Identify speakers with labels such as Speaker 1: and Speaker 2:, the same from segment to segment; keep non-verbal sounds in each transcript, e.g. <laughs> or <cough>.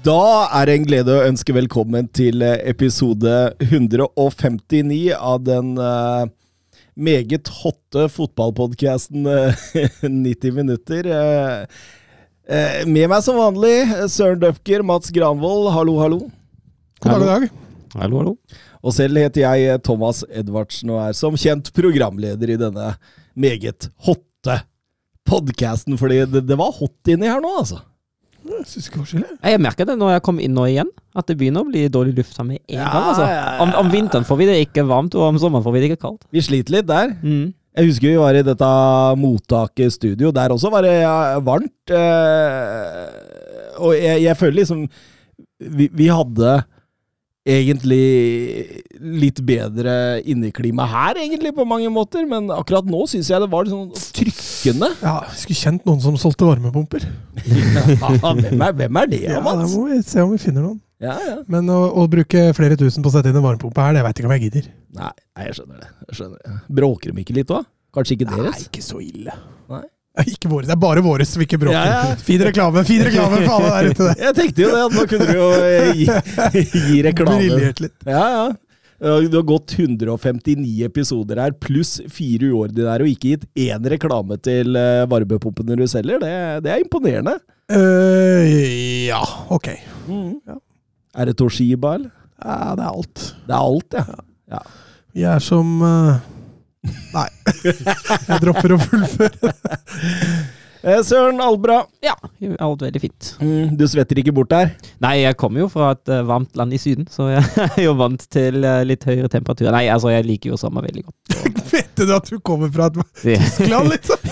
Speaker 1: Da er det en glede å ønske velkommen til eh, episode 159 av den uh, meget hotte fotballpodkasten uh, 90 <laughs> minutter. Uh, eh, med meg som vanlig eh, Søren Døpker, Mats Granvold, hallo, hallo.
Speaker 2: God dag, god dag.
Speaker 3: Hallo, hallo.
Speaker 1: Og selv heter jeg eh, Thomas Edvardsen og er som kjent programleder i denne meget hotte podkasten. Fordi det, det var hot inni her nå, altså.
Speaker 2: Jeg syns ikke var.
Speaker 3: Jeg merker det når jeg kom inn nå igjen, at det begynner å bli dårlig luft her med en
Speaker 1: Ja,
Speaker 3: gang. Altså. Om, om vinteren får vi det ikke varmt, og om sommeren får vi det ikke kaldt.
Speaker 1: Vi sliter litt der.
Speaker 3: Mm.
Speaker 1: Jeg husker vi var i dette mottaket studio. Der også var det varmt. Eh, og jeg, jeg føler liksom vi, vi hadde egentlig litt bedre inneklima her, egentlig, på mange måter. Men akkurat nå syns jeg det var sånn trykkende.
Speaker 2: Ja, jeg skulle kjent noen som solgte varmepumper. <laughs>
Speaker 1: Ja, hvem, er, hvem er det,
Speaker 2: Ja, da må vi se om vi finner noen.
Speaker 1: Ja, ja.
Speaker 2: Men å, å bruke flere tusen på å sette inn en varmepumpe her, det veit ikke om jeg gidder.
Speaker 1: Nei, jeg skjønner det. Jeg skjønner det. Bråker de ikke litt òg? Kanskje ikke deres?
Speaker 2: Nei, ikke så ille.
Speaker 1: Nei.
Speaker 2: Ja, <laughs> Ikke våre, det er bare våre som ikke bråker.
Speaker 1: Ja, ja.
Speaker 2: Fin reklame, fin reklame for alle der ute! <laughs>
Speaker 1: Jeg tenkte jo det, at nå kunne du jo eh, gi, <laughs> gi reklame.
Speaker 2: Briljert litt.
Speaker 1: Ja, ja. Ja, Du har gått 159 episoder her, pluss fire uordinære, og ikke gitt én reklame til uh, varmepumpene du selger. Det, det er imponerende.
Speaker 2: Uh, ja, ok. Ja.
Speaker 1: Er det Toshiba, eller?
Speaker 2: Ja, det er alt.
Speaker 1: Det er alt, ja.
Speaker 2: Vi er som eh, Nei. Jeg dropper å fullføre. <laughs>
Speaker 1: Eh, Søren Albra,
Speaker 3: Ja, alt veldig fint.
Speaker 1: mm, du svetter ikke bort der?
Speaker 3: Nei, jeg kommer jo fra et eh, varmt land i Syden, så jeg <laughs> er jo vant til eh, litt høyere temperaturer. Nei, altså, jeg liker jo sommer veldig godt. <laughs>
Speaker 2: Vet du at du kommer fra et Tyskland, liksom? <laughs>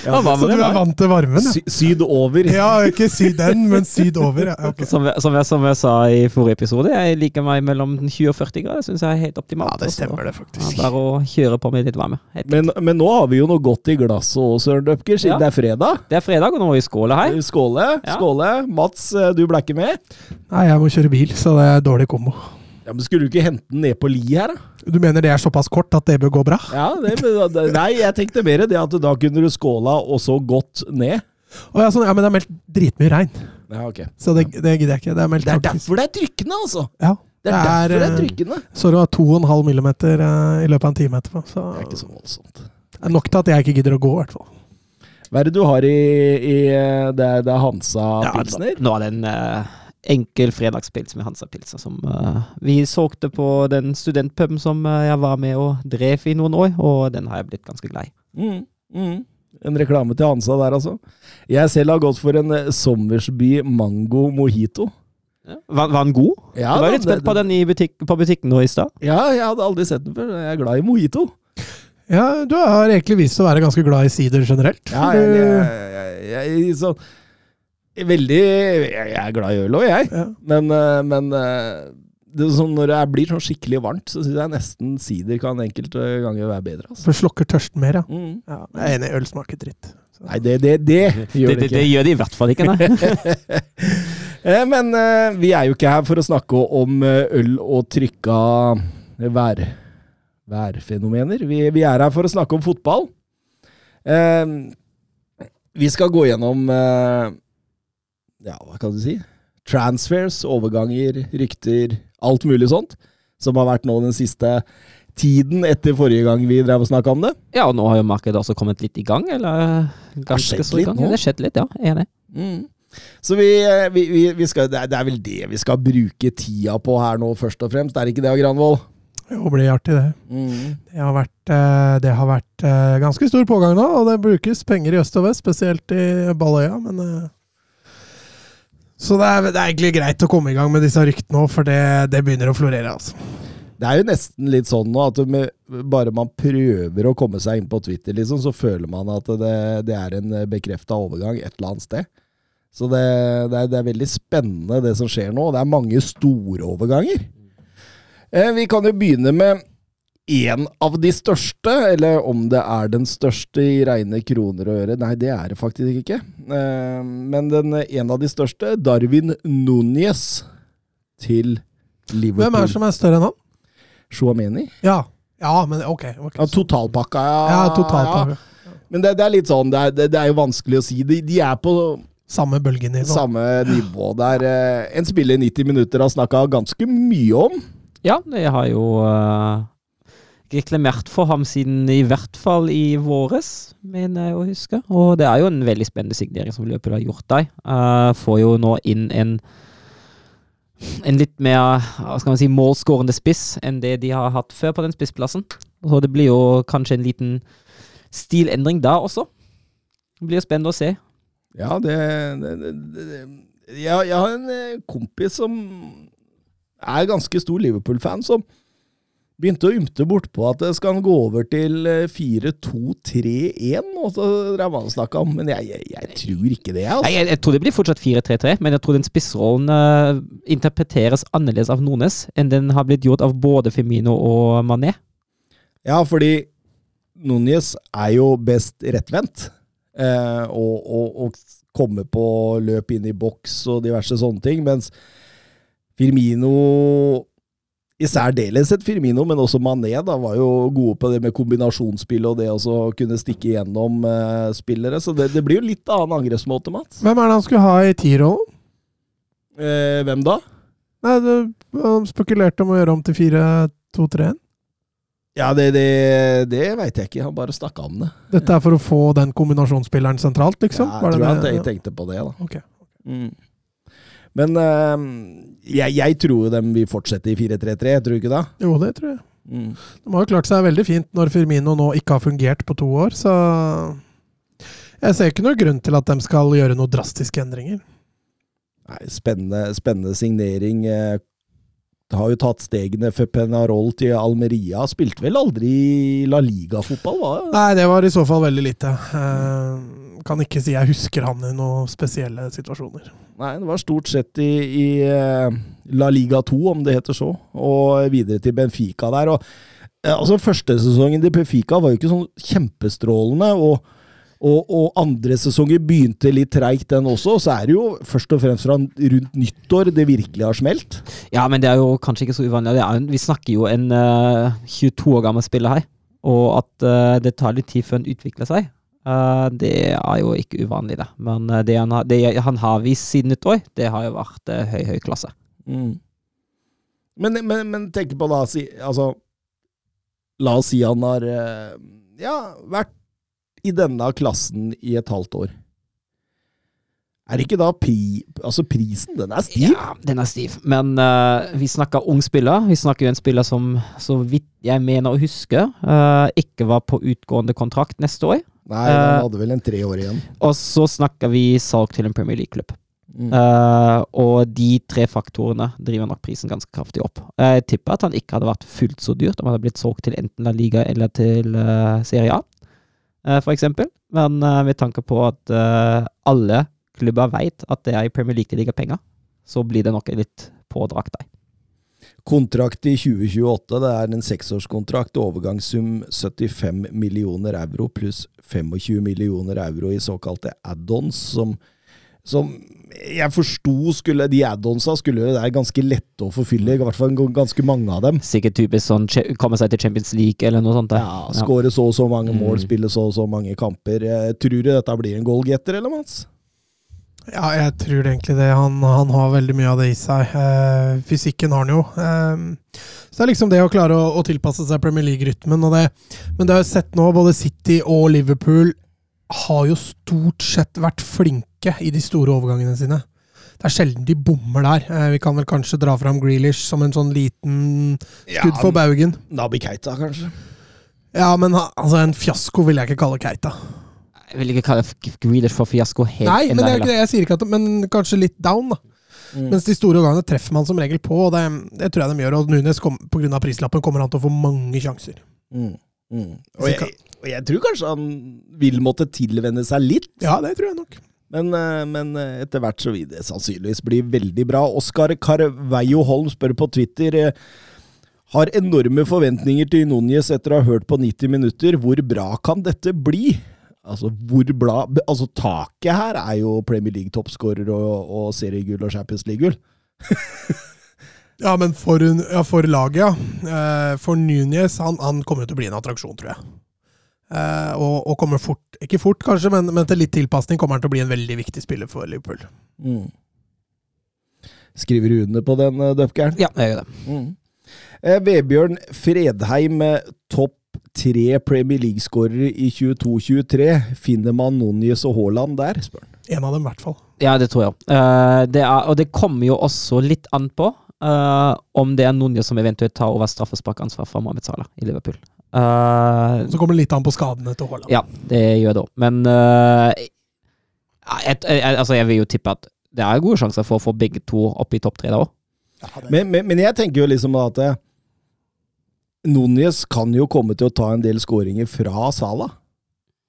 Speaker 3: Ja,
Speaker 2: Så du er vant til varmen? Ja,
Speaker 1: Sy sydover.
Speaker 2: ja ikke syden, men sydover. Ja, Okay.
Speaker 3: Som, jeg- som, jeg, som jeg sa i forrige episode, jeg liker meg mellom 20 og 40 grader. Syns jeg er helt optimalt.
Speaker 2: Ja, det stemmer det, faktisk.
Speaker 3: ja, Bare å kjøre på med litt varme.
Speaker 1: Men, men nå har vi jo noe godt i glasset òg, Søren Døpker, siden
Speaker 3: Ja.
Speaker 1: Det er fredag.
Speaker 3: Det er fredag, og nå må vi skåle her.
Speaker 1: Skåle.
Speaker 3: Ja.
Speaker 1: Skåle. Mats, eh, du ble ikke med?
Speaker 2: Nei, jeg må kjøre bil, så det er dårlig kombo.
Speaker 1: Ja, men Skulle du ikke hente den ned på li her, da?
Speaker 2: Du mener det er såpass kort at det bør gå bra?
Speaker 1: Ja, det, det- Nei, jeg tenkte mer det at da kunne du skåla og så gått ned.
Speaker 2: Oh, ja, sånn, ja, men det er meldt dritmye regn,
Speaker 1: Ja, ok.
Speaker 2: så det, det gidder jeg ikke. Det er meldt
Speaker 1: Det er derfor det er trykkende, altså!
Speaker 2: Ja,
Speaker 1: Det er derfor det er
Speaker 2: eh,
Speaker 1: trykkende.
Speaker 2: Så det var 2,5 millimeter eh, i løpet av en time etterpå. Så
Speaker 1: Det er ikke så voldsomt.
Speaker 2: det er nok til at jeg ikke gidder å gå, i hvert fall.
Speaker 1: Hva er det du har i, i Det er, det er Hansa
Speaker 3: Ja,
Speaker 1: Pilsner?
Speaker 3: Nå er det en uh, enkel fredagspils med Hansa Pilsner som uh, vi solgte på den studentpuben som uh, jeg var med og drev i noen år, og den har jeg blitt ganske glad i.
Speaker 1: Mm, mm. En reklame til Hansa der, altså. Jeg selv har gått for en eh, Sommersby Mango Mojito.
Speaker 3: Var, var den god?
Speaker 1: Ja,
Speaker 3: du var
Speaker 1: da,
Speaker 3: litt spent på den i butikk, på butikken nå i stad.
Speaker 1: Ja, jeg hadde aldri sett den før. Jeg er glad i mojito.
Speaker 2: Ja, du har egentlig vist å være ganske glad i sider generelt.
Speaker 1: Ja, jeg, jeg, jeg, jeg, så, Veldig Jeg jeg er glad i øl òg, jeg.
Speaker 2: ja.
Speaker 1: Men, eh, men eh, det er sånn, når det er- blir sånn skikkelig varmt, så syns jeg nesten sider kan enkelte ganger være bedre. Altså.
Speaker 2: For slokker tørsten mer, ja.
Speaker 1: Mm.
Speaker 2: ja. Jeg er enig, øl smaker dritt. Så.
Speaker 1: Nei, det, det, det <laughs> gjør
Speaker 3: Det,
Speaker 1: det
Speaker 3: det, det gjør det i hvert fall ikke, nei. <laughs>
Speaker 1: Eh, Men vi er jo ikke her for å snakke om øl og trykka vær, værfenomener. Vi, vi er her for å snakke om fotball. Eh, vi skal gå gjennom eh, Ja, hva kan du si? Transfers, overganger, rykter, alt mulig sånt. Som har vært nå den siste tiden etter forrige gang vi drev og snakka om det.
Speaker 3: Ja, og nå har jo markedet også kommet litt i gang, eller ganske så i gang.
Speaker 1: nå.
Speaker 3: Det har skjedd litt, ja. Jeg er enig.
Speaker 1: Mm. Så vi, eh, vi, vi, skal, det, er, det er vel det vi skal bruke tida på her nå, først og fremst. Er det ikke det, Granvold?
Speaker 2: Jo, det blir artig, det.
Speaker 1: Mm.
Speaker 2: Det har vært, eh, det har vært eh, ganske stor pågang nå, og det brukes penger i øst og vest, spesielt i Balløya, men eh, Så det er, det er egentlig greit å komme i gang med disse ryktene òg, for det, det begynner å florere, altså.
Speaker 1: Det er jo nesten litt sånn nå at med, bare man prøver å komme seg inn på Twitter, liksom, så føler man at det, det er en bekrefta overgang et eller annet sted. Så det, det, er, det er veldig spennende det som skjer nå. og Det er mange store overganger. Eh, vi kan jo begynne med én av de største, eller om det er den største i reine kroner og øre. Nei, det er det faktisk ikke. Eh, men den, en av de største, Darwin Núñez til Liverpool.
Speaker 2: Hvem er det som er større enn han?
Speaker 1: Shuameni.
Speaker 2: Ja. ja, men ok. okay.
Speaker 1: Ja, totalpakka, ja.
Speaker 2: Ja, totalpakka.
Speaker 1: ja. Men det, det er litt sånn, det er, det, er jo vanskelig å si. De, de er på
Speaker 2: Samme bølgenivå.
Speaker 1: samme nivå der. eh, En spiller i 90 minutter har snakka ganske mye om.
Speaker 3: Ja, jeg har jo uh, reklamert for ham siden i hvert fall i våres, mener jeg å huske. Og det er jo en veldig spennende signering som løpet har gjort der. Uh, får jo nå inn en en litt mer skal man si, målskårende spiss enn det de har hatt før på den spissplassen. Så det blir jo kanskje en liten stilendring da også. Det blir jo spennende å se.
Speaker 1: Ja, det, det, det, det jeg, jeg har en eh, kompis som er ganske stor Liverpool-fan, som begynte å ymte bortpå at det skal han gå over til eh, 4-2-3-1, og så drev han og snakka om Men jeg, jeg, jeg tror ikke det,
Speaker 3: Nei,
Speaker 1: altså.
Speaker 3: jeg, jeg tror det blir fortsatt 4-3-3, men jeg tror den spissrollen uh, interpreteres annerledes av Nones enn den har blitt gjort av både Firmino og Mané.
Speaker 1: Ja, fordi Núñez er jo best rettvendt. Eh, og, og, og kommer på løp inn i boks og diverse sånne ting. Mens Firmino i særdeleshet Firmino, men også Mané, da, var jo gode på det med kombinasjonsspill og det å kunne stikke gjennom eh, spillere. Så det, det blir jo litt annen angrepsmåte, Mats.
Speaker 2: Hvem er det han skulle ha i T-rollen?
Speaker 1: Eh, hvem da?
Speaker 2: Nei, det, Han spekulerte om å gjøre om til 4-2-3-1.
Speaker 1: Ja, det, det, det veit jeg ikke. Han bare snakka om det.
Speaker 2: Dette er for å få den kombinasjonsspilleren sentralt, liksom?
Speaker 1: Ja, jeg tror han
Speaker 2: det?
Speaker 1: jeg tenkte på det, da.
Speaker 2: Ok.
Speaker 1: Mm. Men eh, jeg, jeg tror jo de vil fortsette i 4-3-3, tror du ikke da?
Speaker 2: Jo, det tror jeg.
Speaker 1: Mm.
Speaker 2: De har jo klart seg veldig fint når Firmino nå ikke har fungert på to år, så Jeg ser ikke noen grunn til at de skal gjøre noen drastiske endringer.
Speaker 1: Nei, spennende, spennende signering. Har jo tatt stegene for Penarol til Almeria. Spilte vel aldri La Liga-fotball, var det?
Speaker 2: Nei, det var i så fall veldig lite. Eh, kan ikke si jeg husker han i noen spesielle situasjoner.
Speaker 1: Nei, det var stort sett i, i eh, La Liga 2, om det heter så, og videre til Benfica der. Og, eh, altså, Første sesongen til Benfica var jo ikke sånn kjempestrålende. og og, og andre sesonger begynte litt treigt, den også. Så er det jo først og fremst fra rundt nyttår det virkelig har smelt.
Speaker 3: Ja, men det er jo kanskje ikke så uvanlig. Er, vi snakker jo en uh, 22 år gammel spiller her, og at uh, det tar litt tid før han utvikler seg. Uh, det er jo ikke uvanlig, det. Men eh, det, han har, det han har vist siden nyttår, det har jo vært eh, høy, høy klasse.
Speaker 1: Men, men, men tenk på da si, altså, La oss si han har eh, ja, vært i denne klassen i et halvt år. Er det ikke da pri, altså prisen Den er stiv?
Speaker 3: Ja, den er stiv. Men uh, vi snakker ung spiller. Vi snakker jo en spiller som, så vidt jeg mener å huske, uh, ikke var på utgående kontrakt neste år.
Speaker 1: Nei, han
Speaker 3: Eh,
Speaker 1: hadde vel en tre år igjen.
Speaker 3: Og så snakker vi salg til en Premier League-klubb.
Speaker 1: Mm.
Speaker 3: Og de tre faktorene driver nok prisen ganske kraftig opp. Jeg tipper at han ikke hadde vært fullt så dyrt om han hadde blitt solgt til enten La Liga eller til Serie A, eh, for eksempel. Men eh, med tanke på at eh, alle klubber vet at det er i Premier League det ligger penger, så blir det nok litt pådrakt der.
Speaker 1: Kontrakt i 2028, det er en seksårskontrakt. Overgangssum 75 millioner euro pluss 25 millioner euro i såkalte add-ons, som, som jeg forsto skulle De add-onsa skulle være ganske lette å forfylle, i hvert fall ganske mange av dem.
Speaker 3: Sikkert typisk sånn komme seg til Champions League eller noe sånt. der.
Speaker 1: Ja, Skåre så og så mange mål,
Speaker 3: Mm.
Speaker 1: spille så og så mange kamper. Eh, Tror du dette blir en goalgetter, eller, Mats?
Speaker 2: Ja, jeg tror egentlig det. Han, han har veldig mye av det i seg. Eh, fysikken har han jo. Eh, så det er liksom det å klare å, å tilpasse seg Premier League-rytmen. og det- Men det har jeg sett nå, både City og Liverpool har jo stort sett vært flinke i de store overgangene sine. Det er sjelden de bommer der. Eh, vi kan vel kanskje dra fram Grealish som en sånn liten skudd for baugen.
Speaker 1: Nabi Keita, kanskje?
Speaker 2: Ja, men altså, en fiasko vil jeg ikke kalle Keita.
Speaker 3: Jeg vil ikke kalle Grealish for fiasko helt
Speaker 2: Nei, men
Speaker 3: ennå
Speaker 2: det er ikke det. Jeg sier ikke at Men kanskje litt down, da.
Speaker 1: Mm.
Speaker 2: Mens de store organene treffer man som regel på, og det, det tror jeg de gjør. Og Nunes, kom, på grunn av prislappen, kommer han til å få mange sjanser.
Speaker 1: Mm. Mm. Og, jeg, og jeg tror kanskje han vil måtte tilvenne seg litt.
Speaker 2: Ja, det tror jeg nok.
Speaker 1: Men, eh, men eh, etter hvert så vil det sannsynligvis bli veldig bra. Oskar Carveio Holm spør på Twitter eh, har enorme forventninger til Núñez etter å ha hørt på 90 minutter. Hvor bra kan dette bli? Altså, hvor bra altså taket her er jo Premier League-toppskårer og, og seriegull og Champions League-gull. <laughs>
Speaker 2: Ja, men for, ja, for laget, ja. For Núñez, han, han kommer til å bli en attraksjon, tror jeg. Eh, og, og kommer fort, ikke fort kanskje, men, men til litt tilpasning kommer han til å bli en veldig viktig spiller for Liverpool.
Speaker 1: Mm. Skriver du under på den, uh, Dupkern?
Speaker 3: Ja, jeg gjør det.
Speaker 1: Mm. Eh, Vebjørn Fredheim, eh, topp tre Premier League-skårere i 22-23. Finner man Núñez og Haaland der? spør han.
Speaker 2: En av dem, i hvert fall.
Speaker 3: Ja, det tror jeg. Uh, det er, og det kommer jo også litt an på Uh, om det er Núñez som eventuelt tar over straffesparkansvar fra Mohammed Salah i Liverpool. Eh,
Speaker 2: Så kommer det litt an på skadene til Haaland.
Speaker 3: ja, det gjør det òg. Men eh, jeg, et, altså jeg vil jo tippe at det er gode sjanser for å få begge to opp i topp tre da òg.
Speaker 2: Ja,
Speaker 1: Men, men, men jeg tenker jo liksom at eh, Núñez kan jo komme til å ta en del skåringer fra Salah.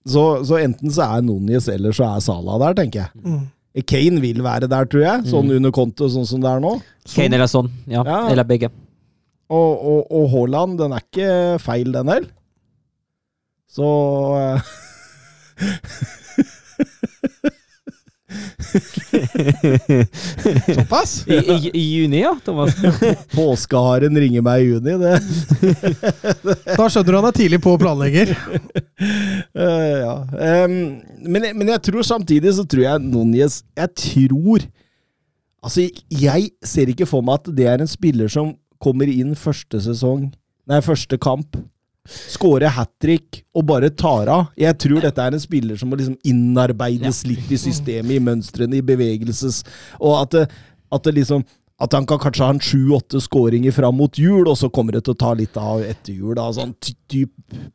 Speaker 1: Så, så enten så er Núñez eller så er Salah der, tenker jeg.
Speaker 2: Mm.
Speaker 1: Kane vil være der, tror jeg. Sånn
Speaker 3: Mm.
Speaker 1: under konto, sånn som det er nå.
Speaker 3: Kane eller sånn. Ja,
Speaker 1: Ja.
Speaker 3: Eller begge.
Speaker 1: Og, og, og Haaland, den er ikke feil, den heller. Så eh, <laughs>
Speaker 2: Såpass?
Speaker 3: I, i, I juni, ja, Thomas. <laughs>
Speaker 1: påskeharen ringer meg i juni, det <laughs>
Speaker 2: Da skjønner du han er tidlig på og planlegger.
Speaker 1: Uh, ja. um, men, men jeg tror samtidig så tror jeg Núñez Jeg tror Altså, jeg ser ikke for meg at det er en spiller som kommer inn første sesong Nei, første kamp. Skårer hat trick og bare tar av. Jeg tror dette er en spiller som må liksom innarbeides litt i systemet, i mønstrene, i bevegelses... Og at det, at det liksom at han kan kanskje ha en sju-åtte skåringer fram mot jul, og så kommer det til å ta litt av etter jul. da, sånn ty- typ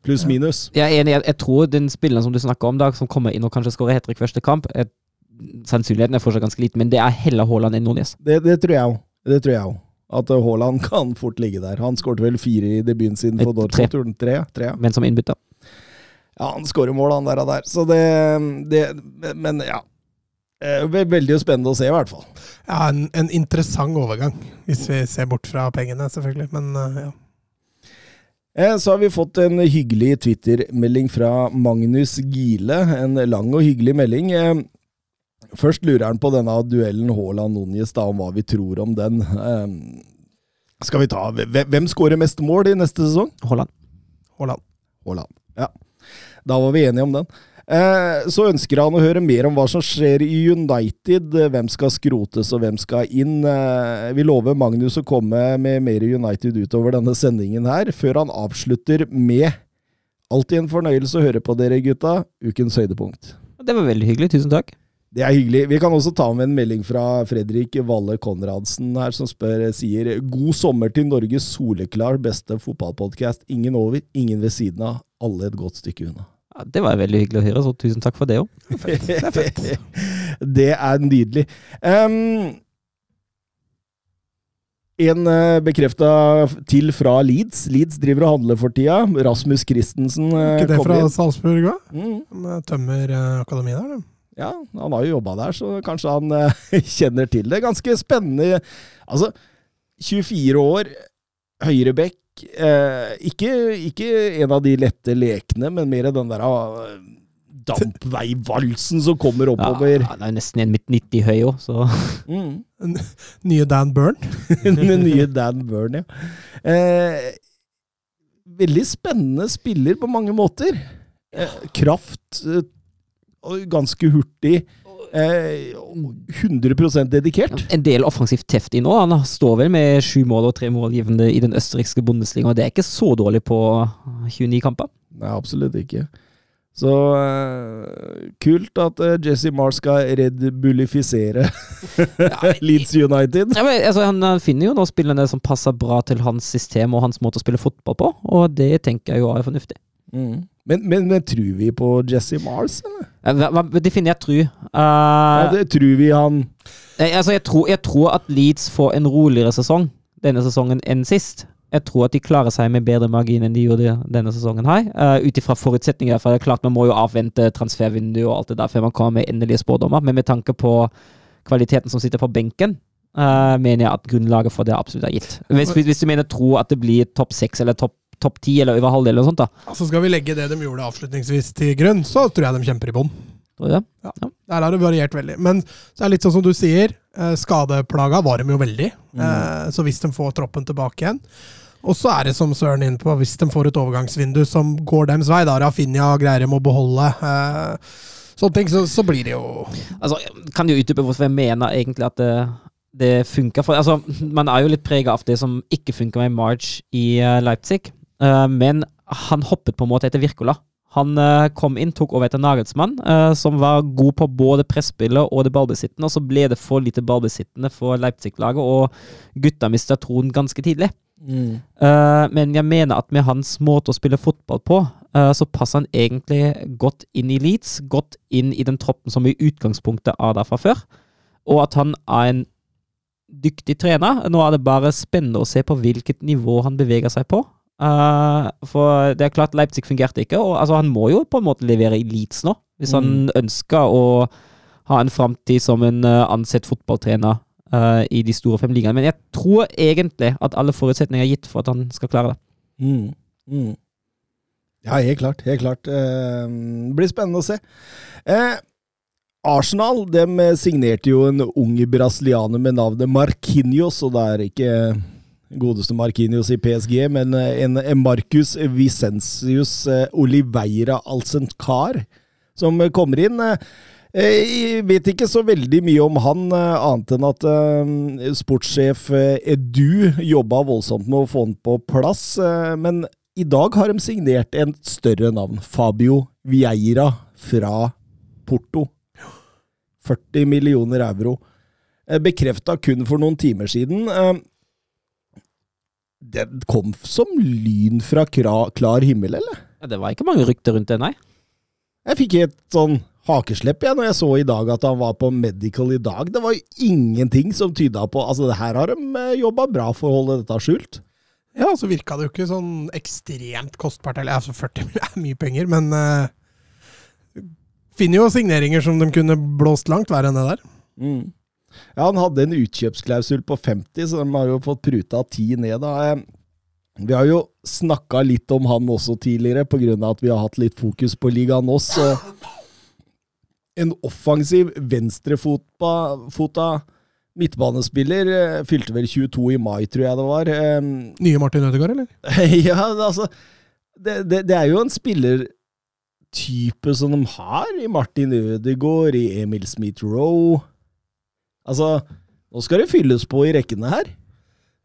Speaker 1: pluss-minus.
Speaker 3: Jeg er enig. Jeg, jeg tror den spilleren som du snakker om, da, som kommer inn og kanskje skårer hat trick første kamp Sannsynligheten er fortsatt ganske liten, men det er heller Haaland enn Nordnes.
Speaker 1: Det, det tror jeg òg. Det tror jeg òg. At uh, Haaland <laughs> kan fort ligge der. Han skåret vel fire i debuten sin for
Speaker 3: Eh,
Speaker 1: Dortmund.
Speaker 3: tre.
Speaker 1: Tre.
Speaker 3: Men som innbytter.
Speaker 1: ja, han skårer mål, han der og der. Så det, det Men ja. Eh, ve- Veldig spennende å se, i hvert fall.
Speaker 2: Ja, en, en interessant overgang, hvis vi ser bort fra pengene, selvfølgelig. Men eh, ja.
Speaker 1: Eh, Så har vi fått en hyggelig Twitter-melding fra Magnus Gile. En lang og hyggelig melding. Først lurer han på denne duellen Haaland-Núñez, om hva vi tror om den. Eh, Skal vi ta Hvem hvem skårer mest mål i neste sesong?
Speaker 3: Haaland.
Speaker 2: Haaland.
Speaker 1: Haaland. Ja. Da var vi enige om den. Eh, så ønsker han å høre mer om hva som skjer i United. eh, Hvem skal skrotes og hvem skal inn. Eh, vi lover Magnus å komme med mer United utover denne sendingen her, før han avslutter med Alltid en fornøyelse å høre på dere, gutta. Ukens høydepunkt.
Speaker 3: Det var veldig hyggelig. Tusen takk.
Speaker 1: Det er hyggelig. Vi kan også ta med en melding fra Fredrik Valle Konradsen her, som spør, sier God sommer til Norges soleklar beste fotballpodkast. Ingen over, ingen ved siden av. Alle et godt stykke unna.
Speaker 3: Ja, det var veldig hyggelig å høre, så tusen takk for det òg. <laughs>
Speaker 1: det er nydelig. Um, en uh, bekrefta til fra Leeds. Leeds driver og handler for tida. Rasmus Christensen uh,
Speaker 2: Ikke det fra. Salzburg òg?
Speaker 1: Mm,
Speaker 2: Tømmer eh, akademiet der, det.
Speaker 1: Ja, han har jo jobba der, så kanskje han uh, <laughs> kjenner til det. Ganske spennende. Altså, 24 år, høyrebekk. Eh, ikke, ikke en av de lette lekene, men mer den der uh, dampveivalsen som kommer oppover.
Speaker 3: Ja, det er nesten en midt 90 høy òg, så
Speaker 1: Mm.
Speaker 2: Nye Dan Burn. <laughs>
Speaker 1: Nye Dan Burn, ja. Eh, veldig spennende spiller på mange måter. Eh, kraft, eh, ganske hurtig. Eh, 100% dedikert.
Speaker 3: En del offensivt teft i nå. Han står vel med sju mål og tre målgivende i den østerrikske bondeslinga. det er ikke så dårlig på 29 kamper.
Speaker 1: Nei, absolutt ikke. Så eh, kult at eh, Jesse Mars skal redbullifisere <laughs> Leeds United.
Speaker 3: Ja, men, altså, han han finner jo nå spillerne som passer bra til hans system og hans måte å spille fotball på, og det tenker jeg jo er fornuftig.
Speaker 1: Mm. Men, men, men tror vi på Jesse Mars, eller?
Speaker 3: Hva, definerer jeg tru?
Speaker 1: Ja,
Speaker 3: Uh,
Speaker 1: det tror vi han
Speaker 3: altså, jeg, tror, jeg tror at Leeds får en roligere sesong denne sesongen enn sist. Jeg tror at de klarer seg med bedre margin enn de gjorde denne sesongen her. Uh, Ut ifra forutsetninger. For det er klart man må jo avvente transfervindu og alt det der før man kommer med endelige spådommer. Men med tanke på kvaliteten som sitter på benken, uh, mener jeg at grunnlaget for det absolutt er gitt. Hvis, hvis du mener tro at det blir topp seks eller topp topp ti eller over halvdel eller noe sånt, da.
Speaker 2: Altså Skal vi legge det de gjorde avslutningsvis til grunn, så tror jeg de kjemper i bånn.
Speaker 3: Ja.
Speaker 2: Ja. Der har det variert veldig. Men så er det litt sånn som du sier, eh, skadeplaga var de jo veldig.
Speaker 1: Mm.
Speaker 2: Eh, så hvis de får troppen tilbake igjen Og så er det som Søren inne på, hvis de får et overgangsvindu som går deres vei, da Rafinha greier de å beholde eh, sånne ting, så, så blir det jo
Speaker 3: Altså, kan jo utdype hvorfor jeg mener egentlig at det, det funker. For altså, man er jo litt prega av det som ikke funker med March i Leipzig. Eh, men han hoppet på en måte etter Wirkola. Han eh, kom inn, tok over etter Nagelsmann, eh, som var god på både presspillet og det ballbesittende. Og så ble det for lite ballbesittende for Leipzig-laget, og gutta mista troen ganske tidlig.
Speaker 1: Mm.
Speaker 3: Men jeg mener at med hans måte å spille fotball på, så passer han egentlig godt inn i Leeds, godt inn i den troppen som i utgangspunktet er der fra før. Og at han er en dyktig trener. Nå er det bare spennende å se på hvilket nivå han beveger seg på. Eh, for det er klart Leipzig fungerte ikke, og altså, han må jo på en måte levere elites nå, hvis han ønsker å ha en framtid som en uh, ansett fotballtrener uh, i de store fem ligaene. Men jeg tror egentlig at alle forutsetninger er gitt for at han skal klare det.
Speaker 1: Mm. Mm. Ja, helt klart. Helt klart. Det blir spennende å se. Arsenal eh, signerte jo en ung brasilianer med navnet Marquinhos, og det er ikke godeste Marquinhos i PSG, men eh, en, en Marcus Vicensius eh, Oliveira Alcencar som eh, kommer inn. Jeg vet ikke så veldig mye om han, annet enn at sportssjef Edu jobba voldsomt med å få han på plass. Men i dag har de signert en større navn. Fabio Vieira fra Porto. 40 millioner euro. Bekrefta kun for noen timer siden. Eh, Det kom som lyn fra kra- klar himmel, eller?
Speaker 3: Ja, det var ikke mange rykter rundt det, nei.
Speaker 1: Jeg fikk et sånn hakeslepp jeg, når jeg så i dag at han var på medical i dag. Det var jo ingenting som tyda på Altså, det her har de jobba bra for å holde dette skjult.
Speaker 2: Ja, så virka det jo ikke sånn ekstremt kostbart. Eller altså 40 <laughs> er mye penger, men uh, Finner jo signeringer som de kunne blåst langt verre enn det der.
Speaker 1: Mm. Ja, han hadde en utkjøpsklausul på 50, så de har jo fått pruta 10 ned. da. Eh, Vi har jo snakka litt om han også tidligere, pga. at vi har hatt litt fokus på ligaen oss. En offensiv venstrefota midtbanespiller eh, fylte vel 22 i mai, tror jeg det var. Eh,
Speaker 2: Nye Martin Ødegaard, eller? <laughs>
Speaker 1: ja, altså det, det, det er jo en spillertype som de har i Martin Ødegaard, i Emil Smith-Roe Altså, nå skal det fylles på i rekkene her.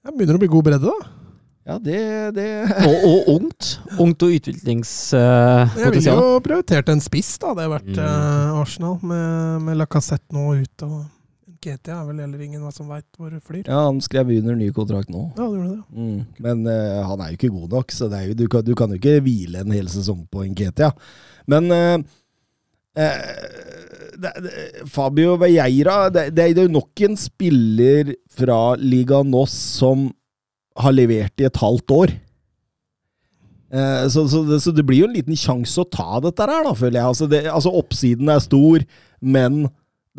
Speaker 2: Jeg begynner å bli god bredde, da.
Speaker 1: Ja, det, det <laughs>
Speaker 3: Og, og ungt. Ungt og
Speaker 2: Jeg ville jo prioritert en spiss, da. Det har vært eh, Arsenal, med, med Lacassette nå ut. og GT er vel heller ingen som veit hvor det flyr.
Speaker 1: Ja, han skrev under ny kontrakt nå.
Speaker 2: Ja, det gjorde det.
Speaker 1: Mm. Men uh, han er jo ikke god nok, så det er jo, du, kan, du kan jo ikke hvile en hel sesong på en GTA. Men eh, eh, det, det, Fabio Veieira det, det er jo nok en spiller fra Liga Nos som har levert i et halvt år. Eh, så, så, det, så det blir jo en liten sjanse å ta dette her, da, føler jeg. Altså, det, altså Oppsiden er stor, men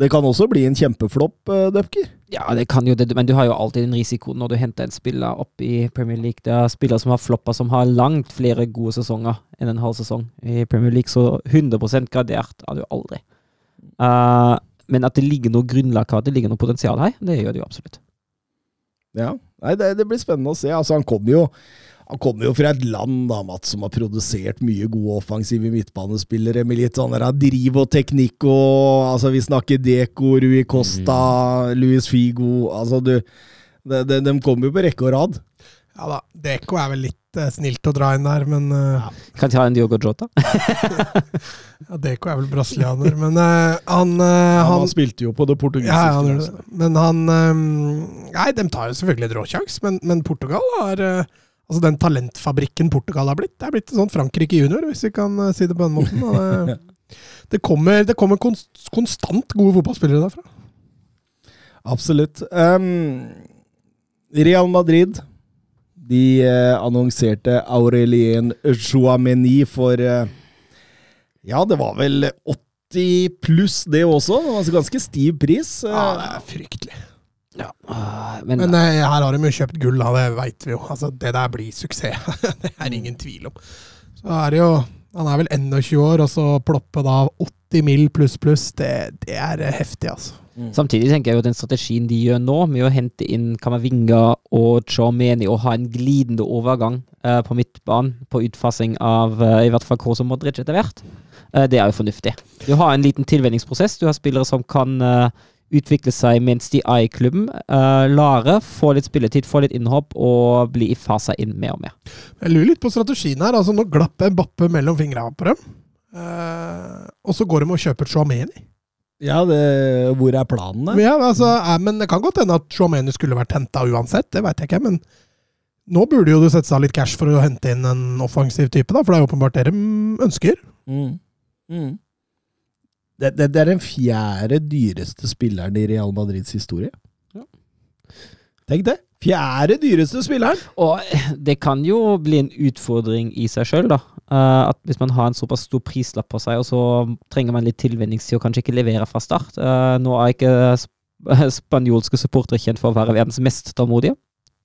Speaker 1: det kan også bli en kjempeflopp, uh, Dupker.
Speaker 3: Ja, det kan jo det, men du har jo alltid en risiko når du henter en spiller opp i Premier League. Det er spillere som har floppa, som har langt flere gode sesonger enn en halv sesong i Premier League, så 100% gradert er du aldri. Uh, men at det ligger noe grunnlag her, det ligger noe potensial her, det gjør det jo absolutt.
Speaker 1: Ja, Nei, det, det blir spennende å se. Altså, han kommer jo han kommer jo fra et land da, Mats, som har produsert mye gode offensive midtbanespillere med litt sånn driv og teknikk og altså Vi snakker Deco, Rui Costa, Luis Figo altså du, de, de, de kommer jo på rekke og rad.
Speaker 2: Ja da, Deko er vel litt eh, snilt å dra inn der, men eh,
Speaker 3: Kan ikke ha en Diogo Jota? <laughs>
Speaker 2: ja, Deko er vel brasilianer. Men uh, han, eh,
Speaker 1: Han,
Speaker 2: han
Speaker 1: spilte jo på det portugisiske.
Speaker 2: Ja. Men han um, Nei, de tar jo selvfølgelig en råsjanse, men, men Portugal har eh, Altså Den talentfabrikken Portugal har blitt, det er blitt sånn Frankrike junior, hvis vi kan eh, si det på den måten. Det, <laughs> det kommer, det kommer konst, konstant gode fotballspillere derfra.
Speaker 1: Absolutt. Um, Real Madrid De eh, annonserte Aurelien Chouameni for eh, Ja, det var vel 80 pluss det også. Det var altså ganske stiv pris.
Speaker 2: Ja, det er fryktelig.
Speaker 3: Ja, ah, men,
Speaker 2: Men eh, her har de jo kjøpt gull, da, det veit vi jo. Altså, det der blir suksess. <laughs> det er ingen tvil om. Så er det jo Han er vel 21 år, og så ploppe da 80 mill. pluss pluss, det, det er eh, heftig, altså.
Speaker 3: Samtidig tenker jeg jo at den strategien de gjør nå, med å hente inn Kamavinga og Chomeni og ha en glidende overgang eh, på midtbanen på utfasing av eh, i hvert fall Kroos og Modric etter hvert, eh, det er jo fornuftig. Du har en liten tilvenningsprosess. Du har spillere som kan eh, utvikle seg mens de er i klubben. Uh, Lare få litt spilletid, få litt innhopp og bli fasa inn mer og mer.
Speaker 2: Jeg lurer litt på strategien her. altså Nå glapp Bappe mellom fingra på dem. Uh, og så går de og kjøper Chouameni.
Speaker 1: Ja, det, hvor er planene?
Speaker 2: Ja, altså, ja, men det kan godt hende at Chouameni skulle vært henta uansett, det veit jeg ikke. Men nå burde jo du sette seg av litt cash for å hente inn en offensiv type, da, for det er jo åpenbart det de ønsker.
Speaker 1: Mm. Mm. Det, det, det er den fjerde dyreste spilleren i Real Madrids historie.
Speaker 3: Ja.
Speaker 1: Tenk det! Fjerde dyreste spilleren!
Speaker 3: Og det kan jo bli en utfordring i seg sjøl, da. Uh, at hvis man har en såpass stor prislapp på seg, og så trenger man litt tilvenningstid og kanskje ikke levere fra start. Uh, nå er ikke sp <laughs> spanjolske supportere kjent for å være verdens mest tålmodige.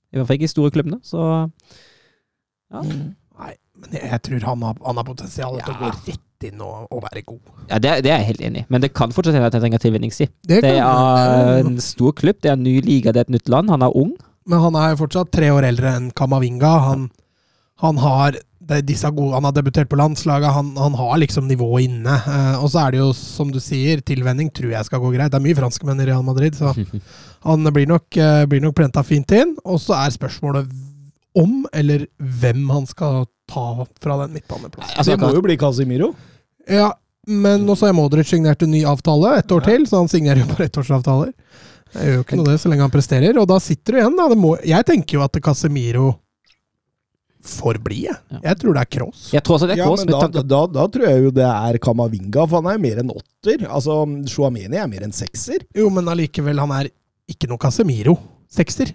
Speaker 3: I hvert fall ikke i store klubbene, så ja.
Speaker 2: Nei, men jeg, jeg tror han har, han har potensial til å gå
Speaker 3: Ja.
Speaker 2: Rett inn og, og være god.
Speaker 3: ja det, det er jeg helt enig i. Men det kan fortsatt hende at jeg trenger tilvenningstid.
Speaker 2: Det
Speaker 3: Det er en stor klubb, det er en ny liga, det er et nytt land. Han er ung.
Speaker 2: Men han er fortsatt tre år eldre enn Kamavinga. Han, han har gode, han har debutert på landslaget, han, han har liksom nivået inne. Eh, og så er det jo, som du sier, tilvenning tror jeg skal gå greit. Det er mye franskmenn i Real Madrid, så <laughs> han blir nok, eh, blir nok plenta fint inn. Og så er spørsmålet om eller hvem han skal ta fra den midtbaneplassen.
Speaker 3: Altså,
Speaker 1: det må jo bli Casimiro.
Speaker 2: Ja, men nå har Modric signert en ny avtale et år til, så han signerer jo bare ettårsavtaler. Det gjør jo ikke noe det, så lenge han presterer. Og da sitter du igjen, da. Det må, jeg tenker jo at Casemiro får bli, jeg.
Speaker 3: Ja.
Speaker 2: Jeg tror det er Cross.
Speaker 3: Jeg tror også det er
Speaker 1: Ja,
Speaker 3: Kroos.
Speaker 1: men
Speaker 3: med
Speaker 1: da, da, da tror jeg jo det er Kamavinga, for han er jo mer enn åtter. Altså, Shuameni er mer enn sekser.
Speaker 2: Jo, men allikevel, han er ikke noe Casemiro. Sekser.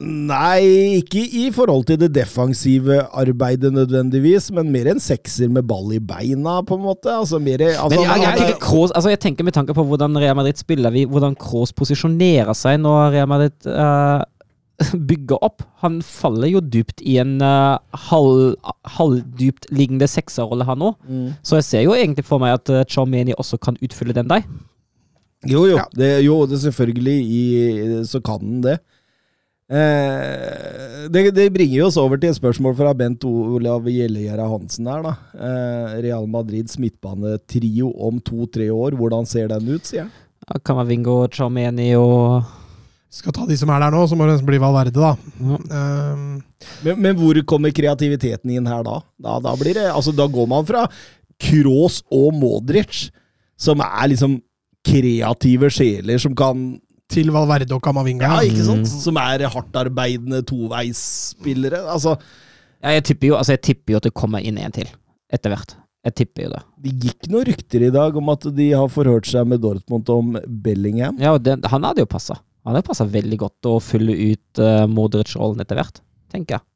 Speaker 1: Nei, ikke i forhold til det defensive arbeidet nødvendigvis, men mer en sekser med ball i beina, på en måte. Altså mer altså,
Speaker 3: Men jeg, jeg, jeg, Kroos, altså jeg tenker med tanke på hvordan Real Madrid spiller, vi, hvordan Kroos posisjonerer seg når Real Madrid uh, <laughs> bygger opp. Han faller jo dypt i en uh, halv, halvdypt liggende sekserrolle, her nå.
Speaker 1: Mm.
Speaker 3: Så jeg ser jo egentlig for meg at uh, Charmeni også kan utfylle den der.
Speaker 1: Jo, jo.
Speaker 2: Ja.
Speaker 1: Det, jo, det selvfølgelig i, så kan den det. Eh, det. Det bringer oss over til et spørsmål fra Bent Olav Gjellegjerda Hansen her, da. Eh, Real Madrids midtbanetrio om to-tre år, hvordan ser den ut, sier han?
Speaker 3: Ja, Kamavingo, Charmeni og
Speaker 2: Skal ta de som er der nå, så må det nesten bli Valverde, da.
Speaker 3: ja.
Speaker 2: Um,
Speaker 1: Men, men hvor kommer kreativiteten inn her da? Da, da, blir det, altså, da går man fra Kroos og Modric, som er liksom kreative sjeler som kan
Speaker 2: til Valverde og Camavinga.
Speaker 1: Ja, ikke sant?
Speaker 3: Mm.
Speaker 1: Som er hardtarbeidende toveisspillere. Altså,
Speaker 3: ja, jeg tipper jo altså jeg tipper jo at det kommer inn en til etter hvert. Jeg tipper jo det.
Speaker 1: det gikk noen rykter i dag om at de har forhørt seg med Dortmund om Bellingham.
Speaker 3: Ja, og den, Han hadde jo passa. Han hadde passa veldig godt å fylle ut uh, Modric-rollen etter hvert, tenker jeg.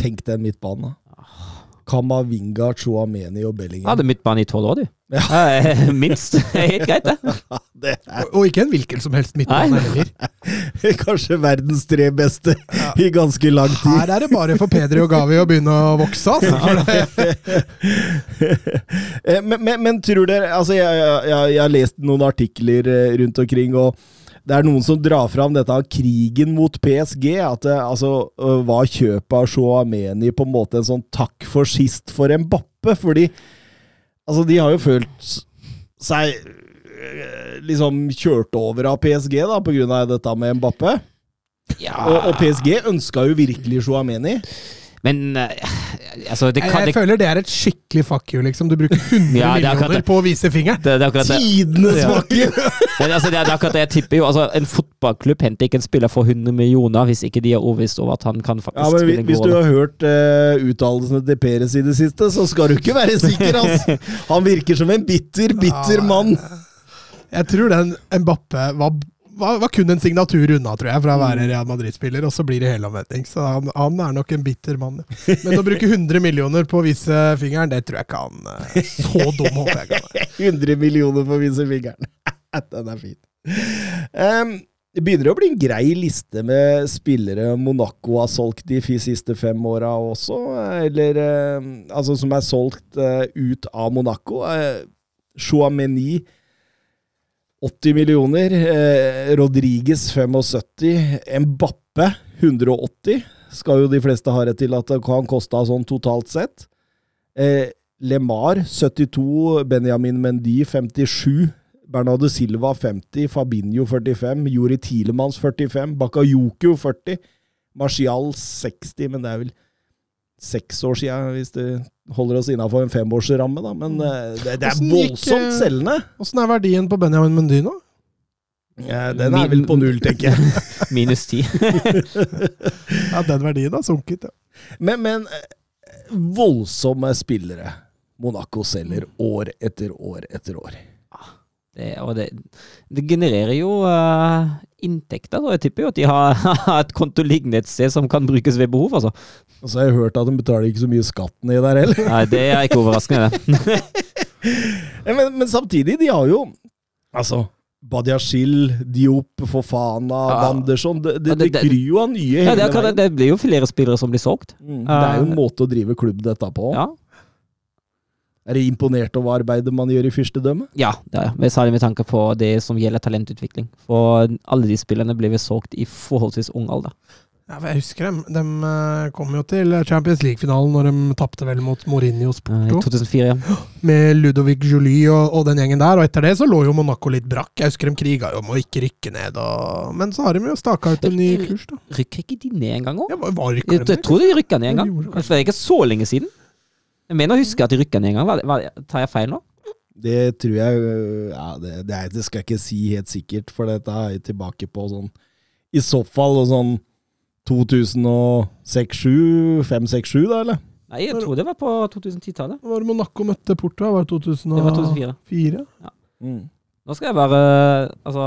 Speaker 1: Tenk deg midtbanen. da. Kamavinga, Chuameni og Bellingham.
Speaker 3: hadde midtbane i tolv år, du.
Speaker 1: Ja. <laughs>
Speaker 3: Eh, Minst. <laughs> Helt greit, det.
Speaker 1: Det er
Speaker 2: Og, og ikke en hvilken som helst midtbane heller. <laughs>
Speaker 1: kanskje verdens tre beste i ganske lang tid.
Speaker 2: Her er det bare for Pedri og Gavi å begynne å vokse. Altså.
Speaker 1: Eh, men, men, men tror dere altså jeg, jeg, jeg, jeg har lest noen artikler eh, rundt omkring, og det er noen som drar fram dette av krigen mot PSG. At det, altså, øh, var kjøpet av Shoameni på en måte en sånn takk for sist for Mbappe? Fordi altså, de har jo følt seg øh, liksom kjørt over av PSG da, av dette med Mbappe. Og, og PSG ønska jo virkelig Chouameni.
Speaker 3: Men eh, altså, det kan
Speaker 2: jeg
Speaker 3: det,
Speaker 2: føler det er et skikkelig fuck you, liksom. Du bruker 100 <laughs>
Speaker 3: Ja, er
Speaker 2: millioner på å vise fingeren.
Speaker 3: det.
Speaker 1: Tidenes
Speaker 3: Ja.
Speaker 1: you! <laughs>
Speaker 3: Men altså, det, er, akkurat det jeg tipper jo. Altså, en fotballklubb henter ikke en spiller for 100 millioner hvis ikke de er overbevist over at han kan faktisk
Speaker 1: Ja, men
Speaker 3: spille en
Speaker 1: Hvis du har hørt uh, uttalelsene til Peres i det siste, så skal du ikke være sikker. Altså. <laughs> Han virker som en bitter, bitter
Speaker 2: Ja,
Speaker 1: mann.
Speaker 2: Jeg tror den Mbappe var, var, var kun en signatur unna, tror jeg, fra å være Real Madrid-spiller, og så blir det helomvending. Så han, han er nok en bitter mann. Men å bruke 100 millioner på å vise fingeren, det tror jeg ikke han eh, Så dum håper jeg ikke han er. <laughs>
Speaker 1: 100 millioner på å vise fingeren. <laughs> Den er fin. Um, det begynner å bli en grei liste med spillere Monaco har solgt de siste fem åra også, eller eh, Altså som er solgt eh, ut av Monaco. Chouameni 80 millioner. Eh, Rodriges 75. Mbappe 180. Skal jo de fleste ha rett til at det kan koste sånn totalt sett. Eh, Lemar 72, Benjamin Mendy 57, Bernardo Silva 50, Fabinho 45, Juri Tilemans 45, Bakayoko 40, Martial 60, men det er vel seks år siden, hvis det holder oss innafor en femårsramme, da. Men eh, det, det er
Speaker 2: Hvordan
Speaker 1: voldsomt
Speaker 2: eh,
Speaker 1: selgende.
Speaker 2: Åssen er verdien på Benjamin Mendy nå?
Speaker 1: Ja, den er vel på null, tenker jeg. <laughs>
Speaker 3: Minus ti. <laughs>
Speaker 2: Ja, den verdien har sunket, ja.
Speaker 1: Men, men eh, voldsomme spillere Monaco selger år etter år etter år.
Speaker 3: Det, og det, det genererer jo uh, inntekter, og jeg tipper jo at de <laughs> har, et konto liggende et sted som kan brukes ved behov, altså.
Speaker 1: Og så har jeg hørt at de betaler ikke så mye skatt nedi der heller. <laughs>
Speaker 3: Nei, det er ikke overraskende, det. <laughs>
Speaker 1: Men, men samtidig, de har jo Altså Badiashil, Diop, Fofana,
Speaker 3: Ja.
Speaker 1: Wanderson Det, det,
Speaker 3: Ja, det-
Speaker 1: det kryr jo av nye
Speaker 3: Ja, det,
Speaker 1: hele
Speaker 3: akkurat det.
Speaker 1: veien.
Speaker 3: det blir jo flere spillere som blir solgt.
Speaker 1: Mm, Det er jo en måte å drive klubb dette på.
Speaker 3: Ja,
Speaker 1: Er du imponert over arbeidet man gjør i fyrstedømmet?
Speaker 3: ja det er det. Særlig med tanke på det som gjelder talentutvikling. For alle de spillerne ble vi solgt i forholdsvis ung alder.
Speaker 2: Ja, jeg husker dem. De eh, kom jo til Champions League-finalen når de tapte vel mot Mourinhos
Speaker 3: Sporto. I 2004, ja. <gasps>
Speaker 2: Med Ludovic Jolie og, og den gjengen der. Og etter det så lå jo Monaco litt brakk. Jeg husker de kriga jo om å ikke rykke ned. Og... Men så har de jo staka ut en ny kurs, da.
Speaker 3: Rykker ikke de ned en gang òg?
Speaker 2: Ja,
Speaker 3: Jeg, jeg tror de rykka ned en gang.
Speaker 2: det
Speaker 3: er ikke så lenge siden. Jeg mener å huske at de rykka ned en gang. Hva, hva, tar jeg feil nå?
Speaker 1: Det tror jeg øh, Ja, det, det, er, det skal jeg ikke si helt sikkert, for dette er jeg tilbake på sånn I så fall sånn 2006-2007, 5-6-7, da, eller?
Speaker 3: Nei, jeg tror det var på 2010-tallet.
Speaker 2: Var det Monaco møtte Porto? Var det 2004?
Speaker 3: Det var 2004.
Speaker 1: Mm.
Speaker 3: Nå skal jeg bare Altså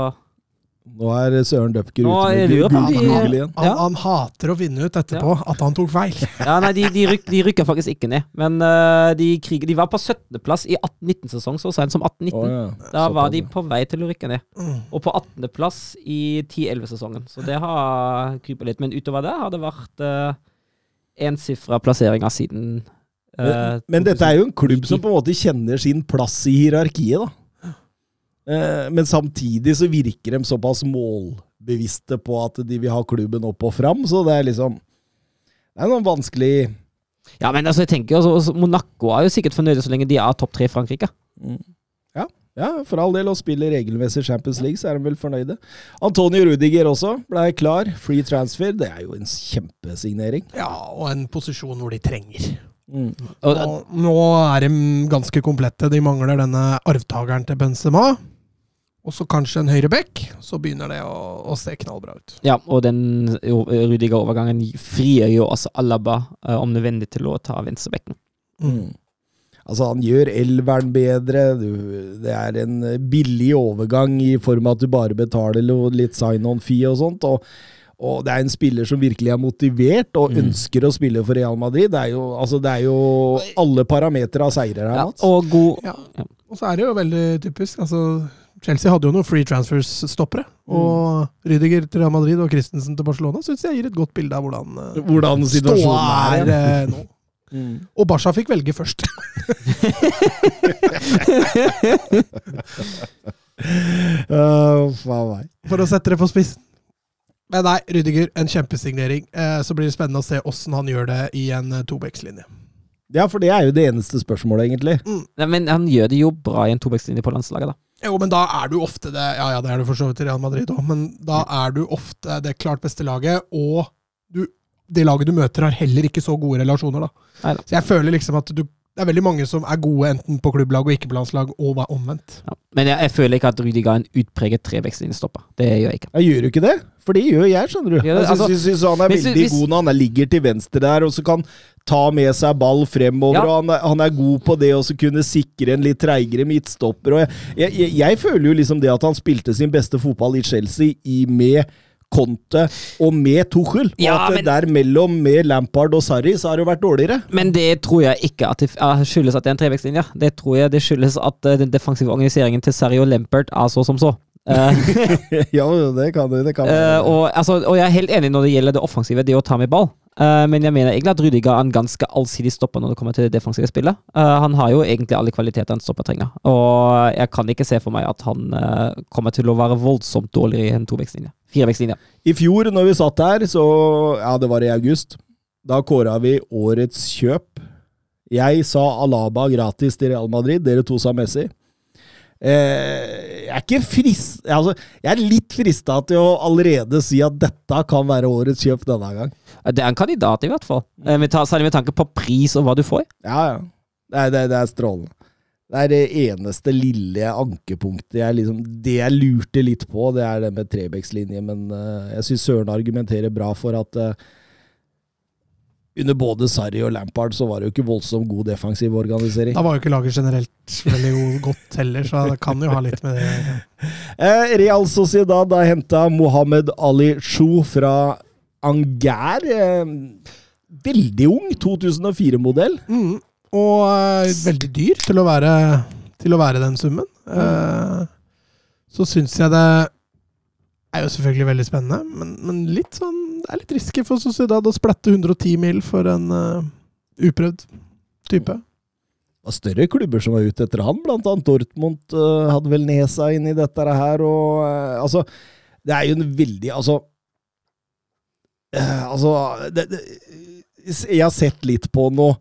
Speaker 1: Nå er Søren Døpker ute med Google Google igjen.
Speaker 2: Han,
Speaker 3: Ja.
Speaker 2: han hater å finne ut etterpå at han tok feil. <laughs>
Speaker 3: Ja, nei, de, de, ryk, de rykka faktisk ikke ned. Men uh, de, kriger, de var på 17.-plass i 18-19-sesong, så sent som 18-19.
Speaker 1: Å, ja.
Speaker 3: Da var de på vei til å rykke ned.
Speaker 2: Mm.
Speaker 3: Og på 18.-plass i 10-11-sesongen. Så det har krypet litt. Men utover det har det vært uh, ensifra plasseringer siden uh,
Speaker 1: Men, men dette er jo en klubb som på en måte kjenner sin plass i hierarkiet, da. Eh, Men samtidig så virker de såpass målbevisste på at de vil ha klubben opp og fram, så det er liksom Det er noen vanskelig
Speaker 3: Ja, men altså, jeg tenker altså, Monaco er jo sikkert fornøyde så lenge de er topp tre i Frankrike.
Speaker 1: Ja, ja, for all del, å spille regelmessig Champions League, så er de vel fornøyde. Antonio Rudiger også blei klar. Free transfer. Det er jo en kjempesignering.
Speaker 2: Ja, og en posisjon hvor de trenger.
Speaker 1: Mm.
Speaker 3: Og,
Speaker 2: Og nå er de ganske komplette. De mangler denne arvtakeren til Benzema. Og så kanskje en høyre back. Så begynner det å, å se knallbra ut.
Speaker 3: ja, og den Rudiger-overgangen frigjør jo også Alaba eh, om nødvendig til å ta venstrebekken.
Speaker 1: Mm. Altså, han gjør elveren bedre. Du, det er en billig overgang i form av at du bare betaler litt sign-on-fee og sånt. Og, og det er en spiller som virkelig er motivert og ønsker å spille for Real Madrid. Det er jo, altså, det er jo alle parametere av seirer her,
Speaker 3: Ja, og god
Speaker 2: Ja. Og så er det jo veldig typisk. altså Chelsea hadde jo noen free transfers-stoppere. Og Rydiger til Real Madrid og Christensen til Barcelona syns jeg gir et godt bilde av hvordan uh,
Speaker 1: Hvordan
Speaker 2: ståa
Speaker 1: situasjonen
Speaker 2: er eh, nå.
Speaker 1: Mm.
Speaker 2: Og Barca fikk velge først. <laughs>
Speaker 1: Uh,
Speaker 2: for å sette det på spissen. Men nei, Rydiger, en kjempesignering. Eh, så blir det spennende å se åssen han gjør det i en eh, tobackslinje.
Speaker 1: Ja, for det er jo det eneste spørsmålet, egentlig.
Speaker 3: Nei, Men han gjør det jo bra i en tobackslinje på landslaget, da.
Speaker 2: Jo, men da er du ofte det Ja, ja, det er du for så vidt i Real Madrid òg, men da er du ofte det klart beste laget, og du, det laget du møter, har heller ikke så gode relasjoner, da.
Speaker 3: Neida.
Speaker 2: Så jeg føler liksom at du det er veldig mange som er gode enten på klubblag og ikke på landslag, og er omvendt.
Speaker 3: Ja. Men jeg, jeg føler ikke at Rudi ga en utpreget trevekstlinjestopper. Det gjør jeg ikke.
Speaker 1: Jeg gjør jo ikke det? For det gjør jeg, skjønner du.
Speaker 3: Ja, det-
Speaker 1: jeg
Speaker 3: altså,
Speaker 1: synes, synes han er
Speaker 3: hvis
Speaker 1: veldig
Speaker 3: hvis-
Speaker 1: god når han ligger til venstre der, og så kan ta med seg ball fremover.
Speaker 3: Ja.
Speaker 1: og han er, han er god på det å så kunne sikre en litt treigere midtstopper. og jeg, jeg, jeg, jeg føler jo liksom det at han spilte sin beste fotball i Chelsea i, med Conte og med Tuchel. Og
Speaker 3: Ja,
Speaker 1: at
Speaker 3: men-
Speaker 1: der mellom med Lampard og Sarri, så har det jo vært dårligere.
Speaker 3: Men det tror jeg ikke at det ah, skyldes at det er en trevekstlinje. Det tror jeg det skyldes at eh, den defensive organiseringen til Sarri og Lampard er så som så. Eh, <laughs>
Speaker 1: ja, det kan du. det kan
Speaker 3: Eh, og, altså, og jeg er helt enig når det gjelder det offensive, det å ta med ball. Uh, men jeg mener egentlig at Rudiger er en ganske allsidig stopper når det kommer til det defensive spillet. Uh, han har jo egentlig alle kvaliteter en stopper trenger, og jeg kan ikke se for meg at han kommer til å være voldsomt dårligere i en Firevekstlinje.
Speaker 1: I fjor, når vi satt her, så Ja, det var i august. Da kåra vi årets kjøp. Jeg sa Alaba gratis til Real Madrid. Dere to sa Messi. Eh, jeg er ikke frist... Altså, jeg er litt frista til å allerede si at dette kan være årets kjøp denne gang.
Speaker 3: Det er en kandidat, i hvert fall. Eh, Særlig med tanke på pris og hva du får.
Speaker 1: Ja, ja. Det det, det er strålende. Det er det eneste lille ankepunktet jeg liksom Det jeg lurte litt på, det er det med Trebekslinje, men eh, jeg syns Søren argumenterer bra for at eh, under både Sarri og Lampard så var det jo ikke voldsomt god defensiv organisering.
Speaker 2: Da var jo ikke laget generelt veldig godt heller, så det kan jo ha litt med det gjøre. <laughs>
Speaker 1: Eh, Real Sociedad har henta Mohammed Ali Chou fra Anger. Eh, veldig ung, 2004-modell.
Speaker 2: Mm. Og eh, veldig dyr til å være, til å være den summen. Eh, så syns jeg det er jo selvfølgelig veldig spennende, men, men litt sånn det er litt risky for Sociedad å splatte 110 mil for en uh, uprøvd type.
Speaker 1: Det var større klubber som var ute etter han, blant annet Dortmund uh, hadde vel nesa inn i dette her, og uh, altså Det er jo en veldig Altså Altså det, det, Jeg har sett litt på nå.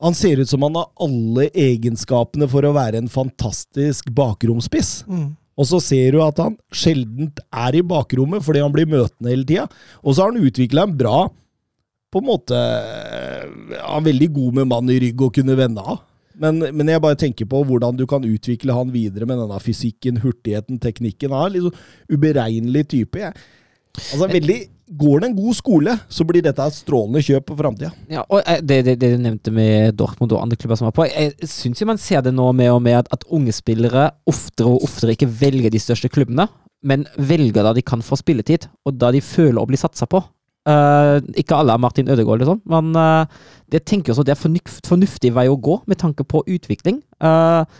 Speaker 1: Han ser ut som han har alle egenskapene for å være en fantastisk bakromspiss.
Speaker 2: Mm.
Speaker 1: Og så ser du at han sjelden er i bakrommet fordi han blir møtende hele tida. Og så har han utvikla en bra på en måte Han er veldig god med mann i rygg og kunne vende av. Men, men jeg bare tenker på hvordan du kan utvikle han videre med denne fysikken, hurtigheten, teknikken. Han er en litt sånn uberegnelig type. Jeg. Altså, veldig, Går det en god skole, så blir dette et strålende kjøp på framtida.
Speaker 3: Ja, og eh, det, det, det du nevnte med Dortmund og andre klubber som var på, jeg syns man ser det nå med og med at, at unge spillere oftere og oftere ikke velger de største klubbene, men velger da de kan få spilletid, og da de føler å bli satsa på. Uh, ikke alle er Martin Ødegaard, liksom, men uh, det tenker jeg også det er fornuft, fornuftig vei å gå med tanke på utvikling. Eh,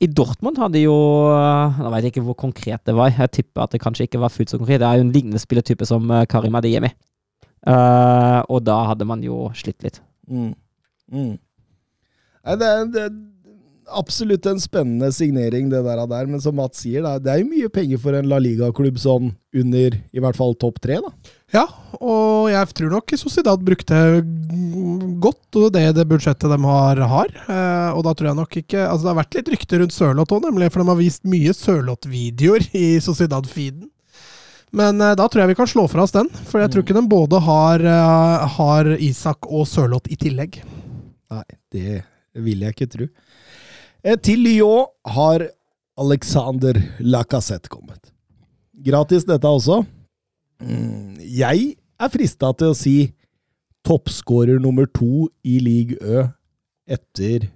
Speaker 3: I Dortmund hadde jo eh, Nå vet jeg ikke hvor konkret det var, jeg tipper at det kanskje ikke var fullt så konkret. Det er jo en lignende spillertype som eh, Karim Adiemi. Uh, og da hadde man jo slitt litt.
Speaker 1: Mm. Mm. Nei, det, det absolutt en spennende signering, det der. der. Men som Mats sier, det er jo mye penger for en La Liga-klubb sånn under i hvert fall topp tre. da.
Speaker 2: Ja, og jeg tror nok Sociedad brukte godt det, det budsjettet de har. har. Eh, og da tror jeg nok ikke Altså, det har vært litt rykter rundt Sørloth òg, nemlig, for de har vist mye Sørloth-videoer i Sociedad-feeden. Men eh, da tror jeg vi kan slå fra oss den, for jeg tror ikke de både har, eh, har Isak og Sørloth i tillegg.
Speaker 1: Nei, det vil jeg ikke tro. Eh, til Lyon har Alexander Lacassette kommet. Gratis dette også. Mm, jeg er frista til å si toppskårer nummer to i league Ø etter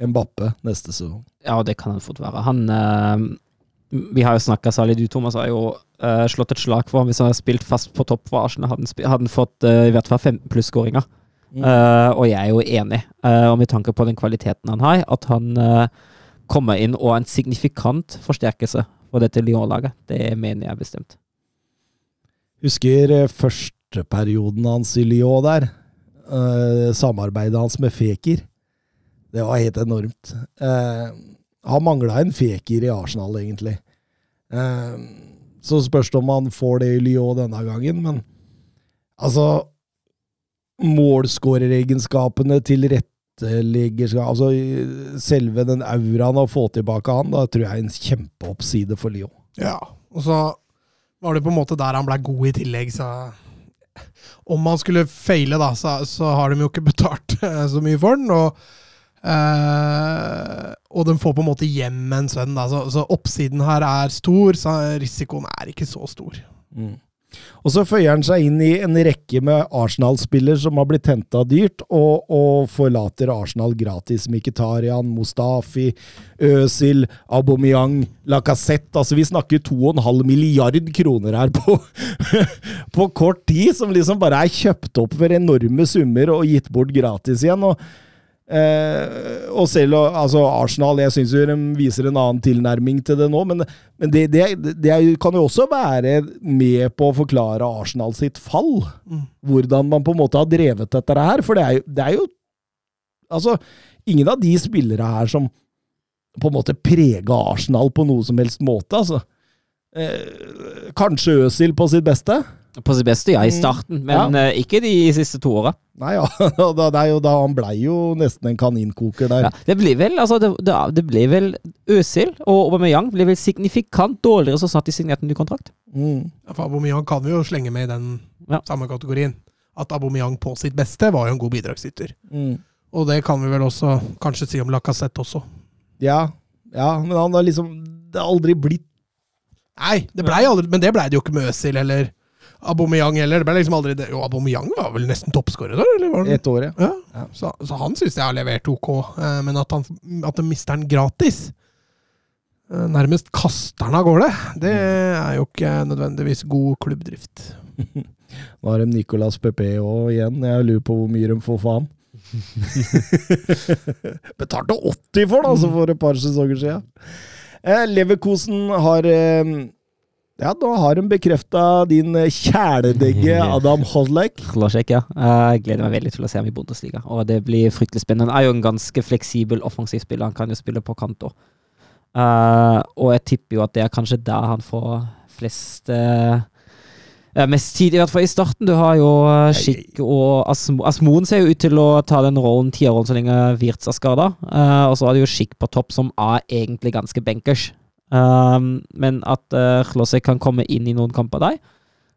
Speaker 1: Mbappe neste sesong.
Speaker 3: Ja, det kan han fort være. Han eh, Vi har jo snakka særlig du, Thomas, har jo eh, slått et slag for ham hvis han hadde spilt fast på topp for Arsenal. Hadde han, hadde fått eh, i hvert fall 15 pluss-skåringer.
Speaker 1: Mm.
Speaker 3: Eh, og jeg er jo enig, uh, og med tanke på den kvaliteten han har, at han uh, kommer inn og er en signifikant forsterkelse for dette Lyon-laget. Det mener jeg bestemt.
Speaker 1: Husker eh, første perioden hans i Lyon der. Eh, samarbeidet hans med Feker. Det var helt enormt. Eh, han mangla en Feker i Arsenal, egentlig. Så spørs det om han får det i Lyon denne gangen, men altså Målskåreregenskapene til tilrettelegger Altså selve den auraen å få tilbake han, da tror jeg er en kjempeoppside for Lyon.
Speaker 2: Ja, og så var det på en måte der han ble god i tillegg, så Om han skulle feile, da, så, så har de jo ikke betalt eh, så mye for den. Og øh, og de får på en måte hjem en sønn. Da. Så, så oppsiden her er stor, så risikoen er ikke så stor.
Speaker 1: Mm. Og så føyer han seg inn i en rekke med Arsenal-spiller som har blitt henta dyrt, og, og, forlater Arsenal gratis. Mkhitaryan, Mustafi, Øzil, Aubameyang, Lacassette Altså, vi snakker 2,5 milliard kroner her på, <laughs> på kort tid, som liksom bare er kjøpt opp for enorme summer og gitt bort gratis igjen. og Eh, og selv altså Arsenal jeg synes jo de viser en annen tilnærming til det nå, men, men det, det, det, kan jo også være med på å forklare Arsenal sitt fall. Mm. Hvordan man på en måte har drevet dette her. For det er jo, det er jo Altså, ingen av de spillere her som på en måte prega Arsenal på noe som helst måte. altså. Eh, kanskje Øsil på sitt beste?
Speaker 3: På sitt beste, ja, i mm. starten, men ja. uh, ikke de siste to åra.
Speaker 1: Nei, ja. <laughs> det er jo da Han blei jo nesten en kaninkoker der. Ja,
Speaker 3: det blir vel altså, det, det, blir vel Øsil og Aubameyang ble vel signifikant dårligere så snart de signerte en ny kontrakt.
Speaker 2: Mm. Ja, for Aubameyang kan vi jo slenge med i den ja. samme kategorien. At Aubameyang på sitt beste var jo en god bidragsyter. Mm. Og det kan vi vel også kanskje si om Lacassette også.
Speaker 1: Ja, ja men han har liksom Det har aldri blitt
Speaker 2: Nei, det blei aldri, men det blei det jo ikke med Øsil eller Aubameyang heller. Det ble liksom aldri det. Jo, Aubameyang var vel nesten toppskårer da?
Speaker 1: Eller Et år, ja.
Speaker 2: ja. Så, så, han syns jeg har levert ok, eh, men at, han, at de mister den gratis eh, Nærmest kaster han av gårde. Det er jo ikke nødvendigvis god klubbdrift. <laughs>
Speaker 1: Nå har de Nicolas Pepe òg igjen. Jeg lurer på hvor mye de får for han. <laughs> Betalte 80 for det, altså, for et par sesonger siden. Eh, Leverkosen har ja, nå har de bekrefta din kjæledegge Adam Hodlek.
Speaker 3: Hodlek, ja. Jeg gleder meg veldig til å se ham i Bundesliga. Og det blir fryktelig spennende. Han er jo en ganske fleksibel offensiv spiller. Han kan jo spille på kant òg. Uh, og jeg tipper jo at det er kanskje der han får flest uh, mest tid, i hvert fall i starten. Du har jo Skikk og Asmo. Asmoen ser jo ut til å ta den rollen, tierrollen, så lenge Wirtz er skada. Uh, og så har du jo Skikk på topp, som er egentlig ganske bankers. Um, men at uh, Klosek kan komme inn i noen kamper der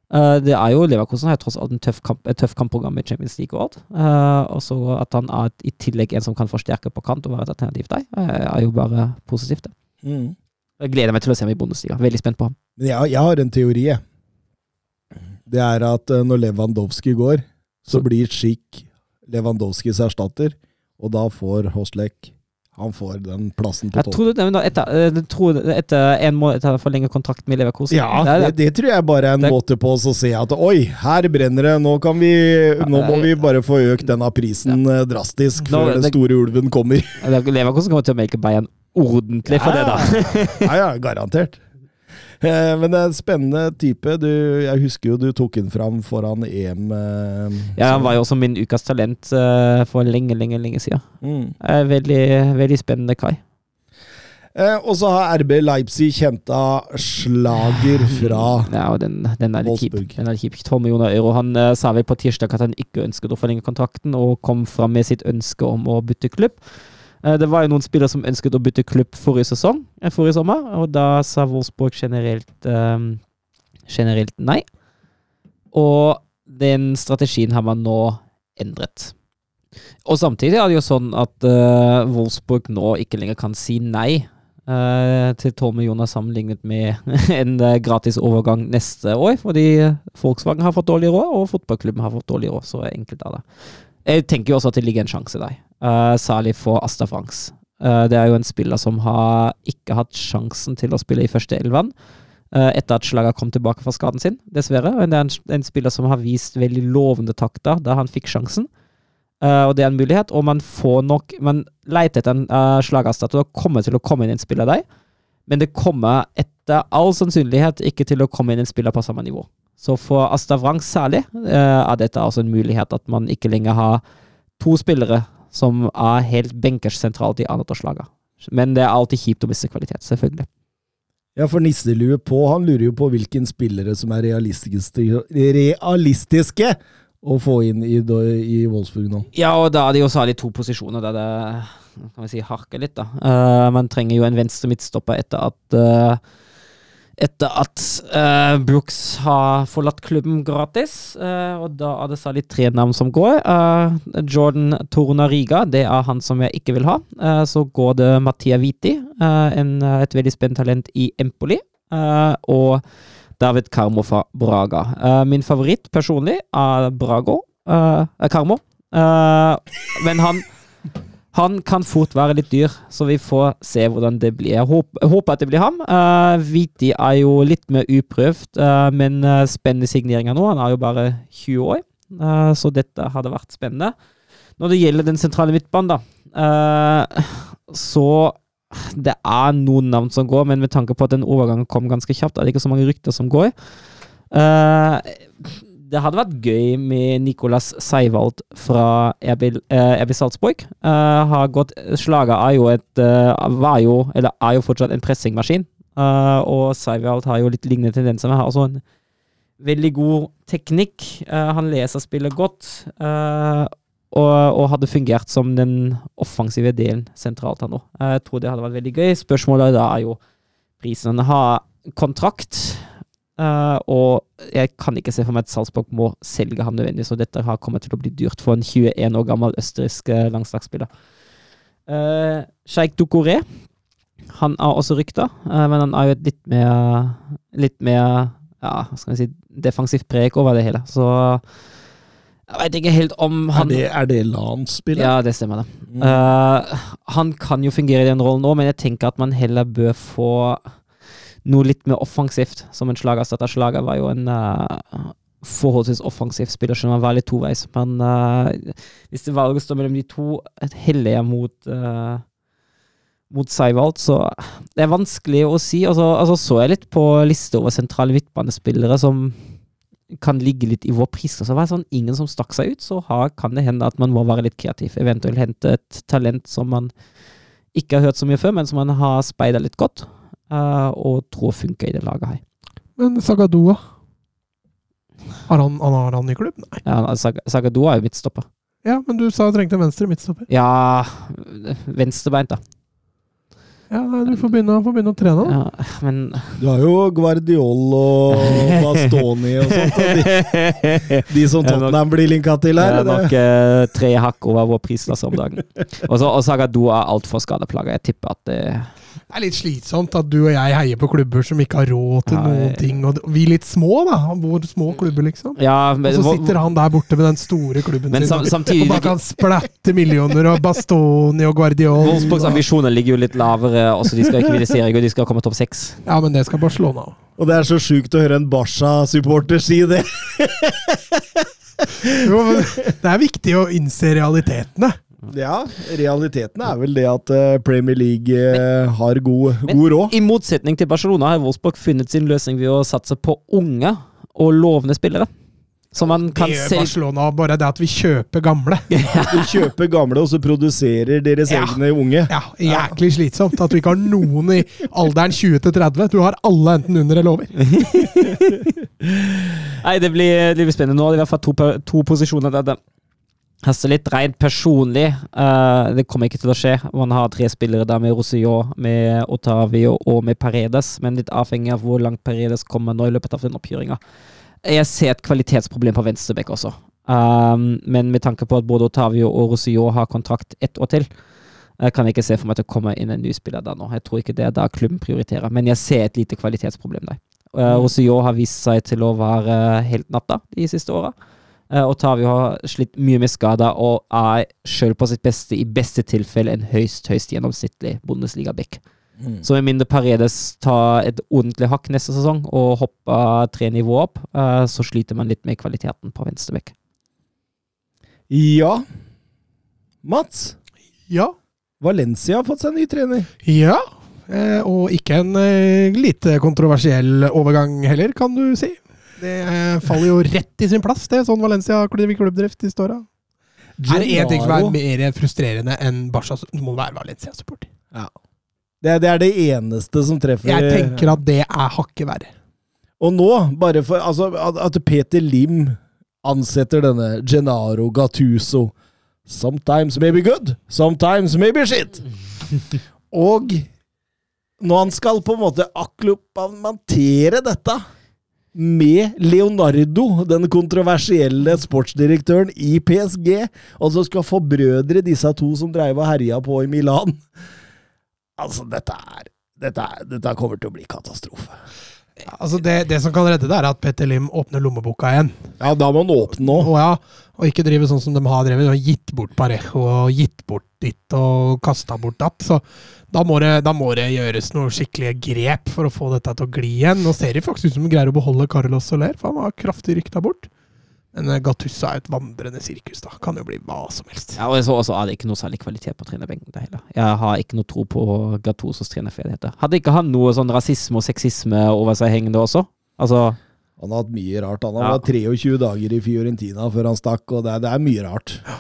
Speaker 3: uh, Det er jo Leverkosen har tross alt en tøff kamp, et tøft kampprogram i Champions League og. Uh, og så at han er i tillegg en som kan forsterke på kant og være et alternativ der, er jo bare positivt. det. Mm. Jeg gleder meg til å se ham i Bundesliga. Veldig spent på ham.
Speaker 1: Men jeg, jeg har en teori. Det er at når Lewandowski går, så, så. blir Schick Lewandowskis erstatter, og da får Hoslek han får den plassen på topp.
Speaker 3: Etter, tror, etter, en måned etter forlenge kontrakt med Leverkosen?
Speaker 1: Ja, det, det, tror jeg bare er en det, måte på å se at oi, her brenner det, nå, kan vi, nå må vi bare få økt denne prisen ja. Eh, drastisk nå, før den store ulven kommer.
Speaker 3: Leverkosen kommer til å melke Bayern ordentlig for
Speaker 1: ja,
Speaker 3: det, da.
Speaker 1: ja, ja, garantert. Eh, men det er en spennende type. Du, jeg husker jo du tok den fram foran EM. Eh,
Speaker 3: ja, han var jo også min ukas talent eh, for lenge, lenge lenge siden. Mm. Veldig, veldig spennende Kai.
Speaker 1: Eh, og så har RB Leipzig henta slager fra
Speaker 3: ja, og den, den er litt kjip. Den er kjip. 12 millioner euro. Han uh, sa vel på tirsdag at han ikke ønsket å forlenge kontrakten, og kom fram med sitt ønske om å bytte klubb. Eh, det var jo noen spillere som ønsket å bytte klubb forrige sesong, eh, forrige sommer, og da sa Wolfsburg generelt, um, generelt nei. Og den strategien har man nå endret. Og samtidig er det jo sånn at uh, Wolfsburg nå ikke lenger kan si nei uh, til 12 millioner sammenlignet med <laughs> en uh, gratis overgang neste år, fordi Volkswagen har fått dårlig råd, og fotballklubben har fått dårlig råd. Så enkelt er det. Jeg tenker jo også at det ligger en sjanse der, uh, særlig for Asta Franks. Uh, det er jo en spiller som har ikke hatt sjansen til å spille i første elven uh, etter at slaget kom tilbake fra skaden sin, dessverre. Men det er en, en spiller som har vist veldig lovende takter da han fikk sjansen. Og det er en mulighet, og man får nok Man leter etter en uh, slagerstatter og kommer til å komme inn en spiller der, men det kommer etter all sannsynlighet ikke til å komme inn en spiller på samme nivå. Så for Asta Wrang særlig er dette altså en mulighet at man ikke lenger har to spillere som er helt benkers sentralt i andreårslaget. Men det er alltid kjipt å miste kvalitet, selvfølgelig.
Speaker 1: Ja, for nisselue på, han lurer jo på hvilken spillere som er realistiske, realistiske å få inn i, i Wolfsburg nå.
Speaker 3: Ja, og da er det jo særlig to posisjoner der det kan vi si, harker litt, da. Uh, man trenger jo en venstre midtstopper etter at uh, etter at uh, Brooks har forlatt klubben gratis. Uh, og da er det særlig tre navn som går. Uh, Jordan Torunariga, det er han som jeg ikke vil ha. Så går det Mattia Viti, en, et veldig spennende talent i Empoli. og David Carmo fra Braga. Min favoritt personlig er Brago. Eh, men han han kan fort være litt dyr, så vi får se hvordan det blir. Jeg håper, håper at det blir ham. Uh, Viti er jo litt mer uprøvd, uh, men uh, spennende signeringer nå. Han er jo bare 20 år, uh, så dette hadde vært spennende. Når det gjelder den sentrale midtbanen, da, eh, så det er noen navn som går, men med tanke på at den overgangen kom ganske kjapt, er det ikke så mange rykter som går. Eh, det hadde vært gøy med Nicolas Seivald fra RB, eh, RB Salzburg. Uh, har gått, Slaget er jo et eh, var jo, eller er jo fortsatt en pressingmaskin. Uh, og Seivald har jo litt lignende tendenser. Men har også en veldig god teknikk. Uh, han leser spillet godt. Uh, og, og hadde fungert som den offensive delen sentralt her nå. Eh, Jeg tror det hadde vært veldig gøy. Spørsmålet da er jo prisen. Han har kontrakt. Uh, og jeg kan ikke se for meg at Salzburg må selge ham nødvendig, så dette har kommet til å bli dyrt for en 21 år gammel østerriksk langslagsspiller. landslagsspiller. Uh, Sheikh Dukoré, han er også rykta, uh, men han er jo et litt mer Litt mer ja, skal vi si, defensivt preg over det hele. Så jeg veit ikke helt om
Speaker 1: Er det, er det LAN-spillet?
Speaker 3: Ja, det stemmer, det. Uh, han kan jo fungere i den rollen nå, men jeg tenker at man heller bør få noe litt mer offensivt, som en slagerstøtter. Slager var jo en uh, forholdsvis offensiv spiller, selv om han var litt toveis. Men uh, hvis det valget står mellom de to, heller jeg mot uh, mot Seivald, så det er vanskelig å si. Altså, altså så jeg litt på liste over sentrale midtbanespillere som kan ligge litt i vår pris. Og så var det sånn ingen som stakk seg ut, så har, kan det hende at man må være litt kreativ. Eventuelt hente et talent som man ikke har hørt så mye før, men som man har speida litt godt, og tror funker i det laget her.
Speaker 2: Men Sagadoa Har han, han, har han i klubb? Nei.
Speaker 3: Ja, Sag Sagado er jo midtstopper.
Speaker 2: Ja, men du sa du trengte en venstre midtstopper.
Speaker 3: Ja Venstrebeint, da.
Speaker 2: Ja, nei, du får begynne, får begynne å trene, da.
Speaker 3: Ja, men
Speaker 1: Du har jo Guardiol og <laughs> Bastoni og sånt. og De, de som <laughs> Tottenham blir linka til her.
Speaker 3: det er nok eh, tre hakk over vår prislasse om dagen. Og så- og Sagado er altfor skadeplaga. Jeg tipper at det
Speaker 2: Det er litt slitsomt at du og jeg heier på klubber som ikke har råd til
Speaker 3: Ja,
Speaker 2: noen ting. Og vi litt små, da. Vår små klubber, liksom.
Speaker 3: Ja,
Speaker 2: Og så sitter han der borte med den store klubben
Speaker 3: Men sam-
Speaker 2: sin
Speaker 3: samtidig-
Speaker 2: og bare kan splatte millioner og Bastoni og Guardiol.
Speaker 3: Wolfsburgs ambisjoner ligger jo litt lavere. Også de skal ikke vinne serien, de skal komme topp seks.
Speaker 2: Ja, men det skal Barcelona òg.
Speaker 1: Og det er så sjukt å høre en Barca-supporter si det.
Speaker 2: Jo, men det er viktig å innse realitetene.
Speaker 1: Ja, realiteten er vel det at eh, Premier League eh, har god,
Speaker 3: Men-
Speaker 1: god råd.
Speaker 3: I motsetning til Barcelona har Wolfsburg funnet sin løsning ved å satse på unge og lovende spillere. Som man kan
Speaker 2: Det gjør Barcelona bare det at vi kjøper gamle. <laughs>
Speaker 1: Vi kjøper gamle, og så produserer deres
Speaker 2: Ja.
Speaker 1: egne unge.
Speaker 2: Ja, Jæklig slitsomt at du ikke har noen i alderen 20 til 30. Du har alle enten under eller over. <laughs>
Speaker 3: Nei, det blir, det blir spennende. Nå er det i hvert fall to, to posisjoner der det haster litt. Rent personlig, uh, det kommer ikke til å skje. Man har tre spillere der med Rosillon, med Otavio og med Paredes, men litt avhengig av hvor langt Paredes kommer nå i løpet av den oppkjøringa. Jeg ser et kvalitetsproblem på venstrebekk også. Um, men med tanke på at både Otavio og Rosillon har kontrakt ett år til, eh, kan jeg ikke se for meg at det kommer inn en ny spiller der nå. Jeg tror ikke det er da klubben prioriterer, men jeg ser et lite kvalitetsproblem der. Uh, Rosillon har vist seg til å være helt natta de siste åra. Uh, Otavio har slitt mye med skader og er sjøl på sitt beste, i beste tilfelle, en høyst, høyst gjennomsnittlig Bundesliga-back. Så med mindre Paredes tar et ordentlig hakk neste sesong og hopper tre nivåer opp, uh, så sliter man litt med kvaliteten på venstreback.
Speaker 1: Ja. Mats,
Speaker 2: Ja.
Speaker 1: Valencia har fått seg ny trener.
Speaker 2: Ja. Eh, og ikke en eh, lite kontroversiell overgang heller, kan du si. Det faller jo rett i sin plass, det, sånn Valencia driver klubbdrift de siste åra. Er det én ting som er mer frustrerende enn Barca, så må det være Valencia-supporter.
Speaker 1: Det, er- det er det eneste som treffer
Speaker 2: Jeg tenker at det er hakket verre.
Speaker 1: Og nå, bare for altså, at, at Peter Lim ansetter denne Gennaro Gattuso Sometimes maybe good, sometimes maybe shit. <laughs> Og når han skal på en måte akklopamentere dette med Leonardo, den kontroversielle sportsdirektøren i PSG, og så skal forbrødre disse to som dreiv og herja på i Milan Altså, dette er dette, er, dette kommer til å bli katastrofe.
Speaker 2: Altså det, det som kan redde det, er at Petter Lim åpner lommeboka igjen.
Speaker 1: Ja, da må han åpne nå.
Speaker 2: Og, ja, og ikke drive sånn som de har drevet, og gitt bort Parejo og gitt bort ditt og kasta bort datt. Så da må, det, da må det gjøres noen skikkelige grep for å få dette til å gli igjen. Nå ser det faktisk ut som de greier å beholde Carlos Soler, for han var kraftig rykta bort. Men eh, Gattussa er et vandrende sirkus, da. Kan jo bli hva som helst.
Speaker 3: Ja, og så også er det ikke noe særlig kvalitet på trenerbenken. det heller. Jeg har ikke noe tro på Gattusos trenerferdigheter. Hadde ikke han noe sånn rasisme og sexisme over seg hengende også? Altså,
Speaker 1: Han har hatt mye rart. Han
Speaker 3: Ja.
Speaker 1: vært 23 dager i Fiorentina før han stakk, og det er, det er mye rart.
Speaker 2: Ja.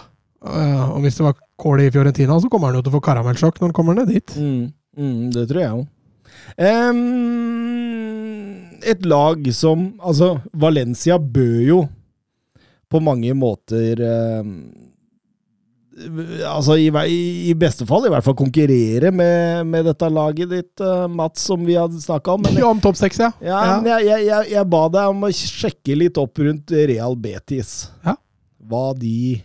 Speaker 2: og hvis det var kål i Fiorentina, så kommer han jo til å få karamellsjokk når han kommer ned dit.
Speaker 1: Mm, mm, det tror jeg òg. Um, et lag som Altså, Valencia bør jo på mange måter um, Altså, i, i beste fall i hvert fall konkurrere med, med dette laget ditt, eh, Mats, som vi hadde snakka om. Men,
Speaker 2: Ja, om topp seks, ja.
Speaker 1: ja, ja. jeg, jeg, jeg, jeg ba deg om å sjekke litt opp rundt Real Betis.
Speaker 2: Ja.
Speaker 1: Hva de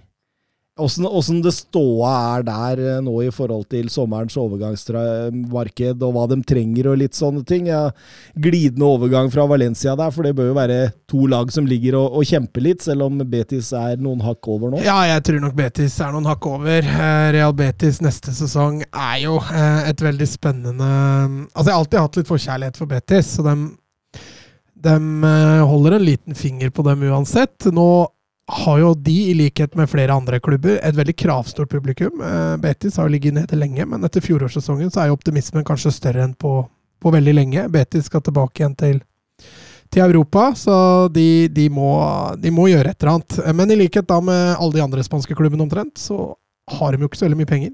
Speaker 1: Åssen det ståa er der eh, nå i forhold til sommerens overgangsmarked, og hva de trenger og litt sånne ting. Ja, glidende overgang fra Valencia der, for det bør jo være to lag som ligger og, og kjemper litt, selv om Betis er noen hakk over nå.
Speaker 2: Ja, jeg tror nok Betis er noen hakk over. Eh, Real Betis neste sesong er jo eh, et veldig spennende Altså, jeg har alltid hatt litt forkjærlighet for Betis, så de, holder en liten finger på dem uansett. Nå har jo de, i likhet med flere andre klubber, et veldig kravstort publikum. Eh, Betis har jo ligget nede lenge, men etter fjorårssesongen så er jo optimismen kanskje større enn på, på veldig lenge. Betis skal tilbake igjen til til Europa, så de, de, må, de må gjøre et eller annet. Men i likhet da med alle de andre spanske klubbene omtrent, så har de jo ikke så veldig mye penger.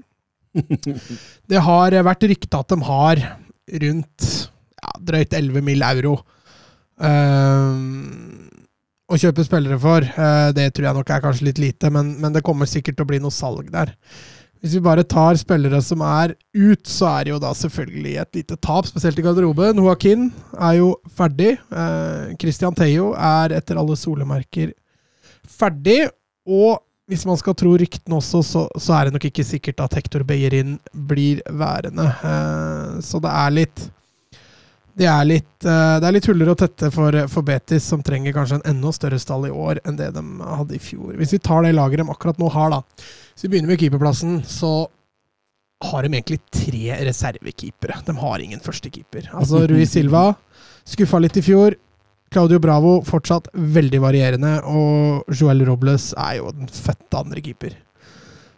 Speaker 2: <laughs> Det har vært rykta at de har rundt ja, drøyt 11 mill. euro eh, å kjøpe spillere for. Eh, det tror jeg nok er kanskje litt lite, men, men det kommer sikkert til å bli noe salg der. Hvis vi bare tar spillere som er ut, så er det jo da selvfølgelig et lite tap, spesielt i garderoben. Joaquin er jo ferdig. Eh, Christian Theo er etter alle solemerker ferdig. Og hvis man skal tro ryktene også, så, så er det nok ikke sikkert at Hector Beyerin blir værende. Eh, så det er litt det er litt, eh, det er litt huller å tette for, for Betis, som trenger kanskje en enda større stall i år enn det de hadde i fjor. Hvis vi tar det laget de akkurat nå har, da. Hvis vi begynner med keeperplassen, så har de egentlig tre reservekeepere. De har ingen førstekeeper. Altså <laughs> Rui Silva skuffa litt i fjor. Claudio Bravo fortsatt veldig varierende, og Joel Robles er jo den fødte andre keeper.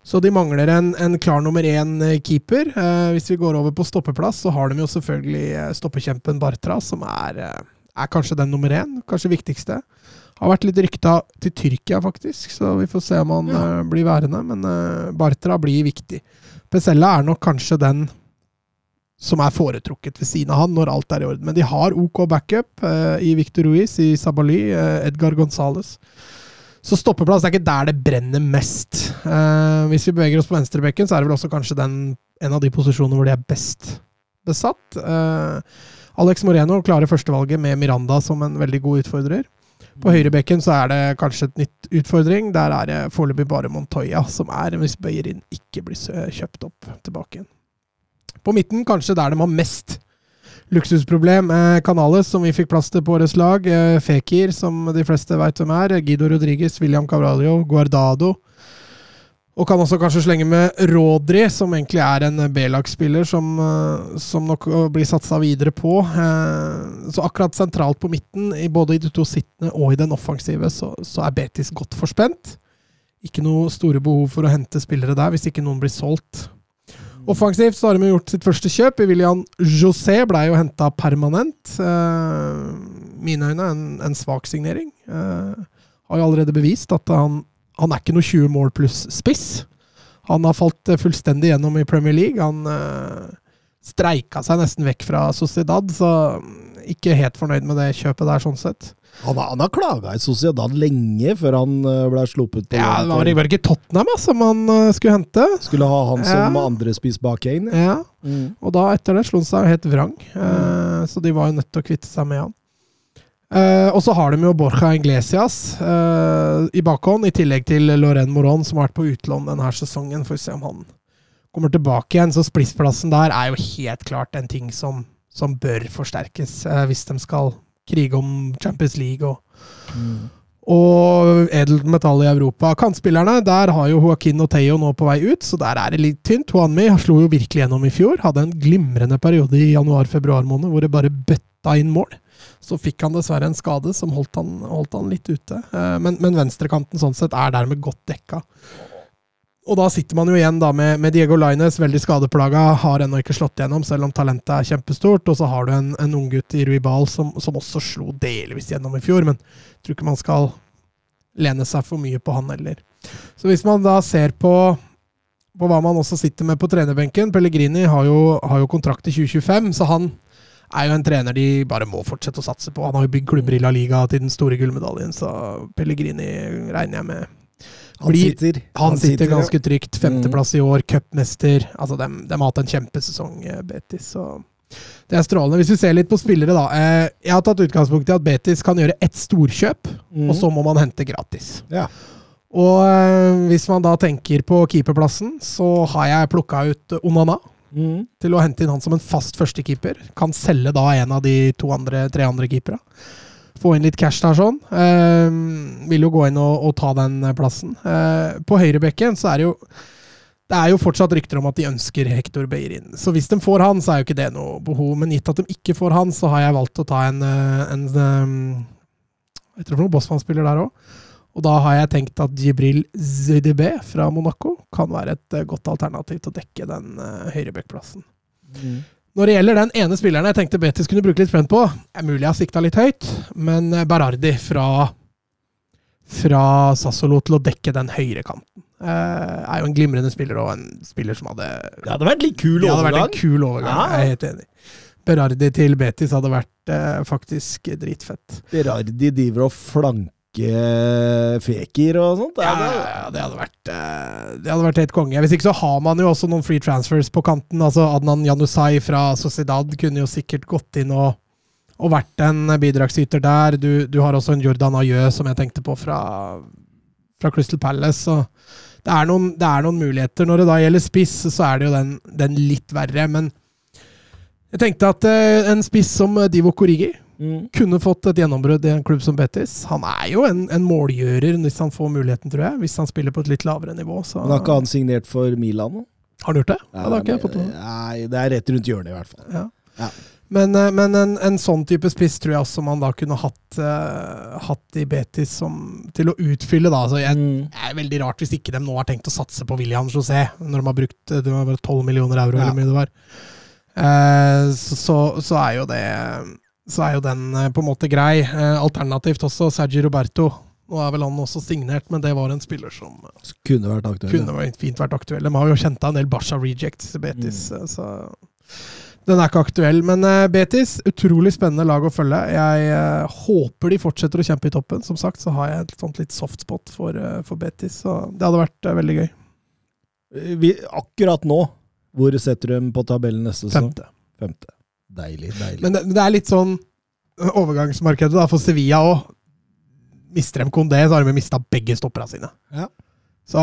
Speaker 2: Så de mangler en, en klar nummer én-keeper. Eh, hvis vi går over på stoppeplass, så har de jo selvfølgelig eh, stoppekjempen Bartra, som er, eh, er kanskje den nummer én, kanskje viktigste. Har vært litt rykta til Tyrkia, faktisk, så vi får se om han eh, blir værende. Men uh, Bartra blir viktig. Pesella er nok kanskje den som er foretrukket ved siden av han når alt er i orden. Men de har OK backup uh, i Victor Ruiz, i Sabali, eh, Edgar Gonzales. Så stoppeplass er ikke der det brenner mest. Uh, hvis vi beveger oss på venstrebekken, så er det vel også kanskje den, en av de posisjonene hvor de er best besatt. Uh, Alex Moreno klarer førstevalget med Miranda som en veldig god utfordrer. På høyrebekken så er det kanskje et nytt utfordring. Der er det foreløpig bare Montoya som er, hvis Bøyerin ikke blir kjøpt opp tilbake igjen. På midten kanskje der de har mest luksusproblem. Eh, Canales, som vi fikk plass til på årets lag. Eh, Fekir, som de fleste veit hvem er. Guido Rodriguez, William Cavralio, Guardado. Og kan også kanskje slenge med Rodri, som egentlig er en B-lagsspiller som, eh, som nok eh, blir satsa videre på. Eh, Så akkurat sentralt på midten, både i de to sittende og i den offensive, så, så er Betis godt forspent. Ikke noe store behov for å hente spillere der, hvis ikke noen blir solgt. Offensivt så har de gjort sitt første kjøp. William José ble jo henta permanent. Eh, mine øyne en, en svak signering. Eh, har jo allerede bevist at han, han er ikke noe 20 mål pluss-spiss. Han har falt eh, fullstendig gjennom i Premier League. Han eh, streika seg nesten vekk fra Sociedad, så mm, ikke helt fornøyd med det kjøpet der, sånn sett.
Speaker 1: Han, har- han har klaga i Sociedad lenge før han eh, ble sluppet på
Speaker 2: Ja, det var, ikke Tottenham som han eh, skulle hente?
Speaker 1: Skulle ha han som
Speaker 2: Ja.
Speaker 1: andrespiss bak Kane. Ja. Mm.
Speaker 2: og da etter det slo han seg helt vrang. mm. så de var jo nødt til å kvitte seg med han. Uh, og så har de jo Borja Inglesias uh, i bakhånd, i tillegg til Loren Moron, som har vært på utlån denne sesongen. Får vi se om han kommer tilbake igjen. Så splissplassen der er jo helt klart en ting som, som bør forsterkes, uh, hvis de skal krige om Champions League og,
Speaker 1: Mm.
Speaker 2: og edelt metall i Europa. Kantspillerne, der har jo Joaquin og Theo nå på vei ut, så der er det litt tynt. Juanmi slo jo virkelig gjennom i fjor. Hadde en glimrende periode i januar-februar måned hvor det bare bøtta inn mål. Så fikk han dessverre en skade som holdt han, holdt han litt ute. Eh, Men, men venstrekanten sånn sett er dermed godt dekka. Og da sitter man jo igjen da med, med Diego Lainez, veldig skadeplaga, har ennå ikke slått gjennom, selv om talentet er kjempestort. Og så har du en, en unggutt i Ruibal som, som også slo delvis gjennom i fjor, men jeg tror ikke man skal lene seg for mye på han heller. Så hvis man da ser på, på hva man også sitter med på trenerbenken Pellegrini har jo, har jo kontrakt i 2025, så han er jo en trener de bare må fortsette å satse på. Han har jo bygd klubber i La Liga til den store gullmedaljen, så Pellegrini regner jeg med
Speaker 1: Han
Speaker 2: Blir-
Speaker 1: sitter.
Speaker 2: han sitter ganske trygt. Femteplass i år, cupmester. Altså, de, de har hatt en kjempesesong, eh, Betis. Så det er strålende. Hvis vi ser litt på spillere, da. Eh, Jeg har tatt utgangspunkt i at Betis kan gjøre ett storkjøp,
Speaker 1: Mm.
Speaker 2: og så må man hente gratis.
Speaker 1: Ja.
Speaker 2: Og eh, hvis man da tenker på keeperplassen, så har jeg plukka ut Onana
Speaker 1: Mm.
Speaker 2: til å hente inn han som en fast førstekeeper. Kan selge da en av de to andre, tre andre keepera. Få inn litt cash der sånn. Eh, vil jo gå inn og, og ta den eh, plassen. Eh, på høyrebekken så er det jo det er jo fortsatt rykter om at de ønsker Hector Beirin. Så hvis de får han, så er jo ikke det noe behov. Men gitt at de ikke får han, så har jeg valgt å ta en, en, en eh, Jeg tror noen Bosman-spiller der òg. Og da har jeg tenkt at Jibril ZDB fra Monaco kan være et eh, godt alternativ til å dekke den uh, høyrebekkplassen.
Speaker 1: Mm.
Speaker 2: Når det gjelder den ene spilleren jeg tenkte Betis kunne bruke litt spent på, er mulig jeg har sikta litt høyt, men eh, Berardi fra, fra Sassolo til å dekke den høyre kanten. Eh, er jo en glimrende spiller og en spiller som hadde
Speaker 1: Det hadde vært litt kul
Speaker 2: det hadde vært en kul overgang.
Speaker 1: Ja.
Speaker 2: Jeg er helt enig. Berardi til Betis hadde vært eh, faktisk dritfett.
Speaker 1: Berardi driver og flanker Fekir og sånt. Det
Speaker 2: Ja,
Speaker 1: er
Speaker 2: ja,
Speaker 1: det.
Speaker 2: ja, det hadde vært eh, Det hadde vært helt konge. Hvis ikke så har man jo også noen free transfers på kanten. Altså Adnan Janusai fra Sociedad kunne jo sikkert gått inn og, og vært en bidragsyter der. Du, du har også en Jordan Ayø som jeg tenkte på fra, fra Crystal Palace. Så det er, noen, det er noen muligheter. Når det da gjelder spiss, så er det jo den, den litt verre. Men jeg tenkte at eh, en spiss som Divo Korigi
Speaker 1: Mm.
Speaker 2: kunne fått et gjennombrudd i en klubb som Betis. Han er jo en, en målgjører hvis han får muligheten, tror jeg. Hvis han spiller på et litt lavere nivå. Så.
Speaker 1: Men har ikke han signert for Milan nå?
Speaker 2: Har han gjort det? Ja, det har ikke jeg fått med.
Speaker 1: Nei, det er rett rundt hjørnet i hvert fall.
Speaker 2: Ja.
Speaker 1: Ja.
Speaker 2: Men, eh, men en, en sånn type spiss tror jeg også man da kunne hatt, uh, hatt i Betis som, til å utfylle. da. Så jeg,
Speaker 1: Mm.
Speaker 2: det er veldig rart hvis ikke de nå har tenkt å satse på William José, når de har brukt det var vel 12 millioner euro,
Speaker 1: Ja.
Speaker 2: eller mye det var. Uh, så, så, så er jo det Så er jo den eh, på en måte grei. Eh, alternativt også Sergi Roberto. Nå er vel han også signert, men det var en spiller som
Speaker 1: kunne vært aktuell.
Speaker 2: kunne vært fint vært aktuell. De har jo kjent av en del Basha rejects i Betis, mm. så den er ikke aktuell. Men eh, Betis, utrolig spennende lag å følge. Jeg eh, håper de fortsetter å kjempe i toppen. Som sagt så har jeg et sånt litt soft spot for, eh, for Betis, så det hadde vært eh, veldig gøy.
Speaker 1: Vi, akkurat nå, hvor setter du dem på tabellen neste sesong?
Speaker 2: Femte.
Speaker 1: Femte. Deilig, deilig.
Speaker 2: Men det, det er litt sånn eh, overgangsmarkedet da, for Sevilla òg. Mister de Condé, så har de mista begge stopperne sine.
Speaker 1: Ja.
Speaker 2: Så,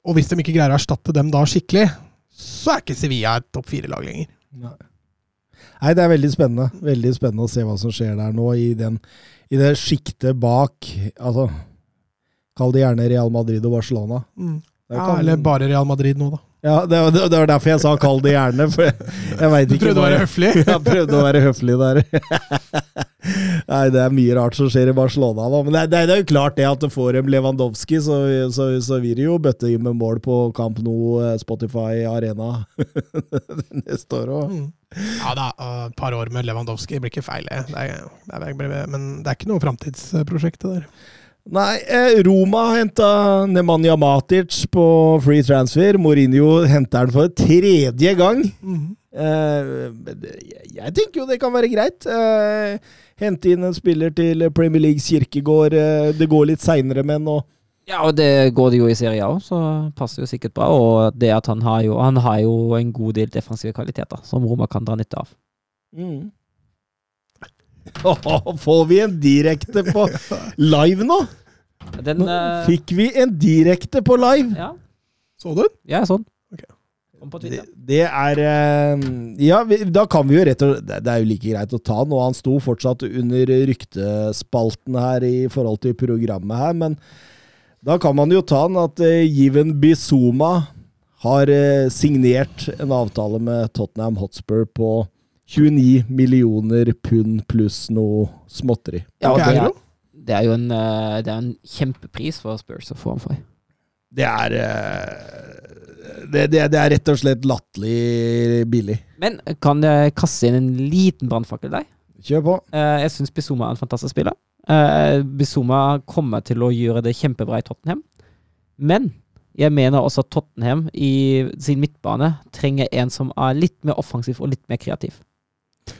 Speaker 2: og hvis de ikke greier å erstatte dem da skikkelig, så er ikke Sevilla et topp fire-lag lenger.
Speaker 1: Nei. Nei, det er veldig spennende. Veldig spennende å se hva som skjer der nå, i, den, i det sjiktet bak Altså, kall det gjerne Real Madrid og Barcelona.
Speaker 2: Mm. Ja, eller bare Real Madrid nå, da.
Speaker 1: Ja, det, var- det var derfor jeg sa kall det gjerne, for jeg, jeg
Speaker 2: Du prøvde å være høflig? <laughs>
Speaker 1: Jeg prøvde å være høflig der. <laughs> Nei, det er mye rart som skjer i Barcelona nå. Men det det det er jo klart det at du får en Lewandowski, så, så, så vil det jo bøtte inn med mål på Camp Nou, eh, Spotify Arena <laughs> neste år òg.
Speaker 2: Mm. Ja da, et par år med Lewandowski blir ikke feil. Det er, det er, men det er ikke noe framtidsprosjekt, det der.
Speaker 1: Nei, eh, Roma henta Nemanja Matic på free transfer. Mourinho henter han for tredje gang. Mm -hmm. jeg- tenker jo det kan være greit. Eh, Hente inn en spiller til Premier Leagues kirkegård. Det går litt seinere, men nå
Speaker 3: Ja, og det går det jo i Serie òg, så passer jo sikkert bra. Og det at han har jo, han har jo en god del defensive kvaliteter som Roma kan dra nytte av.
Speaker 1: mm. Får vi en direkte på live nå?
Speaker 3: Den
Speaker 1: Nå
Speaker 3: eh,
Speaker 1: Fikk vi en direkte på live?
Speaker 3: Ja,
Speaker 2: Så du den?
Speaker 3: ja sånn.
Speaker 2: Ok.
Speaker 1: Det, det er eh, Ja, vi, da kan vi jo rett og Det det er jo like greit å ta den, og han sto fortsatt under ryktespalten her i forhold til programmet her, men da kan man jo ta den at eh, Given Bizuma har signert en avtale med Tottenham Hotspur på 29 millioner pund pluss noe småtteri.
Speaker 3: Ja, det
Speaker 2: er det
Speaker 3: er jo en, eh, det er en kjempepris for Spurs å få ham for.
Speaker 1: Det er eh, det, det, det er rett og slett latterlig billig.
Speaker 3: Men kan jeg kaste inn en liten brannfakkel der?
Speaker 1: Kjør på.
Speaker 3: Eh, jeg syns Bizuma er en fantastisk spiller. Bizuma kommer til å gjøre det kjempebra i Tottenham. Men jeg mener også at Tottenham i sin midtbane trenger en som er litt mer offensiv og litt mer kreativ.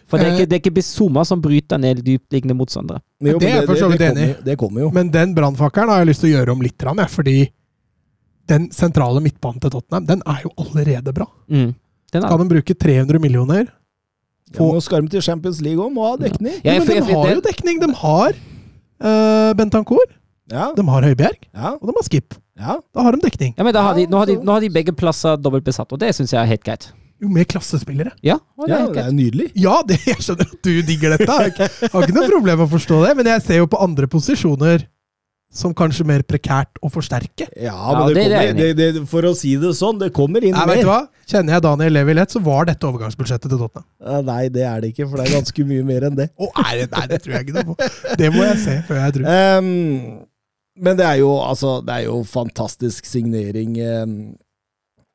Speaker 3: For det er
Speaker 2: Eh.
Speaker 3: ikke, det er ikke Bizuma som bryter ned dyptliggende motstandere.
Speaker 1: Jo,
Speaker 2: Det er jeg for så vidt enig i. Men den brannfakkelen har jeg lyst til å gjøre om litt, jeg, fordi den sentrale midtbanen til Tottenham, den er jo allerede bra.
Speaker 3: Mm. Den er,
Speaker 2: Kan de bruke 300 millioner?
Speaker 1: Ja, nå skal de til Champions League òg, må ha dekning.
Speaker 3: Ja,
Speaker 2: Ja,
Speaker 3: jeg-
Speaker 2: men
Speaker 3: jeg-
Speaker 2: de har jo dekning! De har uh, Bentancour,
Speaker 1: Ja,
Speaker 2: de har Høibjerg,
Speaker 1: ja,
Speaker 2: og de har Skip.
Speaker 1: ja.
Speaker 2: Da har de dekning.
Speaker 3: ja, men da har de, nå, har de, nå har de begge plasser dobbelt besatt, og det syns jeg er helt greit.
Speaker 2: Jo, med klassespillere.
Speaker 3: Ja, det
Speaker 1: ja
Speaker 3: er
Speaker 1: det er nydelig.
Speaker 2: Ja, det, <laughs> jeg skjønner at du digger dette. Jeg har ikke- noe problem med å forstå det, men jeg ser jo på andre posisjoner som kanskje mer prekært å forsterke.
Speaker 1: Ja,
Speaker 3: Ja,
Speaker 1: men det,
Speaker 3: det er
Speaker 1: kommer, det, det, for å si det sånn, det kommer inn
Speaker 2: Nei, vet du hva? Kjenner jeg Daniel Levi lett, så var dette overgangsbudsjettet til Tottenham.
Speaker 1: Ja, Nei, det er det ikke, for det er ganske mye mer enn det.
Speaker 2: Er det? Nei, det tror jeg ikke noe på. Det må jeg se før jeg tror.
Speaker 1: Um, men det er jo altså Det er jo fantastisk signering. ehm.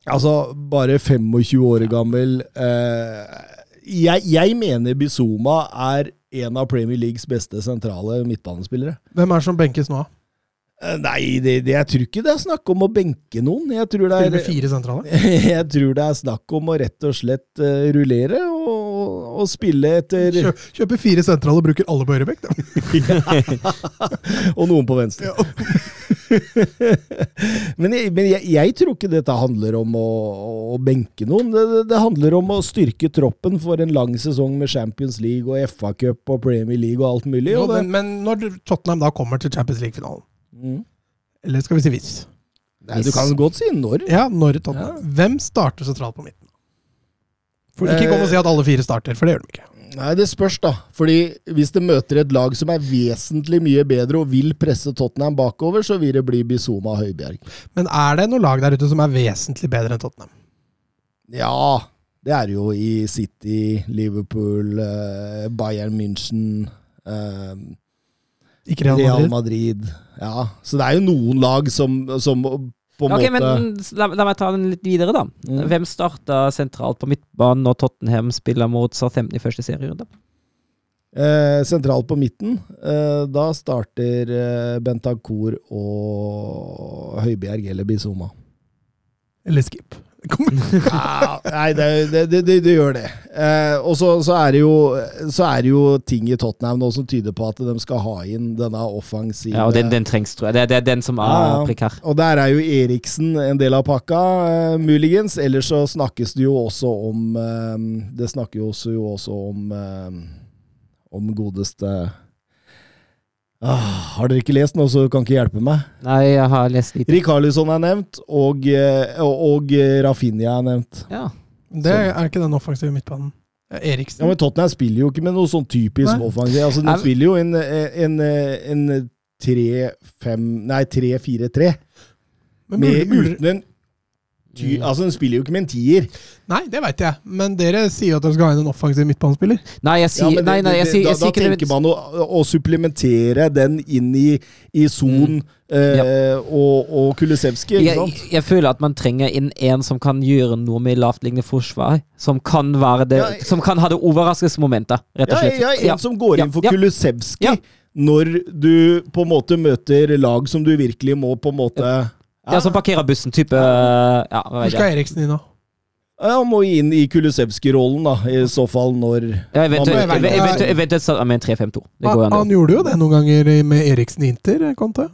Speaker 1: Altså, bare 25 år gammel. eh, jeg, jeg mener Bizuma er en av Premier Leagues beste sentrale midtbanespillere.
Speaker 2: Hvem er det som benkes nå?
Speaker 1: da? Nei, det, det, jeg tror ikke det er snakk om å benke noen. Jeg tror det
Speaker 2: med
Speaker 1: er,
Speaker 2: fire sentrale? <laughs>
Speaker 1: jeg tror det er snakk om å rett og slett uh, rullere og, og spille etter
Speaker 2: Kjø, Kjøpe fire sentrale og bruker alle på høyrebekk? da. <laughs>
Speaker 1: Og noen på venstre. <laughs> men jeg, men jeg, jeg tror ikke dette handler om å, å benke noen. Det, det, handler om å styrke troppen for en lang sesong med Champions League og FA-cup og Premier League og alt mulig.
Speaker 2: Jo,
Speaker 1: Og
Speaker 2: men, men når Tottenham da kommer til Champions League-finalen,
Speaker 1: mm.
Speaker 2: eller skal vi si hvis
Speaker 1: Nei, du kan godt si når.
Speaker 2: Ja, når Tottenham. Hvem starter sentralt på midten? For Ikke kom og si at alle fire starter, for det gjør de ikke.
Speaker 1: Nei, Det spørs, da. Fordi hvis det møter et lag som er vesentlig mye bedre og vil presse Tottenham bakover, så vil det bli Bizuma Høibjerg.
Speaker 2: Men er det noe lag der ute som er vesentlig bedre enn Tottenham?
Speaker 1: Ja, det er jo i City, Liverpool, eh, Bayern München eh,
Speaker 2: Real
Speaker 1: Real
Speaker 2: Madrid?
Speaker 1: Madrid. Ja, så det er jo noen lag som, som på en
Speaker 3: Ok,
Speaker 1: måte
Speaker 3: men la, la meg ta den litt videre, da.
Speaker 1: Mm.
Speaker 3: Hvem starta sentralt på midtbanen når Tottenham spiller mot Southampton i første serierunde?
Speaker 1: eh, Sentralt på midten, eh, da starter eh, Bentancour og Høibjerg eller Bizoma.
Speaker 2: Eller Skip? <laughs>
Speaker 1: Ja, nei, det, det, det, det, gjør det. Eh, og så, så, er det jo, så er det jo ting i Tottenham nå som tyder på at de skal ha inn denne offensive
Speaker 3: Ja, og den, den trengs, tror jeg. Det, det er den som er
Speaker 1: Ja,
Speaker 3: prekær.
Speaker 1: Og der er jo Eriksen en del av pakka, eh, muligens. Ellers så snakkes det jo også om eh, Det snakker jo også, om eh, om godeste ah, Har dere ikke lest noe, så kan ikke hjelpe meg?
Speaker 3: Nei, jeg har lest litt.
Speaker 1: Rikarlisson er nevnt, og, eh, og, og Rafinha er nevnt.
Speaker 3: Ja.
Speaker 2: Det er ikke den offensive midtbanen. Ja, Eriksen.
Speaker 1: Ja, men Tottenham spiller jo ikke med noe sånn typisk offensiv. Altså, de spiller jo en, en, en 3-5 Nei, 3-4-3.
Speaker 2: Men
Speaker 1: Med
Speaker 2: mulig- mulig-
Speaker 1: uten en ty, Altså, de spiller jo ikke med en tier.
Speaker 2: Nei, det veit jeg, men dere sier jo at dere skal ha inn en offensiv midtbanespiller.
Speaker 3: Nei, jeg sier
Speaker 1: ja,
Speaker 3: Nei,
Speaker 1: det-
Speaker 3: nei, jeg
Speaker 1: det-
Speaker 3: sier,
Speaker 1: da,
Speaker 3: jeg sier
Speaker 1: da
Speaker 3: ikke
Speaker 1: tenker man å, å supplementere den inn i, i son eh, og, og Kulisevskij, ikke sant?
Speaker 3: jeg, jeg føler at man trenger inn en som kan gjøre noe med lavtliggende forsvar. Som kan være det
Speaker 1: Ja, jeg-
Speaker 3: Som kan ha det overraskelsesmomentet, rett og slett.
Speaker 1: ja, en
Speaker 3: Ja.
Speaker 1: som går inn for
Speaker 3: ja.
Speaker 1: Kulisevskij
Speaker 3: Ja.
Speaker 1: når du på en måte møter lag som du virkelig må på en måte
Speaker 3: Ja, som parkerer bussen, type Ja,
Speaker 2: Hvor skal. Eriksen inn nå?
Speaker 1: Ja, Han må inn i Kulusevski-rollen, da, i så fall når
Speaker 3: Ja, eventuelt, starte med en 3-5-2. Det går
Speaker 2: Han, han gjorde jo det noen ganger med Eriksen Inter, Conte.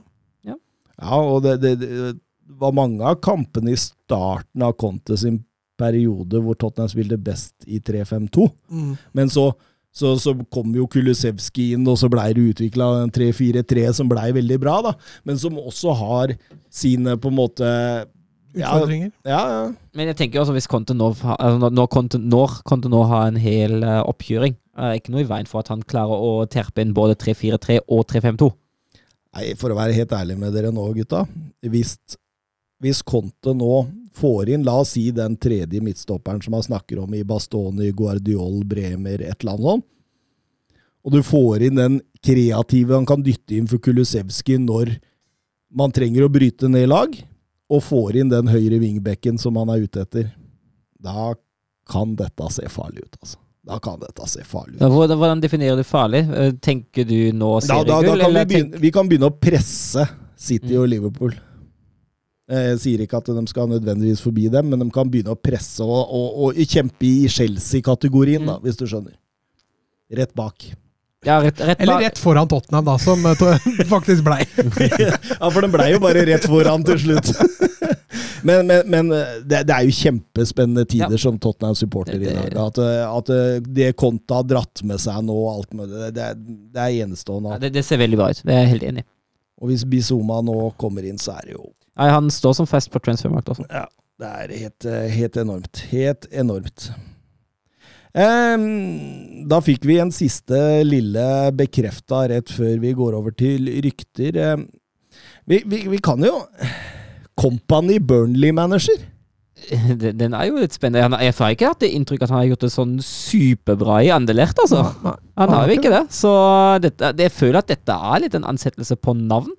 Speaker 1: Ja, og det, det, det var mange av kampene i starten av Conte sin periode hvor Tottenham spilte best i 3-5-2.
Speaker 2: Mm.
Speaker 1: Men så, så, så kom jo Kulusevski inn, og så blei det utvikla en 3-4-3 som blei veldig bra, da. Men som også har sine på en måte ja,
Speaker 2: Utfordringer.
Speaker 1: ja, ja.
Speaker 3: Men jeg tenker jo også hvis Conte nå, altså når, når Conte, når Conte nå har en hel uh, oppkjøring, er det ikke noe i veien for at han klarer å terpe inn både 3-4-3 og 3-5-2.
Speaker 1: Nei, for å være helt ærlig med dere nå, gutta. Hvis, hvis Conte nå får inn, la oss si den tredje midtstopperen som han snakker om i Bastoni, Guardiol, Bremer, et eller annet sånt, og du får inn den kreative han kan dytte inn for Kulusevski når man trenger å bryte ned lag, og får inn den høyre vingbekken som han er ute etter, da kan dette se farlig ut, altså. Da kan dette se farlig ut.
Speaker 3: Hvordan, hvordan definerer du farlig? Eh, Tenker du nå
Speaker 1: Da, da, da kan vi, begynne, vi kan begynne å presse City
Speaker 3: Mm.
Speaker 1: og Liverpool. Jeg sier ikke at de skal nødvendigvis forbi dem, men de kan begynne å presse og, og, og kjempe i Chelsea-kategorien,
Speaker 3: Mm.
Speaker 1: hvis du skjønner. Rett bak.
Speaker 3: Ja, rett, rett
Speaker 2: Eller rett foran Tottenham, da, som eh, <laughs> faktisk blei. <laughs>
Speaker 1: ja, for den blei jo bare rett foran til slutt. <laughs> men men, men det, det er jo kjempespennende tider
Speaker 3: Ja.
Speaker 1: som Tottenham-supporter i dag. At, at det Conte har dratt med seg nå, og alt med det, det, det er enestående.
Speaker 3: Ja, det, det ser veldig bra ut. Det er jeg helt enig i.
Speaker 1: Og hvis Bizoma nå kommer inn, så er det jo
Speaker 3: Nei, Han står som fest på transfermarkedet også.
Speaker 1: Ja, det er helt, eh, helt enormt. Helt enormt. Ehm, da fikk vi en siste lille bekrefta rett før vi går over til rykter. Vi, vi, vi kan jo Company Burnley-manager. <laughs>
Speaker 3: Den den er jo litt spennende. Jeg får ikke hatt det inntrykk at han har gjort det sånn superbra i Andelert, altså. Han har jo ikke det. Så dette, jeg føler at dette er litt en ansettelse på navn.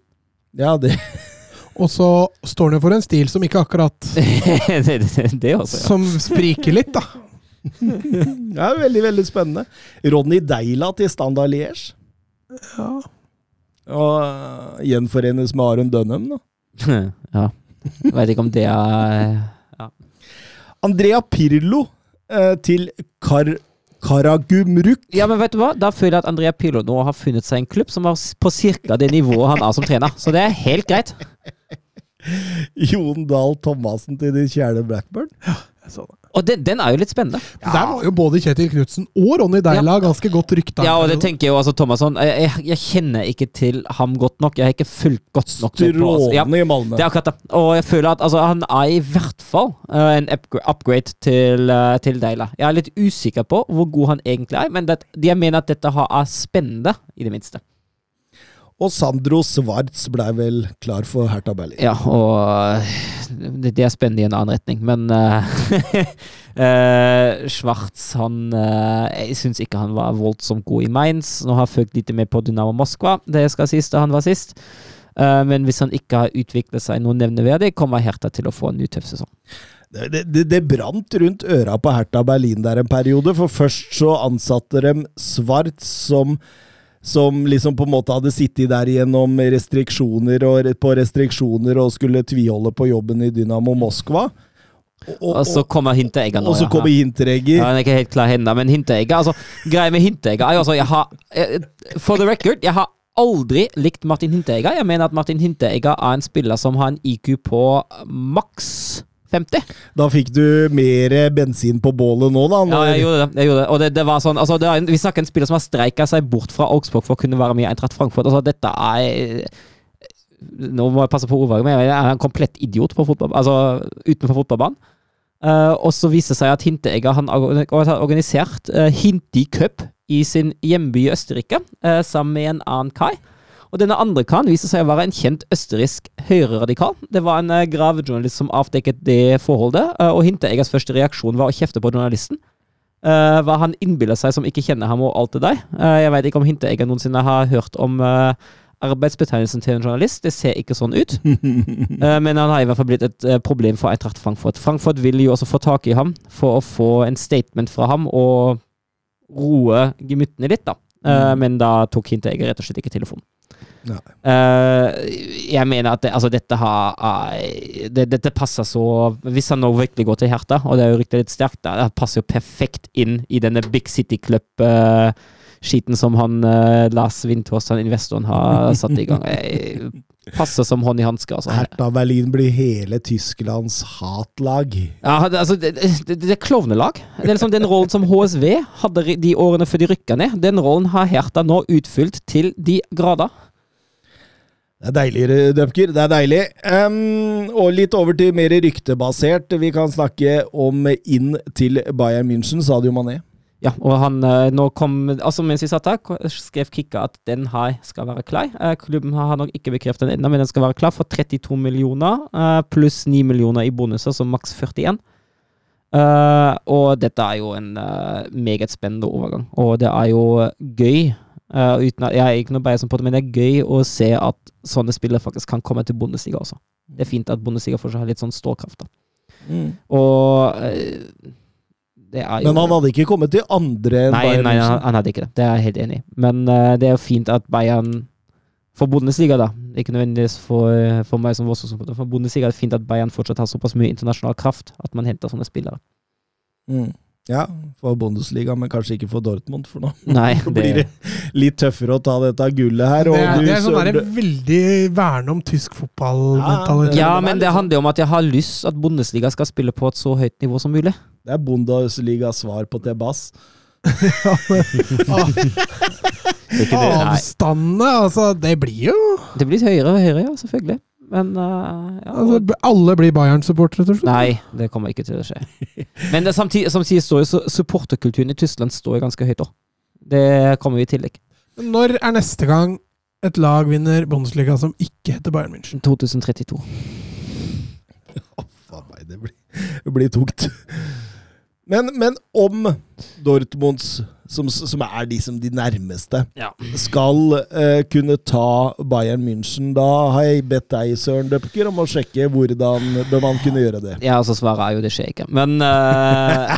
Speaker 1: Ja, det <laughs>
Speaker 2: Og så står han jo for en stil som ikke akkurat <laughs>
Speaker 3: det, det, det også, ja.
Speaker 2: Som spriker litt, da.
Speaker 1: Er veldig, veldig spennende. Ronny Deila til Standard Liège.
Speaker 2: Ja.
Speaker 1: Og eh, gjenforenes med Aron Dønnem, da. <laughs>
Speaker 3: ja. Vet ikke om det er
Speaker 1: Andrea Pirlo eh, til Kar Karagumruk.
Speaker 3: Ja, men vet du hva? Da føler jeg at Andrea Pirlo nå har funnet seg en klubb som er på ca. det nivået han er som trener. Så det er helt greit. <laughs>
Speaker 1: Jon Dahl Thomassen til din kjære Blackburn.
Speaker 2: Det.
Speaker 3: Og den, den er jo litt spennende.
Speaker 2: Der var jo både Kjetil Knutsen og Ronny Deila ganske godt rykta.
Speaker 3: Ja, og det tenker jeg jo, altså Thomasson jeg, jeg, jeg kjenner ikke til ham godt nok. Jeg har ikke fulgt godt nok altså. ja,
Speaker 1: Strålende i Malmö.
Speaker 3: Det er akkurat det. Og jeg føler at altså, han er i hvert fall uh, en upgrade til, uh, til Deila. Jeg er litt usikker på hvor god han egentlig er, men det, jeg mener at dette er spennende, i det minste.
Speaker 1: Og Sandro Svarts ble vel klar for Hertha Berlin.
Speaker 3: Ja, og øh, det, er spennende i en annen retning, men uh, <laughs> Schwartz han uh, Jeg syns ikke han var voldsomt god i Mainz. Nå har jeg fulgt litt med på Dynamo Moskva, det jeg skal sies da han var sist. Eh, men hvis han ikke har utviklet seg noe nevneverdig, kommer Hertha til å få en ny tøff sesong.
Speaker 1: Det, det, det, det brant rundt øra på Hertha Berlin der en periode, for først så ansatte de Svarts som som liksom på en måte hadde sittet der gjennom restriksjoner og på restriksjoner og skulle tviholde på jobben i Dynamo Moskva. Og,
Speaker 3: Og så kommer Hinteregger nå.
Speaker 1: og så
Speaker 3: ja.
Speaker 1: kommer Hinteregger.
Speaker 3: Ja, han er ikke helt klar henne, men Hinteregger altså, Greia med Hinteregger er jo altså jeg har, For the record, jeg har aldri likt Martin Hinteregger. Jeg mener at Martin Hinteregger er en spiller som har en IQ på maks 50.
Speaker 1: Da fikk du mer bensin på bålet nå, da.
Speaker 3: Ja, jeg gjorde det. Jeg gjorde det. Og det, det var sånn, altså, det er, en- Vi snakker en spiller som har streika seg bort fra Augsburg for å kunne være med i Eintracht Frankfurt. Altså, dette er Nå må jeg passe på ordvalget, men jeg er en komplett idiot på fotball, altså, utenfor fotballbanen. Uh, og så viser det seg at Hinteegger han har har organisert uh, Hinti Cup i sin hjemby i Østerrike, uh, sammen med en annen kai. Og denne andre karen viste seg å være en kjent østerriksk høyreradikal. Det var en uh, gravejournalist som avdekket det forholdet, og og Hintereggers første reaksjon var å kjefte på journalisten. Uh, hva han innbiller seg som ikke kjenner ham og alt det der. Uh, jeg vet ikke om Hinteegger noensinne har hørt om uh, arbeidsbetegnelsen til en journalist. Det ser ikke sånn ut. <laughs> Eh, men han har i hvert fall blitt et eh, problem for Eintracht Frankfurt. Frankfurt vil jo også få tak i ham for å få en statement fra ham og roe gemyttene litt, da. Mm. men da tok Hinteegger rett og slett ikke telefonen. Eh, jeg mener at det, altså dette har uh, det, Dette passer så Hvis han nå virkelig går til Herta, og det er jo riktig litt sterkt, det passer jo perfekt inn i denne Big City Club-skiten som han eh, Lars Windhorst, han investoren, har <laughs> satt i gang. Jeg passer som hånd i hanske. Altså.
Speaker 1: Hertha Berlin blir hele Tysklands hatlag.
Speaker 3: Ja, det- altså, det, det, det er klovnelag. Det er liksom Den rollen som HSV hadde de årene før de rykka ned, den rollen har Hertha nå utfylt til de grader.
Speaker 1: Det er deilig, Dupker. Det er deilig. Um, og litt over til mer ryktebasert. Vi kan snakke om inn til Bayern München, Sadio Mané.
Speaker 3: Ja, og han eh, nå kom Altså Mens vi satt her, skrev Kikka at den her skal være klar. Eh, klubben har nok ikke bekreftet den ennå, men den skal være klar for 32 millioner eh, pluss 9 millioner i bonuser, så maks 41. Eh, og dette er jo en meget spennende overgang, og det er jo gøy. uten at, jeg er ikke noe beisen på det, men det er gøy å se at sånne spillere faktisk kan komme til Bundesliga også. Det er fint at Bundesliga fortsatt har litt sånn ståkraft. da. Og det er jo
Speaker 1: Men han hadde ikke kommet til andre enn
Speaker 3: Nei,
Speaker 1: Bayern
Speaker 3: nei han, han hadde ikke det. Det er jeg helt enig i. Men uh, det er jo fint at Bayern For Bundesliga, da. Ikke nødvendigvis for, for meg som Voss-supporter. For Bundesliga er det fint at Bayern fortsatt har såpass mye internasjonal kraft at man henter sånne spillere.
Speaker 1: Mm. Ja, for Bundesliga, men kanskje ikke for Dortmund, for nå <laughs>
Speaker 3: Nei, <laughs>
Speaker 1: det... blir det litt tøffere å ta dette gullet her.
Speaker 2: Det er,
Speaker 1: du,
Speaker 2: det er sånn der veldig verne om tysk fotball-mentalitet.
Speaker 3: Ja,
Speaker 1: er
Speaker 3: men det handler jo om at jeg har lyst at Bundesliga skal spille på et så høyt nivå som mulig.
Speaker 1: Det er Bundesligas svar på Tebas.
Speaker 2: Avstandene, altså, det blir jo
Speaker 3: det blir høyere og høyere, ja, selvfølgelig. Men uh, ja,
Speaker 2: altså, Alle blir Bayern-supportere til slutt.
Speaker 3: Nei, det kommer ikke til å skje. Men det, samtidig, samtidig står jo så- supporterkulturen i Tyskland står ganske høyt òg. Det kommer jo i tillegg.
Speaker 2: Når er neste gang et lag vinner Bundesliga som ikke heter Bayern München?
Speaker 3: 2032.
Speaker 1: Faen meg, det blir, det blir tungt. Men, men om Dortmunds, som, som er de, som de nærmeste,
Speaker 3: Ja.
Speaker 1: skal uh, kunne ta Bayern München, da har jeg bedt deg, Søren Døpker, om å sjekke hvordan bør man kunne gjøre det.
Speaker 3: Ja, altså svaret er jo det skjer ikke. Men uh,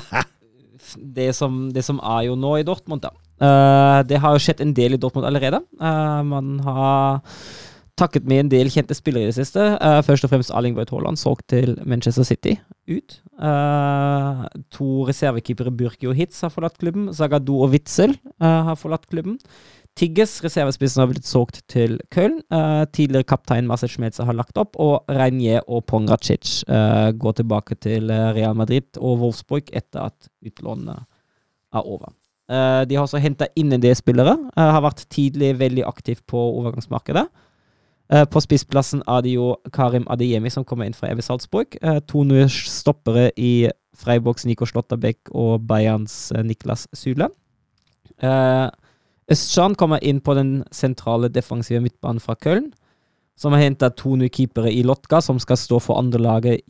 Speaker 3: <laughs> det, som, det som er jo nå i Dortmund, da uh, Det har jo skjedd en del i Dortmund allerede. Eh, man har takket med en del kjente spillere i det siste. Uh, først og fremst Erling Braut Haaland, solgt til Manchester City ut. Uh, to reservekeepere, Burki og Hitz, har forlatt klubben. Zagadou og Witzel uh, har forlatt klubben. Tigges, reservespissen, har blitt solgt til Köln. Tidligere kaptein Marcel Schmelzer har lagt opp, og Reinier og Pongracic går tilbake til Real Madrid og Wolfsburg etter at utlånene er over. De har også henta inn en del spillere. har vært tidlig veldig aktiv på overgangsmarkedet. Eh, på spissplassen jo Karim Adeyemi som kommer inn fra EV Salzburg. Eh, to nye stoppere i Freiburgs Nico Slotterbeck og Bayerns eh, Niklas. Eh, Østjan kommer inn på den sentrale defensive midtbanen fra Köln, som har henta to nye keepere i Lotka, som skal stå for andrelaget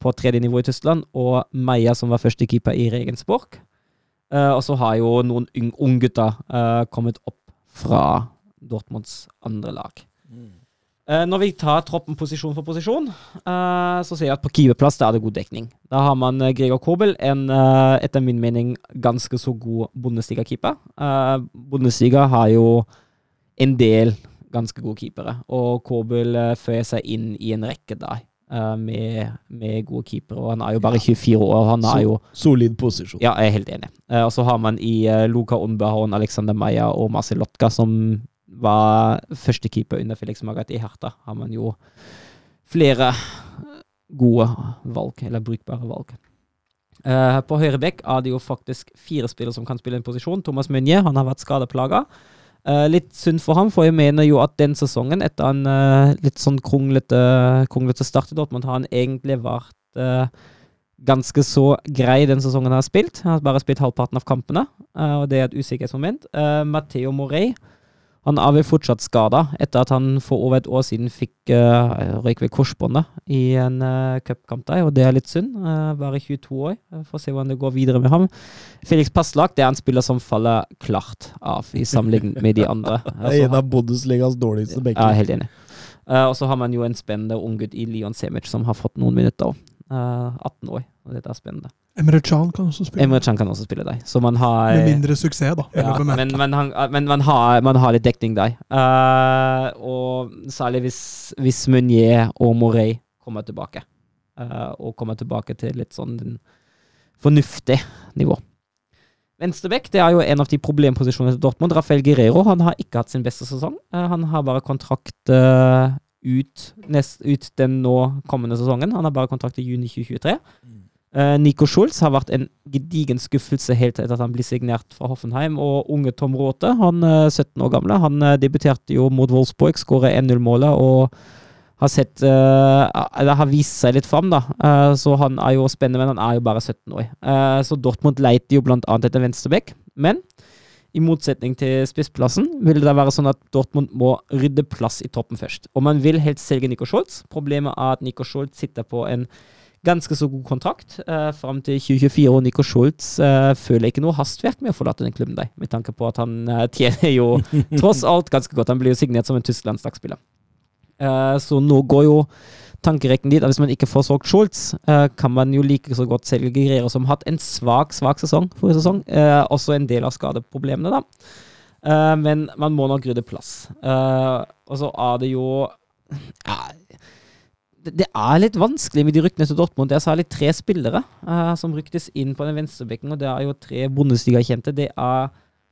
Speaker 3: på tredje nivå i Tyskland, og Meia, som var første keeper i Regensborg. Eh, og så har jo noen ung- unggutter uh, kommet opp fra Dortmunds andre lag. Eh, når vi tar troppen posisjon for posisjon, eh, så ser jeg at på der er det god dekning. Da har man eh, Gregor Kobel, en eh, etter min mening ganske så god Bundesliga-keeper. Eh, Bundesliga har jo en del ganske gode keepere, og Kobel føyer seg inn i en rekke der eh, med, med gode keepere. Og han er jo bare 24 år, han er jo
Speaker 1: Solid posisjon.
Speaker 3: ja, jeg er helt enig. Eh, og så har man i Luka Unbehorn, Alexander Meyer og Marcel Lotka, som var førstekeeper under Felix Magath i Herta, har man jo flere gode valg, eller brukbare valg. Uh, på høyre bekk er det jo faktisk fire spillere som kan spille en posisjon. Thomas Munje han har vært skadeplaga. Uh, litt synd for ham, for jeg mener jo at den sesongen, etter en uh, litt sånn kronglete, kronglete start i Dortmund, har han egentlig vært eh, ganske så grei den sesongen han har spilt. Han har bare spilt halvparten av kampene, eh, og det er et usikkerhetsmoment. Matteo Morey han er vel fortsatt skada etter at han for over et år siden fikk uh, røyk ved korsbåndet i en uh, cupkamp der, og det er litt synd. Uh, bare 22 år. Uh, Får se hvordan det går videre med ham. Felix Passlak det er en spiller som faller klart av i sammenligning med de andre.
Speaker 1: Det <laughs>
Speaker 3: Altså,
Speaker 1: er en av Bundesligas dårligste
Speaker 3: ja, jeg
Speaker 1: bekker.
Speaker 3: er helt enig. Uh, og så har man jo en spennende unggutt i Leon Semic som har fått noen minutter òg. 18 år, og dette er spennende.
Speaker 2: Emre Can kan også spille.
Speaker 3: Emre Can kan også spille deg. Så man har
Speaker 2: Med mindre suksess, da.
Speaker 3: ja, men, men, han, men man, har, man har litt dekning der. Uh, og særlig hvis, hvis Meunier og Morey kommer tilbake. Uh, og kommer tilbake til litt sånn fornuftig nivå. Venstrebekk det er jo en av de problemposisjonene til Dortmund. Rafael Guerrero han har ikke hatt sin beste sesong. Uh, han har bare kontrakt ut, nest, ut den nå kommende sesongen. Han har bare kontrakt i juni 2023. Eh, Nico Schulz har vært en gedigen skuffelse helt etter at han ble signert fra Hoffenheim. Og unge Tom Råte, han er 17 år gamle, han eh, debuterte jo mot Wolfsburg, skåret 1-0-målet og har sett Eller har vist seg litt fram, da. Eh, så han er jo spennende, men han er jo bare 17 år. Eh, så Dortmund leiter jo blant annet etter venstrebekk. Men i motsetning til spissplassen vil det være sånn at Dortmund må rydde plass i toppen først. Og man vil helst selge Nico Schulz. Problemet er at Nico Schulz sitter på en ganske så god kontrakt uh, fram til 2024, og Nico Schultz uh, føler ikke noe hastverk med å forlate den klubben der, med tanke på at han uh, <laughs> tjener jo tross alt ganske godt. Han blir jo signert som en tysk landslagsspiller. Uh, så nå går jo tankerekken dit at hvis man ikke får solgt Schultz, uh, kan man jo like så godt selge Guerrero, som har hatt en svak, svak sesong forrige sesong. Uh, også en del av skadeproblemene, da. men man må nok rydde plass. og så er det jo ja, det, er litt vanskelig med de ryktene til Dortmund. Det er særlig tre spillere som ryktes inn på den venstrebekken, og det er jo tre Bundesliga-kjente. Det er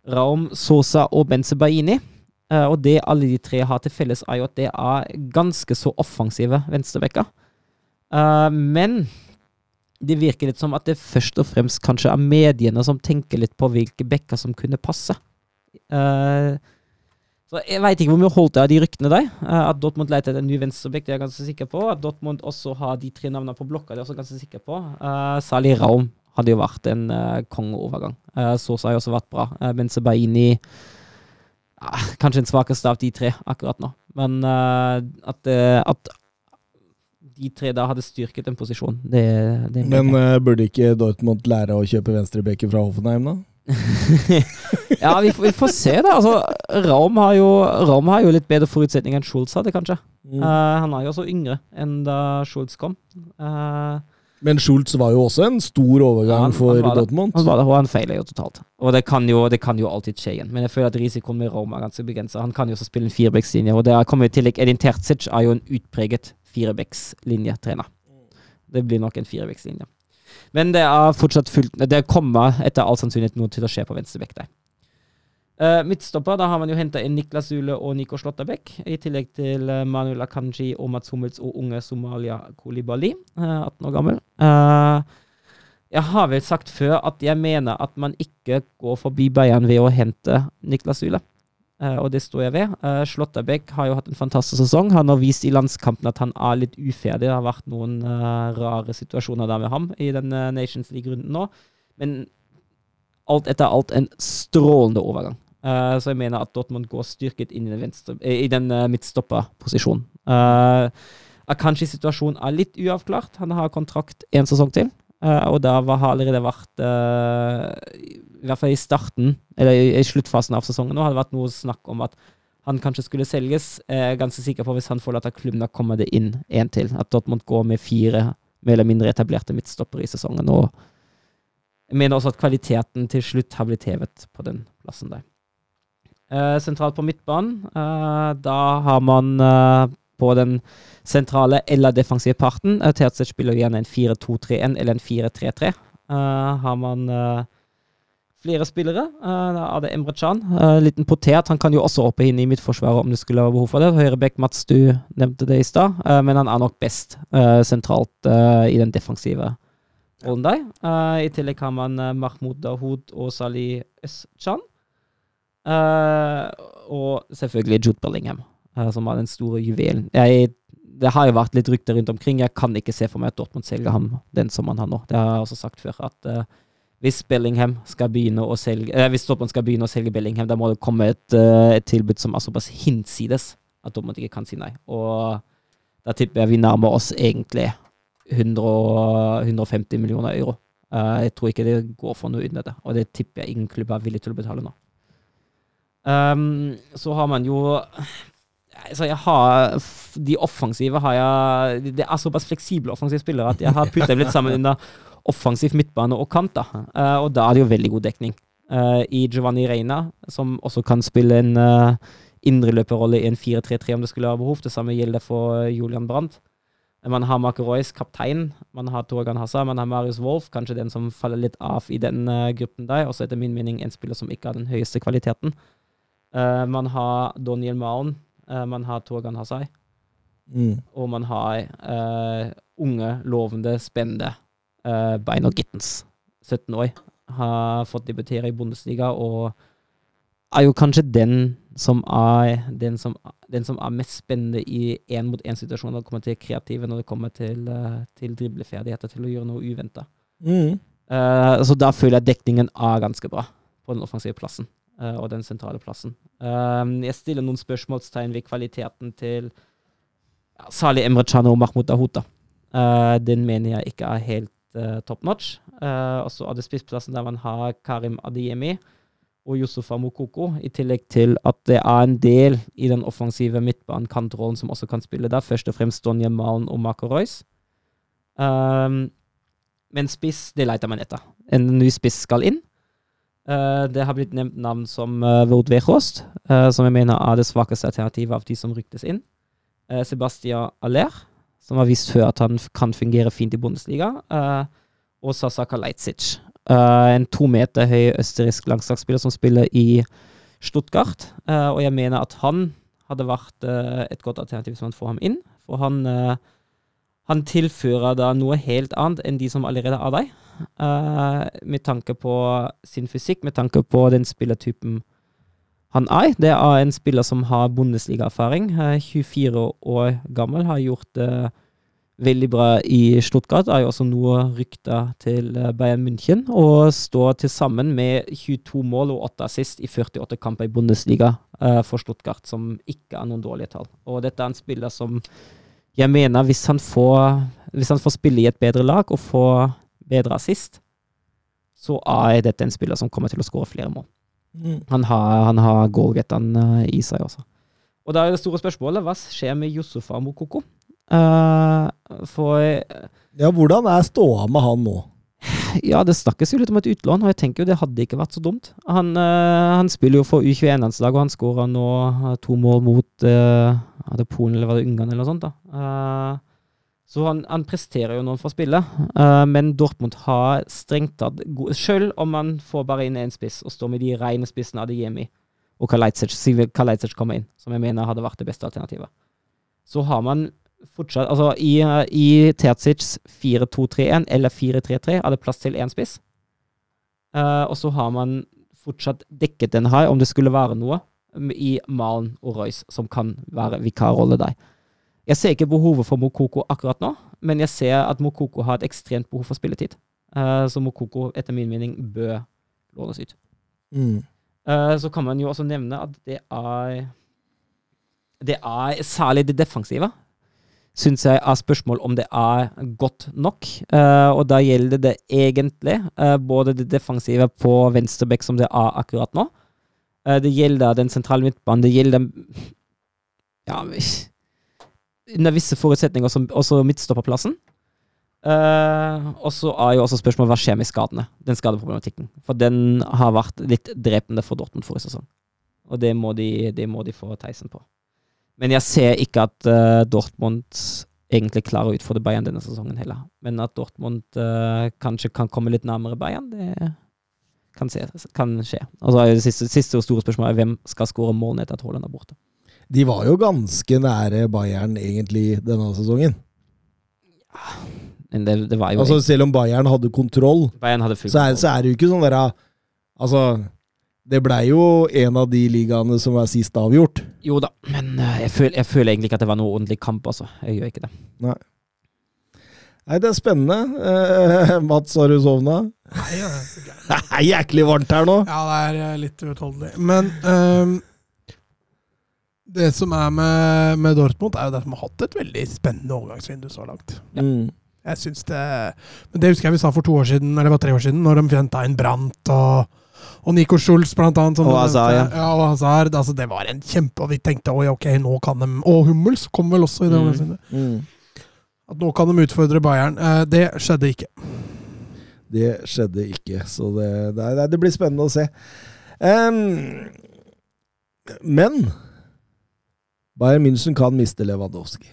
Speaker 3: Raum, Sosa og Benze Baini. Uh, og det alle de tre har til felles, er jo at det er ganske så offensive venstrebekker. Uh, men det virker litt som at det først og fremst kanskje er mediene som tenker litt på hvilke bekker som kunne passe. Uh, så Jeg veit ikke hvor mye holdt det av de ryktene der. at Dortmund leter etter en ny venstreobjekt, det er jeg ganske sikker på. At Dortmund også har de tre navnene på blokka, det er jeg også ganske sikker på. Sali Raum hadde jo vært en kongeovergang. Uh, Sosa har jo også vært bra. Uh, Benze Baini uh, kanskje den svakeste av de tre akkurat nå. Men uh, at, uh, at, de tre da hadde styrket en posisjon, det, det
Speaker 1: Men uh, burde ikke Dortmund lære å kjøpe venstrebekker fra Hoffenheim, da? <laughs>
Speaker 3: ja, vi, vi, får se, da. Altså, Raum har, jo, Raum har jo litt bedre forutsetninger enn Schultz hadde, kanskje. Mm. han er jo også yngre enn da Schultz kom. Uh,
Speaker 1: men Schultz var jo også en stor overgang ja, for Dortmund.
Speaker 3: Han var det, og han feiler jo totalt. Og det kan jo, det kan jo alltid skje igjen. Men jeg føler at risikoen med Roma er ganske begrensa. Han kan jo også spille en firebackslinje, og det kommer i tillegg Edin Terzic er jo en utpreget firebackslinjetrener. Det blir nok en firebackslinje. Men det er fortsatt fullt Det kommer etter all sannsynlighet noe til å skje på venstrebekk der. Uh, midtstopper, da har man jo henta inn Niklas Zule og Nico Slåtterbekk, i tillegg til uh, Manuel Akanji og Mats Hummels og unge Somalia Kolibali, uh, 18 år gammel. jeg har vel sagt før at jeg mener at man ikke går forbi Bayern ved å hente Niklas Zule, og det står jeg ved. Uh, Slåtterbekk har jo hatt en fantastisk sesong. Han har vist i landskampen at han er litt uferdig. Det har vært noen rare situasjoner der med ham i den Nations League-runden nå, men alt etter alt en strålende overgang. Så jeg mener at Dortmund går styrket inn i den, venstre, i den midtstopperposisjonen. Uh, Akanshi situasjonen er litt uavklart. Han har kontrakt én sesong til. Uh, og det har allerede vært I hvert fall i starten, eller i, i sluttfasen av sesongen nå, har det vært noe snakk om at han kanskje skulle selges. Jeg er ganske sikker på hvis han forlater klubben, da kommer det inn én til. At Dortmund går med fire mer eller mindre etablerte midtstoppere i sesongen. Og jeg mener også at kvaliteten til slutt har blitt hevet på den plassen der. Uh, sentralt på midtbanen, uh, da har man uh, på den sentrale eller defensive parten uh, Terzic spiller igjen en 4-2-3-1 eller en 4-3-3. har man flere spillere. da er det Emre Can. liten potet. Han kan jo også hoppe inn i midtforsvaret om det skulle være behov for det. Høyrebekk Mats, du nevnte det i stad, men han er nok best sentralt i den defensive rollen der. I tillegg har man Mahmoud Dahoud og Salih Özcan. Uh, og selvfølgelig Jude Bellingham, uh, som var den store juvelen. Jeg, det har jo vært litt rykter rundt omkring. Jeg kan ikke se for meg at Dortmund selger ham den som han har nå. Det har jeg også sagt før, at uh, hvis selge Hvis Dortmund skal begynne å selge Bellingham, da må det komme et, et tilbud som er såpass hinsides at Dortmund ikke kan si nei. Og da tipper jeg vi nærmer oss egentlig 100, 150 millioner euro. jeg tror ikke det går for noe under det, og det tipper jeg ingen klubb er villig til å betale nå. Um, så har man jo altså jeg har De offensive har jeg Det er såpass fleksible offensive spillere at jeg har puttet dem litt sammen under offensiv midtbane og kant, da. uh, og da er det jo veldig god dekning. Uh, I Giovanni Reina, som også kan spille en uh, indreløperrolle i en 4-3-3 om det skulle være behov. Det samme gjelder for Julian Brandt. Man har Marco Royce, kaptein. Man har Torgan Hassa. Man har Marius Wolff, kanskje den som faller litt av i den gruppen der. Også etter min mening en spiller som ikke har den høyeste kvaliteten. Man har Daniel Maun. Uh, man har Torgan Hasai.
Speaker 1: Mm.
Speaker 3: Og man har unge, lovende, spennende uh, Beiner Gittens. 17 år. Har fått debutere i Bundesliga og er jo kanskje den som er den som, den som er mest spennende i én-mot-én-situasjoner når det kommer til kreative, når det kommer til, uh, til dribleferdigheter, til å gjøre noe uventa.
Speaker 1: Mm.
Speaker 3: Uh, så da føler jeg dekningen er ganske bra på den offensive plassen uh, og den sentrale plassen. jeg stiller noen spørsmålstegn ved kvaliteten til Salih Emre Can og Mahmoud Dahuta. den mener jeg ikke er helt top notch. og så er det spissplassen der man har Karim Adiemi og Yusufa Mokoko, i tillegg til at det er en del i den offensive midtbanekantrollen som også kan spille der. Først og fremst Donja Malen og Marco Royce. Um, men spiss, det leter man etter. En ny spiss skal inn. Uh, det har blitt nevnt navn som uh, Vord Wechost, uh, som jeg mener er det svakeste alternativet av de som ryktes inn. Sebastian Aller, som har vist før at han kan fungere fint i Bundesliga. og Sasaka Leitzic, en to meter høy østerriksk landslagsspiller som spiller i Stuttgart. Og jeg mener at han hadde vært et godt alternativ hvis man får ham inn. For han, han tilfører da noe helt annet enn de som allerede er der. Med tanke på sin fysikk, med tanke på den spillertypen han er. Det er en spiller som har Bundesliga-erfaring. 24 år gammel, har gjort det veldig bra i Stuttgart. Er jo også noe rykta til eh, Bayern München. Og står til sammen med 22 mål og 8 assist i 48 kamper i Bundesliga for Stuttgart, som ikke er noen dårlige tall. Og dette er en spiller som jeg mener, hvis han får, hvis han får spille i et bedre lag og få bedre assist, så er dette en spiller som kommer til å skåre flere mål. Mm. Han har, han har goalgetteren uh, i seg også. Og da er det store spørsmålet hva skjer med Josefa Mokoko? Uh, for
Speaker 1: Ja, hvordan er ståa med han nå?
Speaker 3: Ja, det snakkes jo litt om et utlån, og jeg tenker jo det hadde ikke vært så dumt. Han, uh, han spiller jo for U21-landslaget, og han skåra nå uh, to mål mot uh, Polen eller var det Ungarn eller noe sånt. da. Så han, han, presterer jo når han får spille, men Dortmund har strengt tatt Selv om man får bare inn én spiss og står med de rene spissene av det hjemme i, og Kalajdzic kommer inn, som jeg mener hadde vært det beste alternativet, så har man fortsatt Altså, i, i Terzic 4-2-3-1 eller 4-3-3 er det plass til én spiss. Uh, og så har man fortsatt dekket den her, om det skulle være noe, i Malen og Royce, som kan være vikarrolle der. Jeg ser ikke behovet for Mokoko akkurat nå, men jeg ser at Mokoko har et ekstremt behov for spilletid. Uh, så Mokoko, etter min mening, bør lånes ut. Mm. Uh, så kan man jo også nevne at det er Det er særlig det defensive syns jeg er spørsmål om det er godt nok. Uh, og da gjelder det egentlig både det defensive på venstreback som det er akkurat nå. Det gjelder den sentrale midtbanen. Det gjelder ja, under visse forutsetninger også, også midtstopperplassen. og så er jo også spørsmålet hva skjer med skadene. Den skadeproblematikken. For den har vært litt drepende for Dortmund forrige sesong. Og det må de, det må de få teisen på. Men jeg ser ikke at uh, Dortmund egentlig klarer å utfordre Bayern denne sesongen heller. Men at Dortmund uh, kanskje kan komme litt nærmere Bayern, det kan, se, kan skje. Og så er det siste, siste store spørsmålet hvem skal skåre målene etter at Haaland er borte.
Speaker 1: De var jo ganske nære Bayern egentlig denne sesongen.
Speaker 3: Ja, men det, det var jo
Speaker 1: Altså Selv om Bayern hadde kontroll,
Speaker 3: Bayern hadde
Speaker 1: så, er, så er det jo ikke sånn derre Altså det blei jo en av de ligaene som er sist avgjort.
Speaker 3: Jo da, men eh, jeg føler, jeg føler, egentlig ikke at det var noe ordentlig kamp, altså. Jeg gjør ikke det.
Speaker 1: Nei. Nei, det er spennende. Eh, <laughs> Mats, har du sovna?
Speaker 2: Nei, ja,
Speaker 1: det er jæklig varmt her nå.
Speaker 2: Ja, det er eh, litt uutholdelig. Men um, det som er med, med, Dortmund, er jo at de har hatt et veldig spennende overgangsvindu så langt. Ja. Mm. Jeg synes det Men det husker jeg vi sa for to år siden, eller det var tre år siden, når de fant inn Brant og og Nico Schulz, blant annet.
Speaker 3: og Hazard, ja.
Speaker 2: ja. Og Hazard. Altså, det var en kjempe Og vi tenkte oi, ok, nå kan de Og Hummels kom vel også i det. Mm. Mm. At nå kan de utfordre Bayern. Eh, det skjedde ikke.
Speaker 1: Det skjedde ikke, så det, det, det blir spennende å se. Um, men Bayern München kan miste Lewandowski.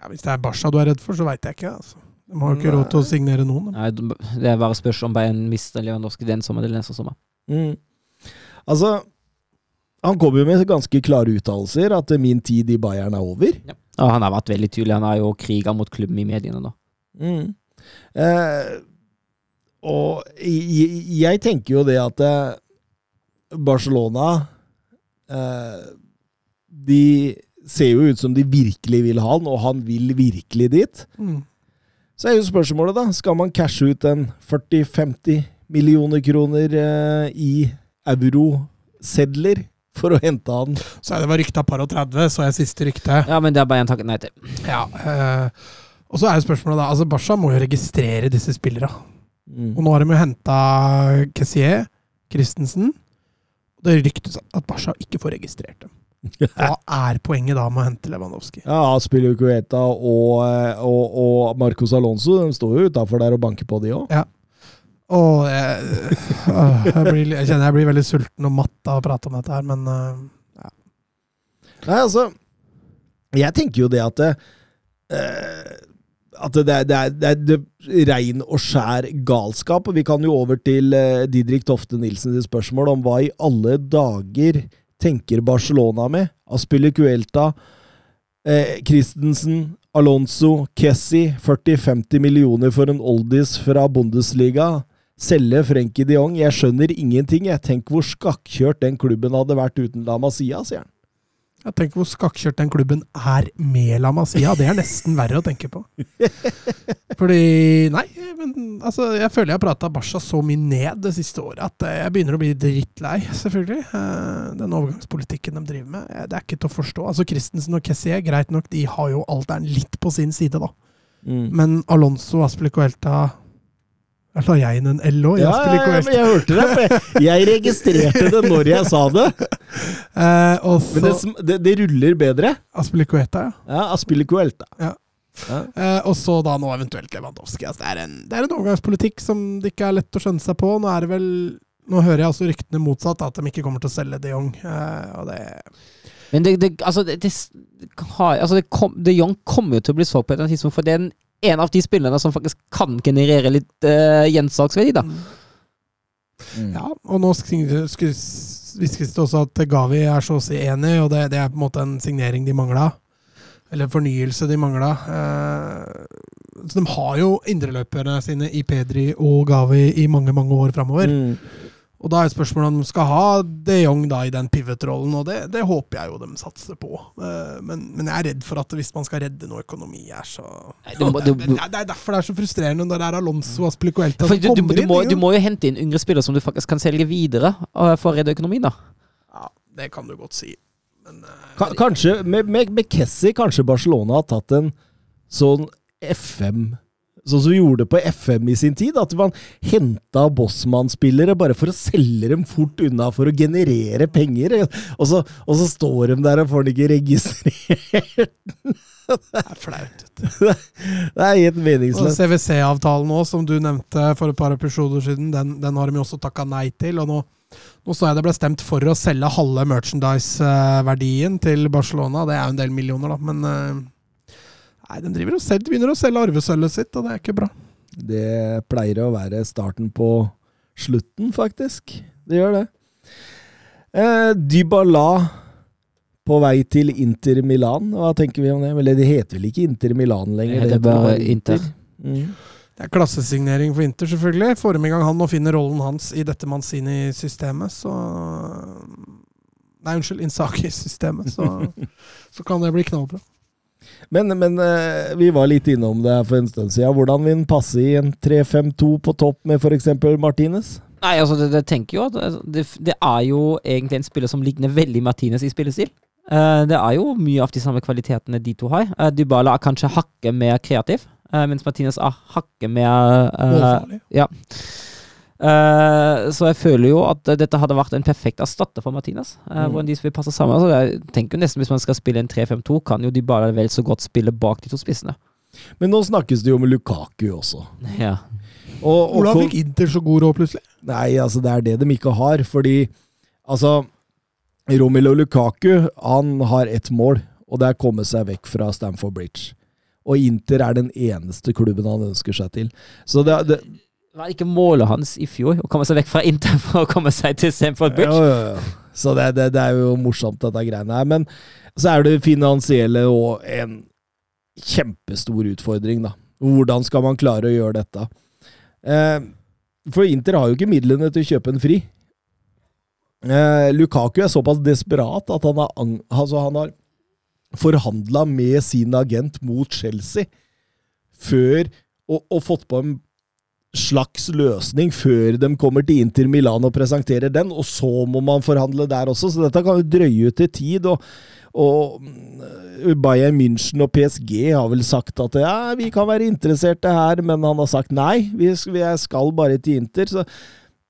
Speaker 2: Ja, hvis det er Barca du er redd for, så veit jeg ikke. Altså. De har jo ikke råd til å signere noen.
Speaker 3: Nei, det er bare spørs om Bayern mister Lewandowski den sommeren eller neste sommer.
Speaker 1: Mm. Altså Han kom jo med ganske klare uttalelser at min tid i Bayern er over.
Speaker 3: Og han har vært veldig tydelig. Han har jo kriga mot klubben i mediene nå.
Speaker 1: Mm. Eh, og jeg, jeg tenker jo det at eh, Barcelona eh, De ser jo ut som de virkelig vil ha han, og han vil virkelig dit.
Speaker 2: Mm.
Speaker 1: Så er jo spørsmålet, da. Skal man cashe ut en 40-50 millioner kroner eh, i eurosedler for å hente han?
Speaker 2: Så er det var rykta par og 30, så jeg siste rykte.
Speaker 3: Ja, men det er bare én takket nei til.
Speaker 2: Ja, eh, og så er jo spørsmålet da altså Barca må jo registrere disse spillerne.
Speaker 1: Mm.
Speaker 2: Og nå har de jo henta Kessier, Christensen. Og det ryktes at Barca ikke får registrert dem. Hva er poenget da med å hente Lewandowski?
Speaker 1: Ja, Aspilio Cueta og, eh, og, og Marcos Alonso de står jo utafor der og banker på, de òg.
Speaker 2: Og jeg, øh, jeg, blir, jeg kjenner jeg blir veldig sulten og matt av å prate om dette her, men øh,
Speaker 1: Nei, altså Jeg tenker jo det at det, eh, At det er, det er, det er rein og skjær galskap. Og vi kan jo over til eh, Didrik Tofte Nilsens spørsmål om hva i alle dager tenker Barcelona med? Aspilicuelta, eh, Christensen, Alonso, Kessi. 40-50 millioner for en oldies fra Bundesliga. Selge Frenkie de Jong. Jeg skjønner ingenting. Jeg tenker hvor skakkjørt den klubben hadde vært uten La Masia, sier han.
Speaker 2: Jeg tenker hvor skakkjørt den klubben er med La Masia. Det er nesten verre å tenke på. <laughs> Fordi Nei, men altså, jeg føler jeg har prata Barca så mye ned det siste året at eh, jeg begynner å bli drittlei, selvfølgelig. Eh, Den overgangspolitikken de driver med. eh, Det er ikke til å forstå. Altså, Christensen og Kessier, greit nok, de har jo alderen litt på sin side, da.
Speaker 1: Mm.
Speaker 2: Men Alonso, og Jeg la jeg inn en L òg i
Speaker 1: Ja, ja, ja, men jeg hørte det. for jeg- Jeg registrerte det når jeg sa det. <laughs>
Speaker 2: Eh, og
Speaker 1: Men det, det, det ruller bedre.
Speaker 2: Aspilicueta, ja.
Speaker 1: Ja, Aspilicuelta.
Speaker 2: Ja.
Speaker 1: Ja.
Speaker 2: Eh, og så da nå eventuelt Lewandowski. Altså, det, er en, det er en overgangspolitikk som det ikke er lett å skjønne seg på. Nå er det vel Nå hører jeg altså ryktene motsatt, at de ikke kommer til å selge de Jong. Eh, og det
Speaker 3: Men det, det, altså, det, det, har, altså det kom, De Jong kommer jo til å bli solgt på et eller annet tidspunkt, for det er en, en av de spillerne som faktisk kan generere litt uh, gjensalgsverdi, da.
Speaker 1: Mm.
Speaker 2: Ja, og nå hviskes det også at Gavi er så å si enig, og det, det er på en måte en signering de mangla. Eller fornyelse de mangla. Uh, så de har jo indreløperne sine i Pedri og Gavi i mange, mange år framover.
Speaker 1: Mm.
Speaker 2: Og da er spørsmålet om de skal ha de Jong da i den pivot-rollen, og det, det håper jeg jo de satser på. Eh, men, men jeg er redd for at hvis man skal redde noe økonomi her, så
Speaker 3: Nei, du må-
Speaker 2: det, det, er- det er derfor det er så frustrerende når det er Alonso og Aspilicuelta som
Speaker 3: kommer du, du,
Speaker 2: du,
Speaker 3: må, du må jo hente inn yngre spillere som du faktisk kan selge videre uh, for å redde økonomien, da.
Speaker 2: Ja, det kan du godt si. Men eh,
Speaker 1: Kanskje med, med, med Kessie kanskje Barcelona har tatt en sånn FM Sånn som vi gjorde på FM i sin tid. At man henta Bossmann-spillere bare for å selge dem fort unna for å generere penger. Og så, og så står de der og får den ikke registrert.
Speaker 2: det er flaut.
Speaker 1: Det er helt meningsløst.
Speaker 2: CWC-avtalen òg, som du nevnte for et par episoder siden, den, den har de jo også takka nei til. Og nå, nå så jeg det ble stemt for å selge halve merchandise-verdien til Barcelona. Det er jo en del millioner, da, men eh, Nei, de driver og selger, de begynner å selge arvesølvet sitt, og det er ikke bra.
Speaker 1: Det pleier å være starten på slutten, faktisk. Det gjør det. Eh, Dybala på vei til Inter Milan. Hva tenker vi om det? Eller det heter vel ikke Inter Milan lenger?
Speaker 3: Det heter
Speaker 1: heter
Speaker 3: bare Inter.
Speaker 1: Mm.
Speaker 2: Det er klassesignering for Inter, selvfølgelig. Får dem i gang han og finner rollen hans i dette Manzini-systemet, så Nei, unnskyld, Insaki-systemet, så, <laughs> så kan det bli knallbra.
Speaker 1: Men, men eh, vi var litt innom det for en stund siden. Hvordan vil den passe i en 3-5-2 på topp med f.eks. Martinez?
Speaker 3: Nei, altså, det, det tenker jo at altså, det, det er jo egentlig en spiller som ligner veldig Martinez i spillestil. Eh, det er jo mye av de samme kvalitetene de to har. Uh, Dybala er kanskje hakket mer kreativ, eh, mens Martinez er hakket mer eh,
Speaker 2: Målfarlig.
Speaker 3: Eh, så jeg føler jo at eh, dette hadde vært en perfekt erstatter for Martinez. Uh,
Speaker 1: Mm.
Speaker 3: Hvordan de vil passe sammen. Altså, jeg tenker jo nesten Hvis man skal spille en 3-5-2, kan jo de bare vel så godt spille bak de to spissene.
Speaker 1: Men nå snakkes det jo om Lukaku også.
Speaker 3: Ja.
Speaker 1: Og, og
Speaker 2: Hvordan fikk Inter så god råd plutselig?
Speaker 1: Nei, altså det er det de ikke har, fordi altså Romelu Lukaku han har ett mål, og det er å komme seg vekk fra Stamford Bridge. Og Inter er den eneste klubben han ønsker seg til. Så det, det
Speaker 3: Var ikke målet hans i fjor å komme seg vekk fra Inter for å komme seg til Stamford Bridge?
Speaker 1: Ja, ja, ja. Så det, det, det er jo morsomt, dette greiene her. Men så er det finansielle og en kjempestor utfordring, da. Hvordan skal man klare å gjøre dette? Eh, for Inter har jo ikke midlene til å kjøpe en fri. Eh, Lukaku er såpass desperat at han har, altså har forhandla med sin agent mot Chelsea før og, og fått på en slags løsning før de kommer til Inter Milan og presenterer den, og så må man forhandle der også, så dette kan jo drøye ut i tid. og og mm, Bayern München og PSG har vel sagt at ja, vi kan være interesserte her, men han har sagt nei, vi skal, bare til Inter. Så,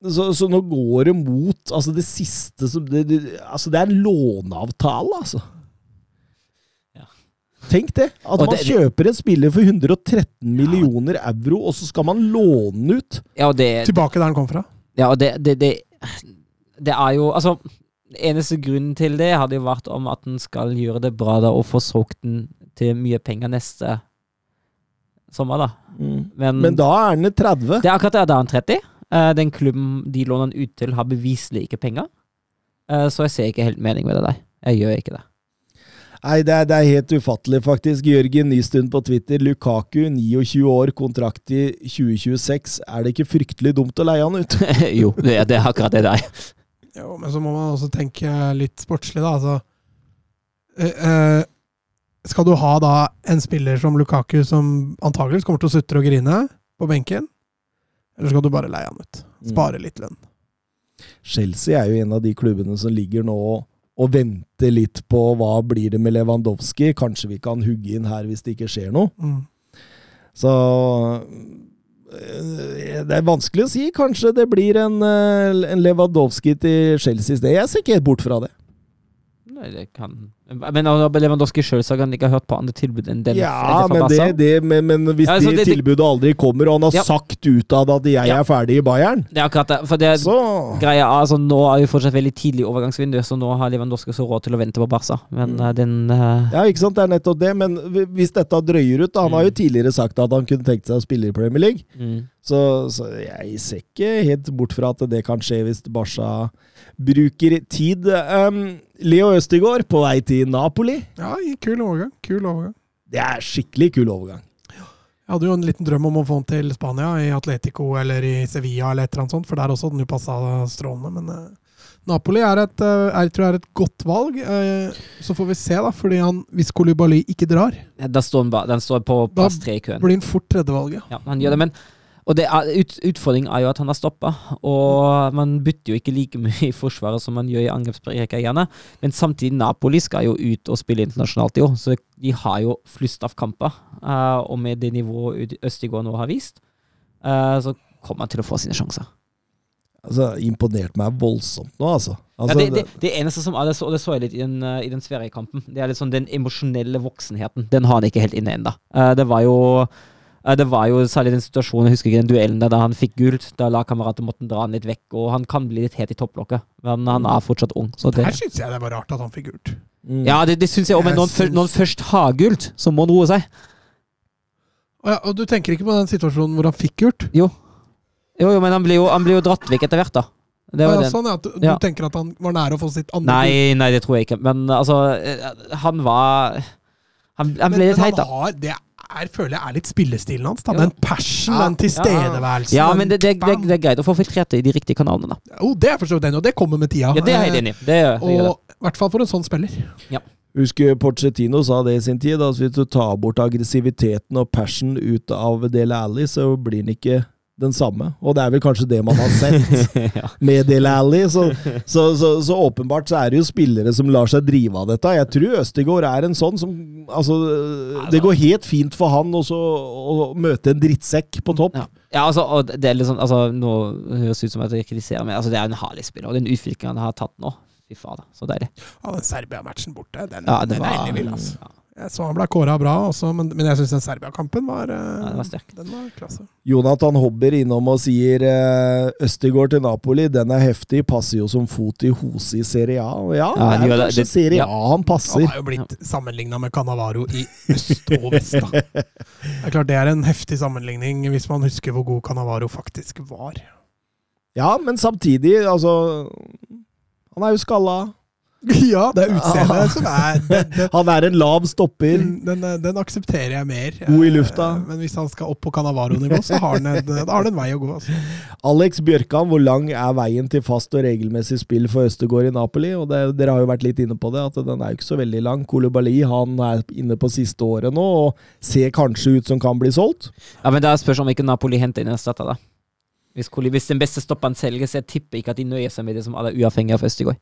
Speaker 1: så, så nå går det mot altså det siste som det, altså det er en låneavtale, altså.
Speaker 3: Ja.
Speaker 1: Tenk det! At
Speaker 3: Og
Speaker 1: man
Speaker 3: det-
Speaker 1: kjøper en spiller for 113 millioner euro, og så skal man låne den ut.
Speaker 3: Ja, og det,
Speaker 2: Tilbake der den kom fra.
Speaker 3: ja, og det, det, det, det er jo Altså, eneste grunnen til det hadde jo vært om at den skal gjøre det bra da og få solgt den til mye penger neste sommer, da. Men,
Speaker 1: Men da er den 30.
Speaker 3: det er akkurat det, da er den 30. Eh, den klubben de låner den ut til, har beviselig ikke penger. Eh, så jeg ser ikke helt mening med det der. Jeg gjør ikke det.
Speaker 1: Nei, det er, det er helt ufattelig, faktisk. Jørgen Nystuen på Twitter. Lukaku, 29 år, kontrakt i 2026. Er det ikke fryktelig dumt å leie han ut? <laughs>
Speaker 3: jo, det, er- det er akkurat det der.
Speaker 2: Jo, men så må man også tenke litt sportslig, da. Altså, eh, eh, skal du ha da en spiller som Lukaku, som antakeligvis kommer til å sutre og grine på benken? Eller skal du bare leie han ut? Spare litt lønn.
Speaker 1: Chelsea er jo en av de klubbene som ligger nå og venter litt på hva blir det med Lewandowski. Kanskje vi kan hugge inn her hvis det ikke skjer noe.
Speaker 2: Mm.
Speaker 1: Så eh, det er vanskelig å si. Kanskje det blir en, eh, en Lewandowski til Chelsea. Jeg ser ikke helt bort fra det.
Speaker 3: Det kan Men Lewandowski sjøl sa han ikke har hørt på andre tilbud enn den
Speaker 1: Ja, men, det, det, men, men hvis
Speaker 3: Ja, altså,
Speaker 1: det,
Speaker 3: det- det-
Speaker 1: tilbudet aldri kommer, og han har
Speaker 3: Ja.
Speaker 1: sagt utad at 'jeg
Speaker 3: Ja.
Speaker 1: er ferdig i Bayern',
Speaker 3: Det er akkurat det. For det
Speaker 1: så
Speaker 3: greia er altså, Nå er jo fortsatt veldig tidlig overgangsvindu, så nå har Lewandowski så råd til å vente på Barca. Men
Speaker 1: Mm.
Speaker 3: eh, den uh...
Speaker 1: Ja, ikke sant, det er nettopp det. Men hvis dette drøyer ut da, Han har jo tidligere sagt at han kunne tenkt seg å spille i Premier League.
Speaker 3: mm.
Speaker 1: Så, så jeg ser ikke helt bort fra at det kan skje hvis Barca bruker tid. Um, Leo Østigård på vei til Napoli.
Speaker 2: Ja, kul overgang. Kul overgang.
Speaker 1: Det er skikkelig kul overgang.
Speaker 2: Jeg hadde jo en liten drøm om å få han til Spania, i Atletico eller i Sevilla eller et eller annet sånt, for der også hadde den jo passa strålende. Men uh, Napoli er et, uh, er, tror jeg er et godt valg. Uh, så får vi se, da, fordi han, hvis Kolibali ikke drar,
Speaker 3: Da står han, ba, den står på plass tre i køen.
Speaker 2: Da blir han fort tredjevalget.
Speaker 3: Ja, han gjør det, men og det er, ut, Utfordringen er jo at han har stoppa, og man bytter jo ikke like mye <laughs> i forsvaret som man gjør i angrepsrekene. Men samtidig, Napoli skal jo ut og spille internasjonalt i år, så de har jo flust av kamper. Uh, og med det nivået Østigård nå har vist, uh, så kommer han til å få sine sjanser.
Speaker 1: Altså, Imponert meg voldsomt nå, altså.
Speaker 3: Ja,
Speaker 1: altså
Speaker 3: det, det, det eneste som er, det så, det så jeg litt i den, eh, i den Sverige-kampen, det er litt sånn den emosjonelle voksenheten. Den har han ikke helt inne ennå. det var jo det var jo særlig den situasjonen, jeg husker ikke den duellen der han fikk gult. Da lagkameraten måtte dra han litt vekk, og han kan bli litt het i topplokket. Men han er fortsatt ung. Så det,
Speaker 2: Her syns jeg det var rart at han fikk gult.
Speaker 1: Mm.
Speaker 3: ja, det, det syns jeg òg, men når han, først, når han først har gult, så må han roe seg.
Speaker 2: Og, ja, og du tenker ikke på den situasjonen hvor han fikk gult?
Speaker 3: Jo, jo, men han blir jo, han blir jo dratt vekk etter hvert, da. Det var
Speaker 2: ja,
Speaker 3: den.
Speaker 2: sånn, ja, at du, du
Speaker 3: Ja.
Speaker 2: tenker at han var nære å få sitt andre gult.
Speaker 3: Nei, nei, det tror jeg ikke. Men altså, eh, han var Han, han
Speaker 2: Men,
Speaker 3: ble litt
Speaker 2: men
Speaker 3: heit,
Speaker 2: han
Speaker 3: da.
Speaker 2: har, det er, føler jeg er litt spillestilen hans. Da. Den passion,
Speaker 1: Ja.
Speaker 2: den tilstedeværelsen.
Speaker 3: Ja, men det, det, det, det er greit å få filtrert det i de riktige kanalene, da.
Speaker 2: Jo, det er forstått den, og det kommer med tida.
Speaker 3: Ja, det er jeg enig i.
Speaker 2: Og i hvert fall for en sånn spiller.
Speaker 1: Husker Porcetino sa det i sin tid. Altså hvis du tar bort aggressiviteten og passion ut av Dele Alli, så blir den ikke den samme. Og det er vel kanskje det man har sett <laughs>
Speaker 3: ja.
Speaker 1: med Dele Alli. Så, så, så, så åpenbart så er det jo spillere som lar seg drive av dette. Jeg tror Østegård er en sånn som Altså, det går helt fint for han også å møte en drittsekk på topp.
Speaker 3: Ja. ja, altså, og det er litt sånn altså, Nå høres det ut som at jeg kritiserer, men altså, det er en herlig spiller. Og den utviklingen han har tatt nå, fy fader, så deilig.
Speaker 2: Ja, den Serbia-matchen borte, den,
Speaker 3: Ja,
Speaker 2: den
Speaker 3: var, er
Speaker 2: helt vill, altså.
Speaker 3: Ja.
Speaker 2: Jeg så han ble kåra bra også, men, men jeg syns den Serbia-kampen var, eh,
Speaker 3: Ja, var sterk.
Speaker 2: Den var klasse.
Speaker 1: Jonathan Hobber innom og sier Østigård til Napoli, den er heftig, passer jo som fot i hose i Serie A. Og ja,
Speaker 3: Ja,
Speaker 1: det er kanskje
Speaker 3: Det-
Speaker 1: Serie
Speaker 3: ja.
Speaker 1: A han
Speaker 2: Han har jo blitt sammenligna med Canavaro i øst og vest. da. <laughs> Det er klart det er en heftig sammenligning, hvis man husker hvor god Canavaro faktisk var.
Speaker 1: Ja, men samtidig, altså Han er jo skalla. <laughs>
Speaker 2: Ja, det er utseendet som er <laughs> den, den,
Speaker 1: Han er en lav stopper.
Speaker 2: den, den aksepterer jeg mer.
Speaker 1: God i lufta.
Speaker 2: Eh, Men hvis han skal opp på Canavaro-nivå, så har han en, da har han en vei å gå. Altså. <laughs>
Speaker 1: Alex Bjørkan, hvor lang er veien til fast og regelmessig spill for Østegård i Napoli? Og det, Dere har jo vært litt inne på det, at den er jo ikke så veldig lang. Kolibali han er inne på siste året nå og ser kanskje ut som kan bli solgt.
Speaker 3: Ja, men Da spørs om ikke Napoli henter inn en erstatter, da. Hvis, hvis den beste stopperen selges, jeg tipper ikke at de nøyer seg med det som alle uavhengige av Østigård.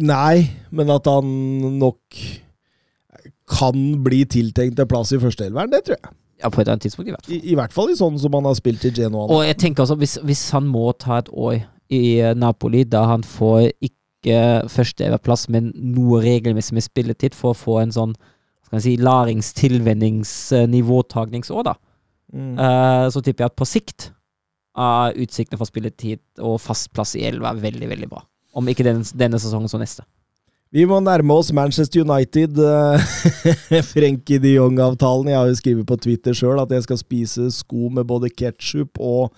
Speaker 1: Nei, men at han nok kan bli tiltenkt en plass i førsteelveren, det tror jeg.
Speaker 3: Ja, på et annet tidspunkt, i hvert fall.
Speaker 1: I, I hvert fall i sånn som han har spilt i Genoa.
Speaker 3: Og jeg tenker altså, hvis, hvis han må ta et år i eh, Napoli, da han får ikke førsteplass, men noe regelmessig med spilletid, for å få en sånn skal jeg si, lærings-, tilvennings-, nivåtagningsår, da,
Speaker 1: Mm.
Speaker 3: uh, så tipper jeg at på sikt er utsiktene for spilletid og fast plass i elva veldig, veldig bra. Om ikke den, denne sesongen, så neste.
Speaker 1: Vi må nærme oss Manchester United. eh, <laughs> Frenkie de Jong-avtalen. Jeg har jo skrevet på Twitter sjøl at jeg skal spise sko med både ketsjup og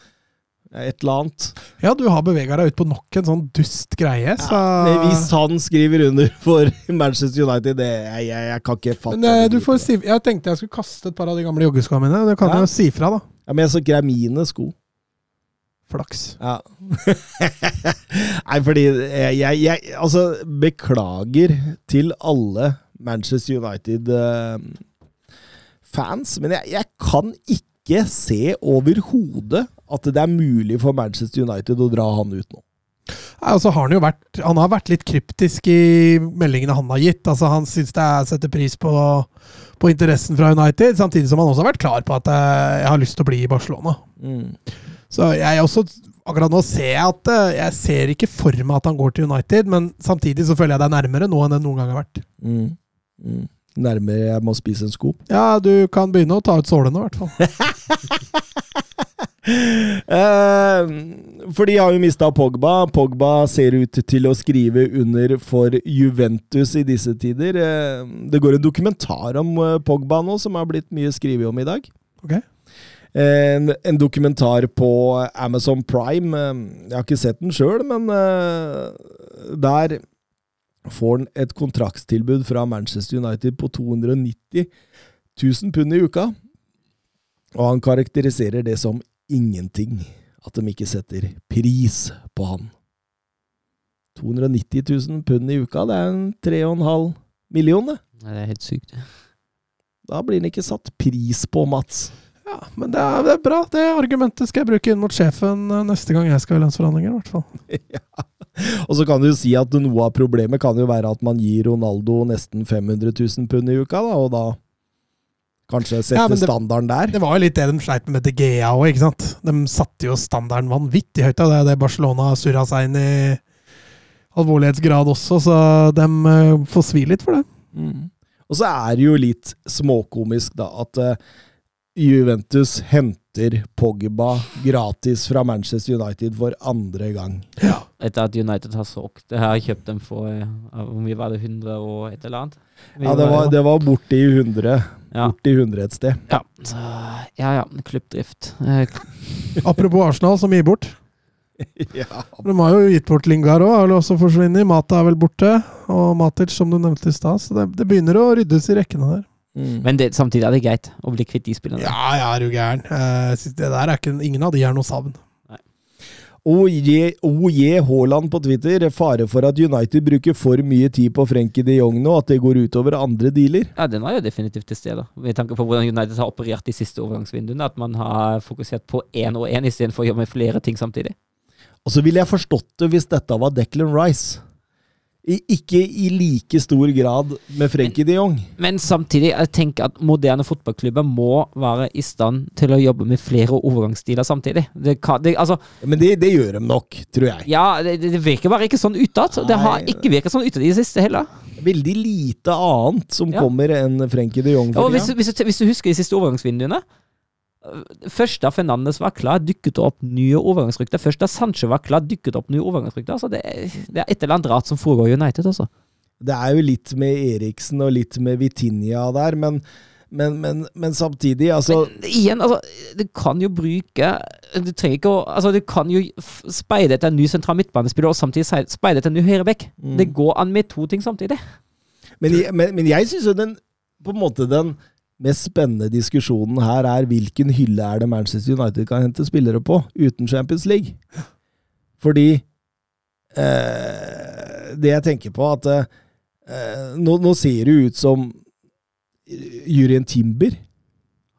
Speaker 1: et eller annet.
Speaker 2: Ja, du har bevega deg ut på nok en sånn dust greie, så
Speaker 1: Men Hvis han skriver under for <laughs> Manchester United, det, jeg, jeg, jeg kan ikke fatte
Speaker 2: Men eh, du får si Jeg tenkte jeg skulle kaste et par av de gamle joggeskoene mine. Det kan
Speaker 1: Ja.
Speaker 2: jeg jo si fra, da.
Speaker 1: Ja, men jeg så ikke er mine sko.
Speaker 2: Flaks.
Speaker 1: Ja. <laughs> Nei, fordi jeg, jeg, jeg Altså, beklager til alle Manchester United-fans, men jeg, jeg kan ikke se overhodet at det er mulig for Manchester United å dra han ut nå.
Speaker 2: Altså har han, vært, han har vært litt kryptisk i meldingene han har gitt. Altså Han syns det er, setter pris på, på interessen fra United, samtidig som han også har vært klar på at eh, jeg har lyst til å bli i Barcelona. Så jeg også Akkurat nå ser jeg at eh, Jeg ser ikke for meg at han går til United, men samtidig så føler jeg det er nærmere nå enn det noen gang har vært.
Speaker 1: Mm. Mm. Nærmere jeg må spise en sko. <laughs>
Speaker 2: Ja, du kan begynne å ta ut sålene, i hvert fall. <laughs>
Speaker 1: Eh, for de har jo mista Pogba. Pogba ser ut til å skrive under for Juventus i disse tider. Eh, det går en dokumentar om eh, Pogba nå, som har blitt mye skrevet om i dag.
Speaker 2: Ok.
Speaker 1: En, en dokumentar på Amazon Prime. Eh, Jeg har ikke sett den sjøl, men eh, der får han et kontraktstilbud fra Manchester United på 290 000 pund i uka. Og han karakteriserer det som ingenting. At de ikke setter pris på han. 290 000 pund i uka, det er en 3,5 million, det.
Speaker 3: Det er helt sykt.
Speaker 1: Da blir han ikke satt pris på, Mats.
Speaker 2: Ja, men det er, det er bra. Det argumentet skal jeg bruke inn mot sjefen eh, neste gang jeg skal i lønnsforhandlinger, i hvert fall. <laughs>
Speaker 1: ja. Og så kan du jo si at noe av problemet kan jo være at man gir Ronaldo nesten 500 000 pund i uka, da, og da kanskje sette
Speaker 2: Ja, det-
Speaker 1: standarden der.
Speaker 2: Det var jo litt det de sleit med til Gea òg, ikke sant. De satte jo standarden vanvittig høyt. da. Det er det Barcelona surra seg inn i alvorlighetsgrad også, så de eh, får svi litt for det.
Speaker 1: Mm. Og så er det jo litt småkomisk, da, at eh, Juventus henter Pogba gratis fra Manchester United for andre gang.
Speaker 3: Etter at United har solgt det har kjøpt dem for eh, Hvor mye var det? 100 og et eller annet?
Speaker 1: Ja, det var, det var borti 100.
Speaker 3: Ja.
Speaker 1: Borti 100 et sted.
Speaker 3: Ja, så, ja, ja. Klubbdrift. Eh, <laughs>
Speaker 2: Apropos Arsenal, som gir bort. <laughs>
Speaker 1: ja.
Speaker 2: De har jo gitt bort Lingard òg, har vel også forsvunnet. Mata er vel borte. Og Matic, som du nevnte i stad. Så det, det begynner å ryddes i rekkene der.
Speaker 1: Mm.
Speaker 3: Men det, samtidig er det greit å bli kvitt de spillene.
Speaker 2: Ja, ja, er du gæren. Eh, det der er ikke, ingen av de er noe savn.
Speaker 1: OJ OJ Haaland på Twitter. Fare for at United bruker for mye tid på Frenkie de Jong nå, at det går utover andre dealer.
Speaker 3: Ja, den er jo definitivt til stede. Med tanke på hvordan United har operert de siste overgangsvinduene. At man har fokusert på én og én istedenfor å gjøre med flere ting samtidig.
Speaker 1: Og så ville jeg forstått det hvis dette var Declan Rice. I, ikke i like stor grad med Frenkie de Jong.
Speaker 3: Men samtidig, jeg tenker at moderne fotballklubber må være i stand til å jobbe med flere overgangsstiler samtidig. Det kan, det, altså,
Speaker 1: Men det, det gjør de nok, tror jeg.
Speaker 3: ja, det, det virker bare ikke sånn utad. Det har ikke virket sånn utad i det siste heller.
Speaker 1: veldig lite annet som
Speaker 3: Ja.
Speaker 1: kommer enn Frenkie de Jong.
Speaker 3: Ja, hvis, hvis, hvis du husker de siste overgangsvinduene Først da Fernandes var klar, dukket det opp nye overgangsrykter. Først da Sancho var klar, dukket det opp nye overgangsrykter. Altså, det, det er et eller annet rart som foregår i United, altså.
Speaker 1: Det er jo litt med Eriksen og litt med Vitinha der, men, men, men, men samtidig, altså
Speaker 3: igjen, altså, du kan jo bruke Du trenger ikke å Altså, du kan jo speide etter en ny sentral midtbanespiller og samtidig speide etter en ny høyrebekk.
Speaker 1: Mm.
Speaker 3: Det går an med to ting samtidig.
Speaker 1: Men, men jeg syns jo den på en måte den mest spennende diskusjonen her er hvilken hylle er det Manchester United kan hente spillere på uten Champions League? Fordi eh, Det jeg tenker på, at eh, nå, nå ser det ut som Jurien Timber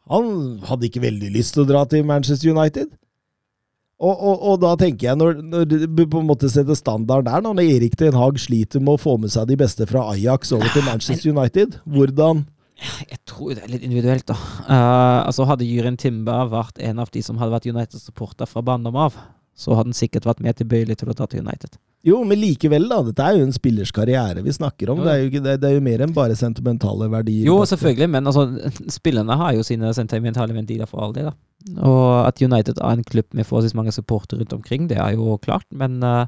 Speaker 1: Han hadde ikke veldig lyst til å dra til Manchester United. Og, og, og da tenker jeg, når, når du på en måte setter standarden der, når Erik Den Haag sliter med å få med seg de beste fra Ajax over til Manchester United, hvordan
Speaker 3: Jeg tror det er litt individuelt, da. Uh, altså Hadde Jyrin Timba vært en av de som hadde vært United-supporter fra barndom av, så hadde han sikkert vært mer tilbøyelig til å ta til United.
Speaker 1: Jo, men likevel, da. Dette er jo en spillers karriere vi snakker om. Det er jo, det, er jo mer enn bare sentimentale verdier.
Speaker 3: Jo, selvfølgelig, men altså, <laughs> spillerne har jo sine sentimentale ventiler for all det. da. Og at United er en klubb med forholdsvis mange supportere rundt omkring, det er jo klart. Men eh,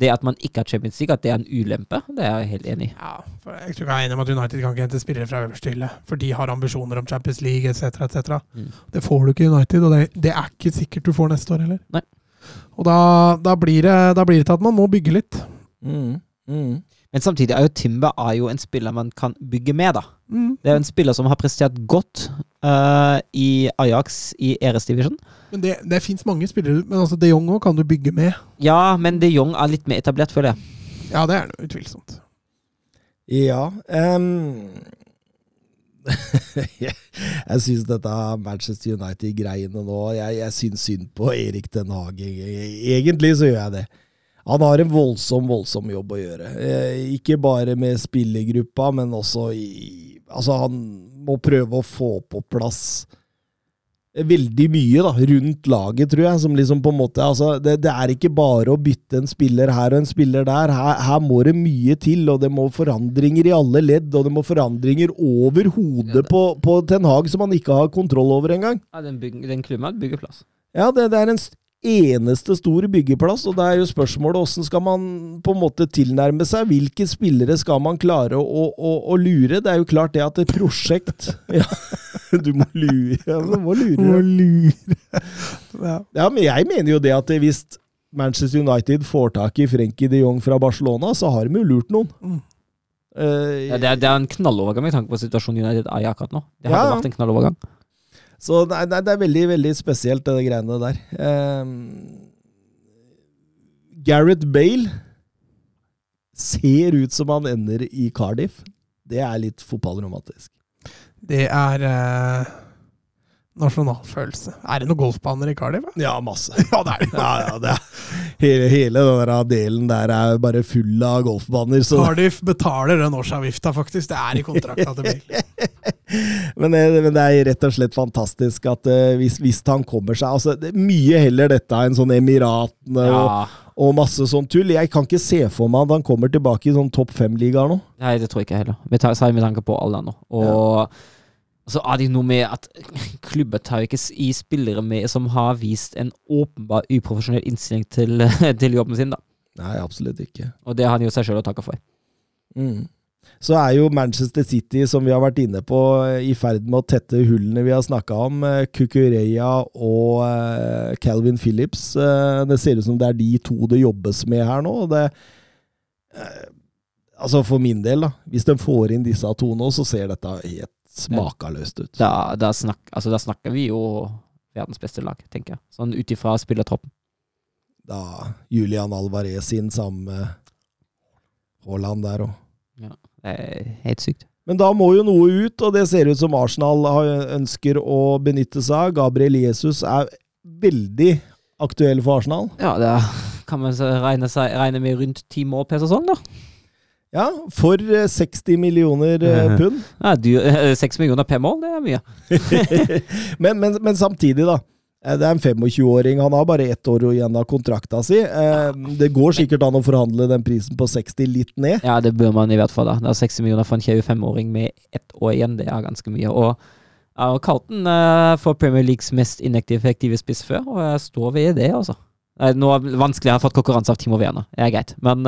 Speaker 3: det at man ikke har Champions League, at det er en ulempe, det er jeg helt enig i.
Speaker 2: Ja, for jeg tror jeg er enig med at United kan ikke hente spillere fra øverste hylle, for de har ambisjoner om Champions League etc. etc.
Speaker 3: Mm.
Speaker 2: Det får du ikke i United, og det, det er ikke sikkert du får neste år heller.
Speaker 3: Nei.
Speaker 2: Og da, da, blir det, da blir det til at man må bygge litt.
Speaker 1: Mm, mm.
Speaker 3: Men samtidig er jo Timber er jo en spiller man kan bygge med, da.
Speaker 2: Mm.
Speaker 3: Det er jo en spiller som har prestert godt uh, i Ajax i Eres Division.
Speaker 2: Men det, det fins mange spillere, men altså De Jong òg kan du bygge med.
Speaker 3: Ja, men de Jong er litt mer etablert, føler jeg.
Speaker 2: Ja, det er det utvilsomt.
Speaker 1: Ja um, <laughs> Jeg, syns dette Manchester United-greiene nå Jeg, jeg syns synd på Erik Den Hage. Egentlig så gjør jeg det. Han har en voldsom, voldsom jobb å gjøre. Eh, ikke bare med spillergruppa, men også i Altså, han må prøve å få på plass veldig mye da, rundt laget, tror jeg. Som liksom på en måte, altså, det, det er ikke bare å bytte en spiller her og en spiller der. Her, her må det mye til, og det må forandringer i alle ledd. Og det må forandringer over hodet på, på Ten Hag som han ikke har kontroll over engang.
Speaker 3: Ja, den, bygg, den klubben har et byggeplass.
Speaker 1: Ja, det, det er en eneste stor byggeplass, og det er jo spørsmålet hvordan skal man på en måte tilnærme seg? Hvilke spillere skal man klare å, å, å lure? Det er jo klart det at et prosjekt <laughs> Ja, du må lure. Ja, du må lure.
Speaker 2: Må lure. ja.
Speaker 1: Ja, men jeg mener jo det at hvis Manchester United får tak i Frenkie de Jong fra Barcelona, så har de jo lurt noen.
Speaker 2: Mm.
Speaker 1: Eh,
Speaker 3: Ja, det, er, det er en knallovergang med tanke på situasjonen United er i akkurat nå. Det hadde
Speaker 1: Ja.
Speaker 3: vært en knallovergang.
Speaker 1: Så nei, nei, det er veldig, veldig spesielt, det greiene der. Eh, Gareth Bale ser ut som han ender i Cardiff. Det er litt fotballromantisk.
Speaker 2: Det er eh, nasjonalfølelse. Er det noen golfbaner i Cardiff?
Speaker 1: Ja, masse. <laughs>
Speaker 2: Ja, det er det.
Speaker 1: Ja, ja, det er, hele, hele den der delen der er bare full av golfbaner. Så
Speaker 2: Cardiff betaler den årsavgifta, faktisk. Det er i kontrakta til Bale. <laughs>
Speaker 1: Men, det- men det er rett og slett fantastisk at eh, hvis, hvis han kommer seg altså, det er Mye heller dette enn sånn Emiratene og,
Speaker 3: Ja.
Speaker 1: og masse sånn tull. Jeg kan ikke se for meg at han kommer tilbake i sånn topp fem-ligaer nå.
Speaker 3: Nei, det tror jeg ikke heller. Med Særlig med tanke på alderen nå. Og så er det noe med at <laughs> klubber tar ikke i spillere med som har vist en åpenbar uprofesjonell innstilling til, <laughs> til jobben sin, da.
Speaker 1: Nei, absolutt ikke.
Speaker 3: Og det har han jo seg sjøl å takke for.
Speaker 1: Mm. Så er jo Manchester City, som vi har vært inne på, i ferd med å tette hullene vi har snakka om. Eh, Kukureya og eh, Calvin Phillips. Eh, det ser ut som det er de to det jobbes med her nå. Det, eh, altså For min del, da. Hvis de får inn disse to nå, så ser dette helt smakaløst ut.
Speaker 3: Da, da, snak, altså, da snakker vi jo verdens beste lag, tenker jeg. Sånn ut ifra spillertroppen.
Speaker 1: Da Julian Alvarez inn sammen med Haaland der òg.
Speaker 3: Det er helt sykt.
Speaker 1: Men da må jo noe ut, og det ser ut som Arsenal ønsker å benytte seg av. Gabriel Jesus er veldig aktuell for Arsenal.
Speaker 3: Ja, det kan man regne, regne med rundt ti mål per sesong, da.
Speaker 1: Ja, for eh, 60 millioner eh, <laughs> pund.
Speaker 3: Ja, du, 6 millioner per mål, det er mye. <laughs>
Speaker 1: men, men, men samtidig, da. Eh, Det er en 25-åring. Han har bare ett år igjen av kontrakta si. Eh, Det går sikkert an å forhandle den prisen på 60 litt ned.
Speaker 3: Ja, det bør man i hvert fall. da. Det er 60 millioner for en 25-åring med ett år igjen. Det er ganske mye. Og og Carlton uh, får Premier Leagues mest ineffektive spiss før, og jeg står ved det, altså. Nå er det vanskelig, jeg har fått konkurranse av Timo Werner. Det er greit. Men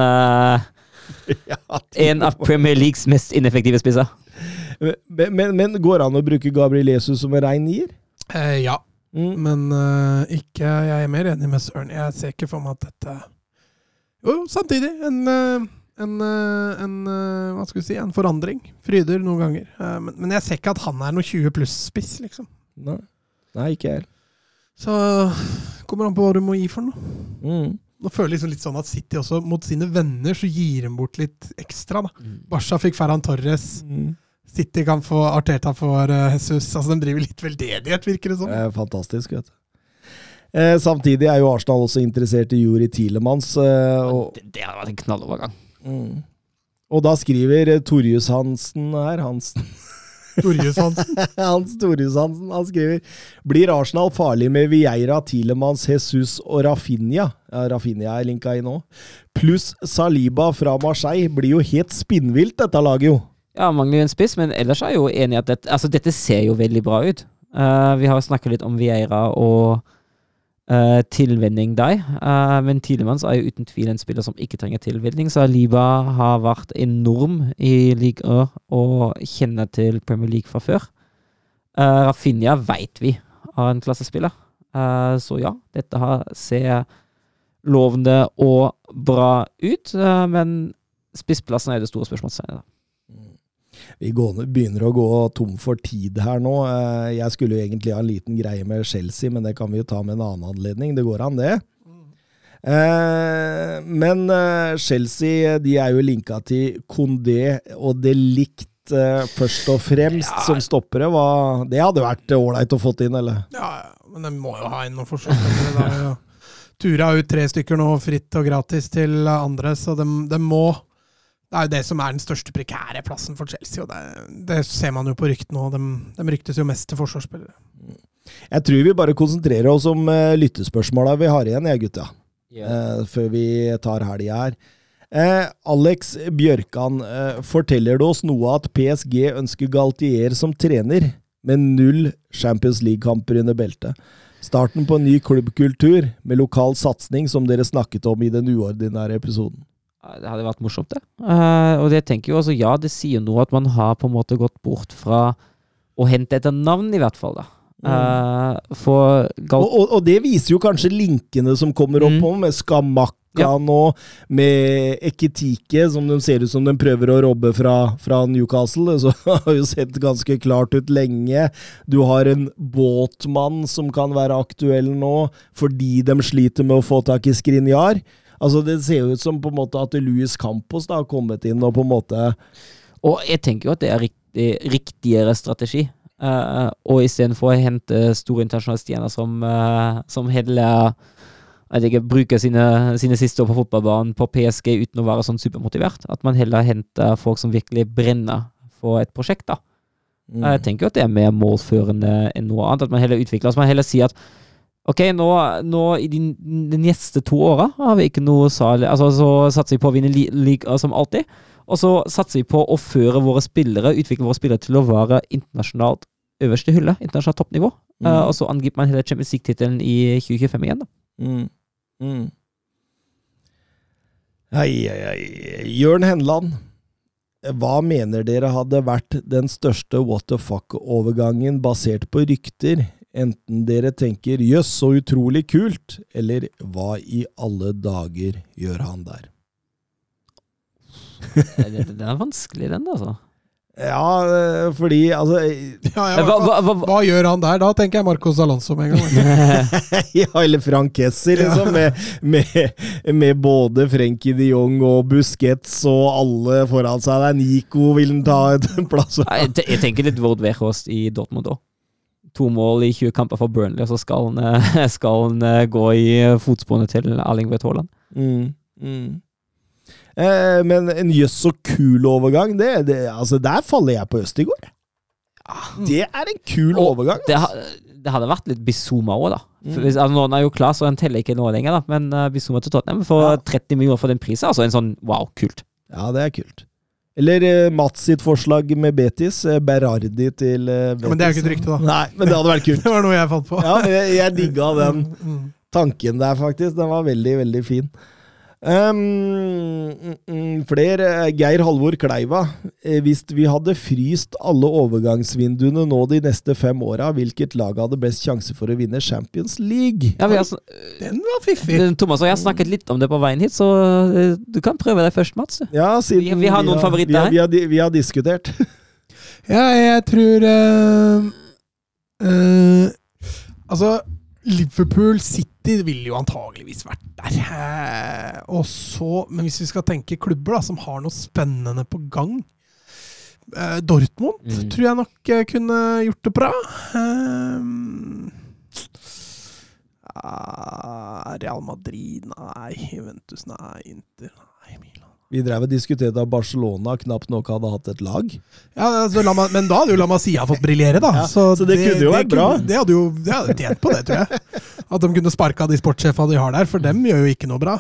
Speaker 3: <laughs> eh, en av Premier Leagues mest ineffektive spisser.
Speaker 1: Men, men, men går det an å bruke Gabriel Jesus som en rein nier?
Speaker 2: Eh, ja,
Speaker 1: Mm.
Speaker 2: men uh, ikke Jeg er mer enig med Søren. Jeg ser ikke for meg at dette Jo, samtidig. En, eh, en, eh, en Hva skal vi si? En forandring. Fryder noen ganger. Men, men jeg ser ikke at han er noe 20 pluss-spiss, liksom.
Speaker 1: Nei. Nei, ikke jeg heller.
Speaker 2: Så kommer an på hva du må gi for noe.
Speaker 1: Mm.
Speaker 2: Nå føler jeg liksom litt sånn at City også, mot sine venner, så gir de bort litt ekstra. da. Barca fikk Ferran Torres.
Speaker 1: Mm.
Speaker 2: City kan få Arteta for uh, Jesus. Altså, De driver litt veldedighet, virker det som.
Speaker 1: Sånn. fantastisk, vet du. Eh, samtidig er jo Arsenal også interessert i Juri Tilemans. Eh, og,
Speaker 3: Det, det hadde vært en knallovergang.
Speaker 1: mm. og da skriver Torjus Hansen her Hansen
Speaker 2: Torjus Hansen. <laughs>
Speaker 1: Hans Torjus Hansen han skriver Blir Arsenal farlig med Vieira, Tilemans, Jesus og Rafinha? Ja, Rafinha er linka inn nå. Pluss Saliba fra Marseille. Blir jo helt spinnvilt, dette laget, jo.
Speaker 3: Ja, mangler jo en spiss, men ellers er jeg jo enig i at dette, altså, dette ser jo veldig bra ut. Uh, vi har snakka litt om Vieira og uh, tilvenning der, Uh, men Tidemanns er jo uten tvil en spiller som ikke trenger tilvenning, så Aliba har vært enorm i Liga og kjenner til Premier League fra før. Uh, Rafinha veit vi har en klassespiller, uh, så ja, dette har, ser lovende og bra ut, eh, men spissplassen er det store spørsmålstegnet.
Speaker 1: Vi begynner å gå tom for tid her nå. Eh, Jeg skulle jo egentlig ha en liten greie med Chelsea, men det kan vi jo ta med en annen anledning. Det går an, det. Eh, men eh, Chelsea de er jo linka til Condé og de Ligt eh, først og fremst
Speaker 3: Ja.
Speaker 1: som stoppere. Det hadde vært ålreit å fått inn, eller?
Speaker 2: Ja, men de må jo ha inn noen forsvarsspillere. Er tura ut tre stykker nå fritt og gratis til andre, så de, de må Det er jo det som er den største prekære plassen for Chelsea, og det, det ser man jo på ryktene òg. De, de ryktes jo mest til forsvarsspillere.
Speaker 1: Jeg tror vi bare konsentrerer oss om uh, lyttespørsmåla vi har igjen, jeg, gutta. eh, før vi tar helga her. Uh, Alex Bjørkan, uh, forteller det oss noe at PSG ønsker Galtier som trener, med null Champions League-kamper under beltet? Starten på en ny klubbkultur med lokal satsing, som dere snakket om i den uordinære episoden.
Speaker 3: Det hadde vært morsomt, det. Uh, og det tenker jo altså, ja, det sier noe at man har på en måte gått bort fra å hente etter navn, i hvert fall. da. Eh, for
Speaker 1: Og, og, og det viser jo kanskje linkene som kommer opp
Speaker 3: Mm.
Speaker 1: med Skamakka
Speaker 3: Ja.
Speaker 1: nå, med Eketike, som de ser ut som de prøver å robbe fra, fra Newcastle. <laughs> Så har jo sett ganske klart ut lenge. Du har en båtmann som kan være aktuell nå, fordi de sliter med å få tak i Skrinjar. Altså Det ser jo ut som på en måte at Louis Campos da har kommet inn og på en måte
Speaker 3: Og jeg tenker jo at det er riktig, riktigere strategi. Uh, og istedenfor å hente store internasjonale stjerner som, uh, som heller jeg ikke, bruker sine, sine siste år på fotballbanen på PSG uten å være sånn supermotivert. At man heller henter folk som virkelig brenner for et prosjekt. da.
Speaker 1: mm.
Speaker 3: Jeg tenker jo at det er mer målførende enn noe annet. At man heller utvikler At man heller sier at ok, nå, nå i de, de neste to åra har vi ikke noe særlig Altså, så satser vi på å vinne li- liga som alltid. Og så satser vi på å føre våre spillere, utvikle våre spillere til å være internasjonalt øverste hylle. Internasjonalt toppnivå.
Speaker 1: Mm.
Speaker 3: Uh, og så angriper man hele Champions League-tittelen i 2025 igjen, da.
Speaker 1: Mm. Mm. Hei, hei, hei. Jørn Henland, hva mener dere hadde vært den største what the fuck-overgangen basert på rykter? Enten dere tenker 'jøss, så utrolig kult', eller 'hva i alle dager gjør han der'?
Speaker 3: Den, er vanskelig, den, altså.
Speaker 1: Ja, øh, fordi altså
Speaker 2: Ja, ja,
Speaker 3: Hva,
Speaker 2: hva,
Speaker 3: hva, hva,
Speaker 2: hva gjør han der? Da tenker jeg Marcos Alonso med en gang. <laughs>
Speaker 1: Ja, eller Frank Hesser, liksom. Med, med, med både Frenkie de Jong og Busquets og alle foran seg. Det er Nico vil han ta en plass.
Speaker 3: Jeg, tenker litt Vord Wehrhost i Dortmund òg. To mål i 20 kamper for Burnley, og så skal han, eh, <laughs> skal han eh, gå i fotsporene til Erling Braut Haaland.
Speaker 1: Mm, mm. Eh, men en jøss så kul overgang, det, det, altså der faller jeg på Østigård. Det er en kul
Speaker 3: Og
Speaker 1: overgang.
Speaker 3: Det, har- det hadde vært litt Bizuma òg, da.
Speaker 1: Mm.
Speaker 3: Hvis, altså, nå er jo klar, så han teller ikke nå lenger, da. Men uh, Bizuma til Tottenham for
Speaker 1: Ja.
Speaker 3: 30 millioner for den prisen, altså en sånn wow, kult.
Speaker 1: Ja, det er kult. Eller eh, Mats sitt forslag med Betis. Eh, Berardi til eh, Betis.
Speaker 2: Ja, men det er jo ikke et rykte, da.
Speaker 1: Nei, men det hadde vært kult. <laughs>
Speaker 2: Det var noe jeg fant på.
Speaker 1: Ja, jeg, jeg digga <laughs> den
Speaker 2: Mm.
Speaker 1: tanken der, faktisk. Den var veldig, veldig fin. Um, flere. Geir Halvor Kleiva. Eh, Hvis vi hadde fryst alle overgangsvinduene nå de neste fem åra, hvilket lag hadde best sjanse for å vinne Champions League?
Speaker 3: Ja, vi har,
Speaker 2: Den var fiffig!
Speaker 3: eh, Thomas og jeg har snakket litt om det på veien hit, så eh, du kan prøve deg først, Mats.
Speaker 1: Ja, siden
Speaker 3: Vi- vi har noen favoritter
Speaker 1: vi har,
Speaker 3: her.
Speaker 1: vi har, vi har diskutert.
Speaker 2: Ja, jeg tror uh, uh, Altså, Liverpool City ville jo antageligvis vært der. Eh, og så, Men hvis vi skal tenke klubber da, som har noe spennende på gang eh, Dortmund
Speaker 3: Mm.
Speaker 2: tror jeg nok eh, kunne gjort det bra. Ah, Real Madrid, nei. Juventus, nei. Inter, nei.
Speaker 1: Vi drev og diskuterte at Barcelona knapt nok hadde hatt et lag.
Speaker 2: Ja, altså, Ma- Men da hadde jo La Masia fått briljere, da.
Speaker 1: Ja, så det kunne jo vært bra.
Speaker 2: Det hadde jo det hadde tjent på det, tror jeg. At de kunne sparka de sportssjefa de har der, for dem gjør jo ikke noe bra.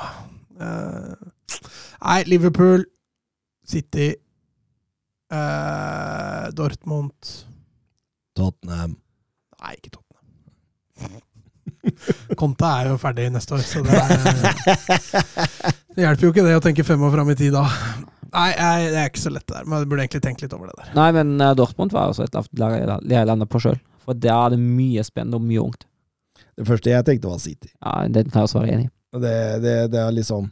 Speaker 2: Uh, nei, Liverpool, City, uh, Dortmund
Speaker 1: Tottenham.
Speaker 2: Nei, ikke Tottenham. <laughs> Konta er jo ferdig neste år, så det, er, det hjelper jo ikke det å tenke fem år fram i tid da. Nei, nei, det er ikke så lett det der. Men jeg burde egentlig tenke litt over det der.
Speaker 3: Nei, men eh, Dortmund var også et lag jeg- jeg landa på sjøl. For der er det mye spennende og mye ungt.
Speaker 1: Det første jeg tenkte, var City.
Speaker 3: Ja, Den kan jeg også være enig i.
Speaker 1: Det, det, det er liksom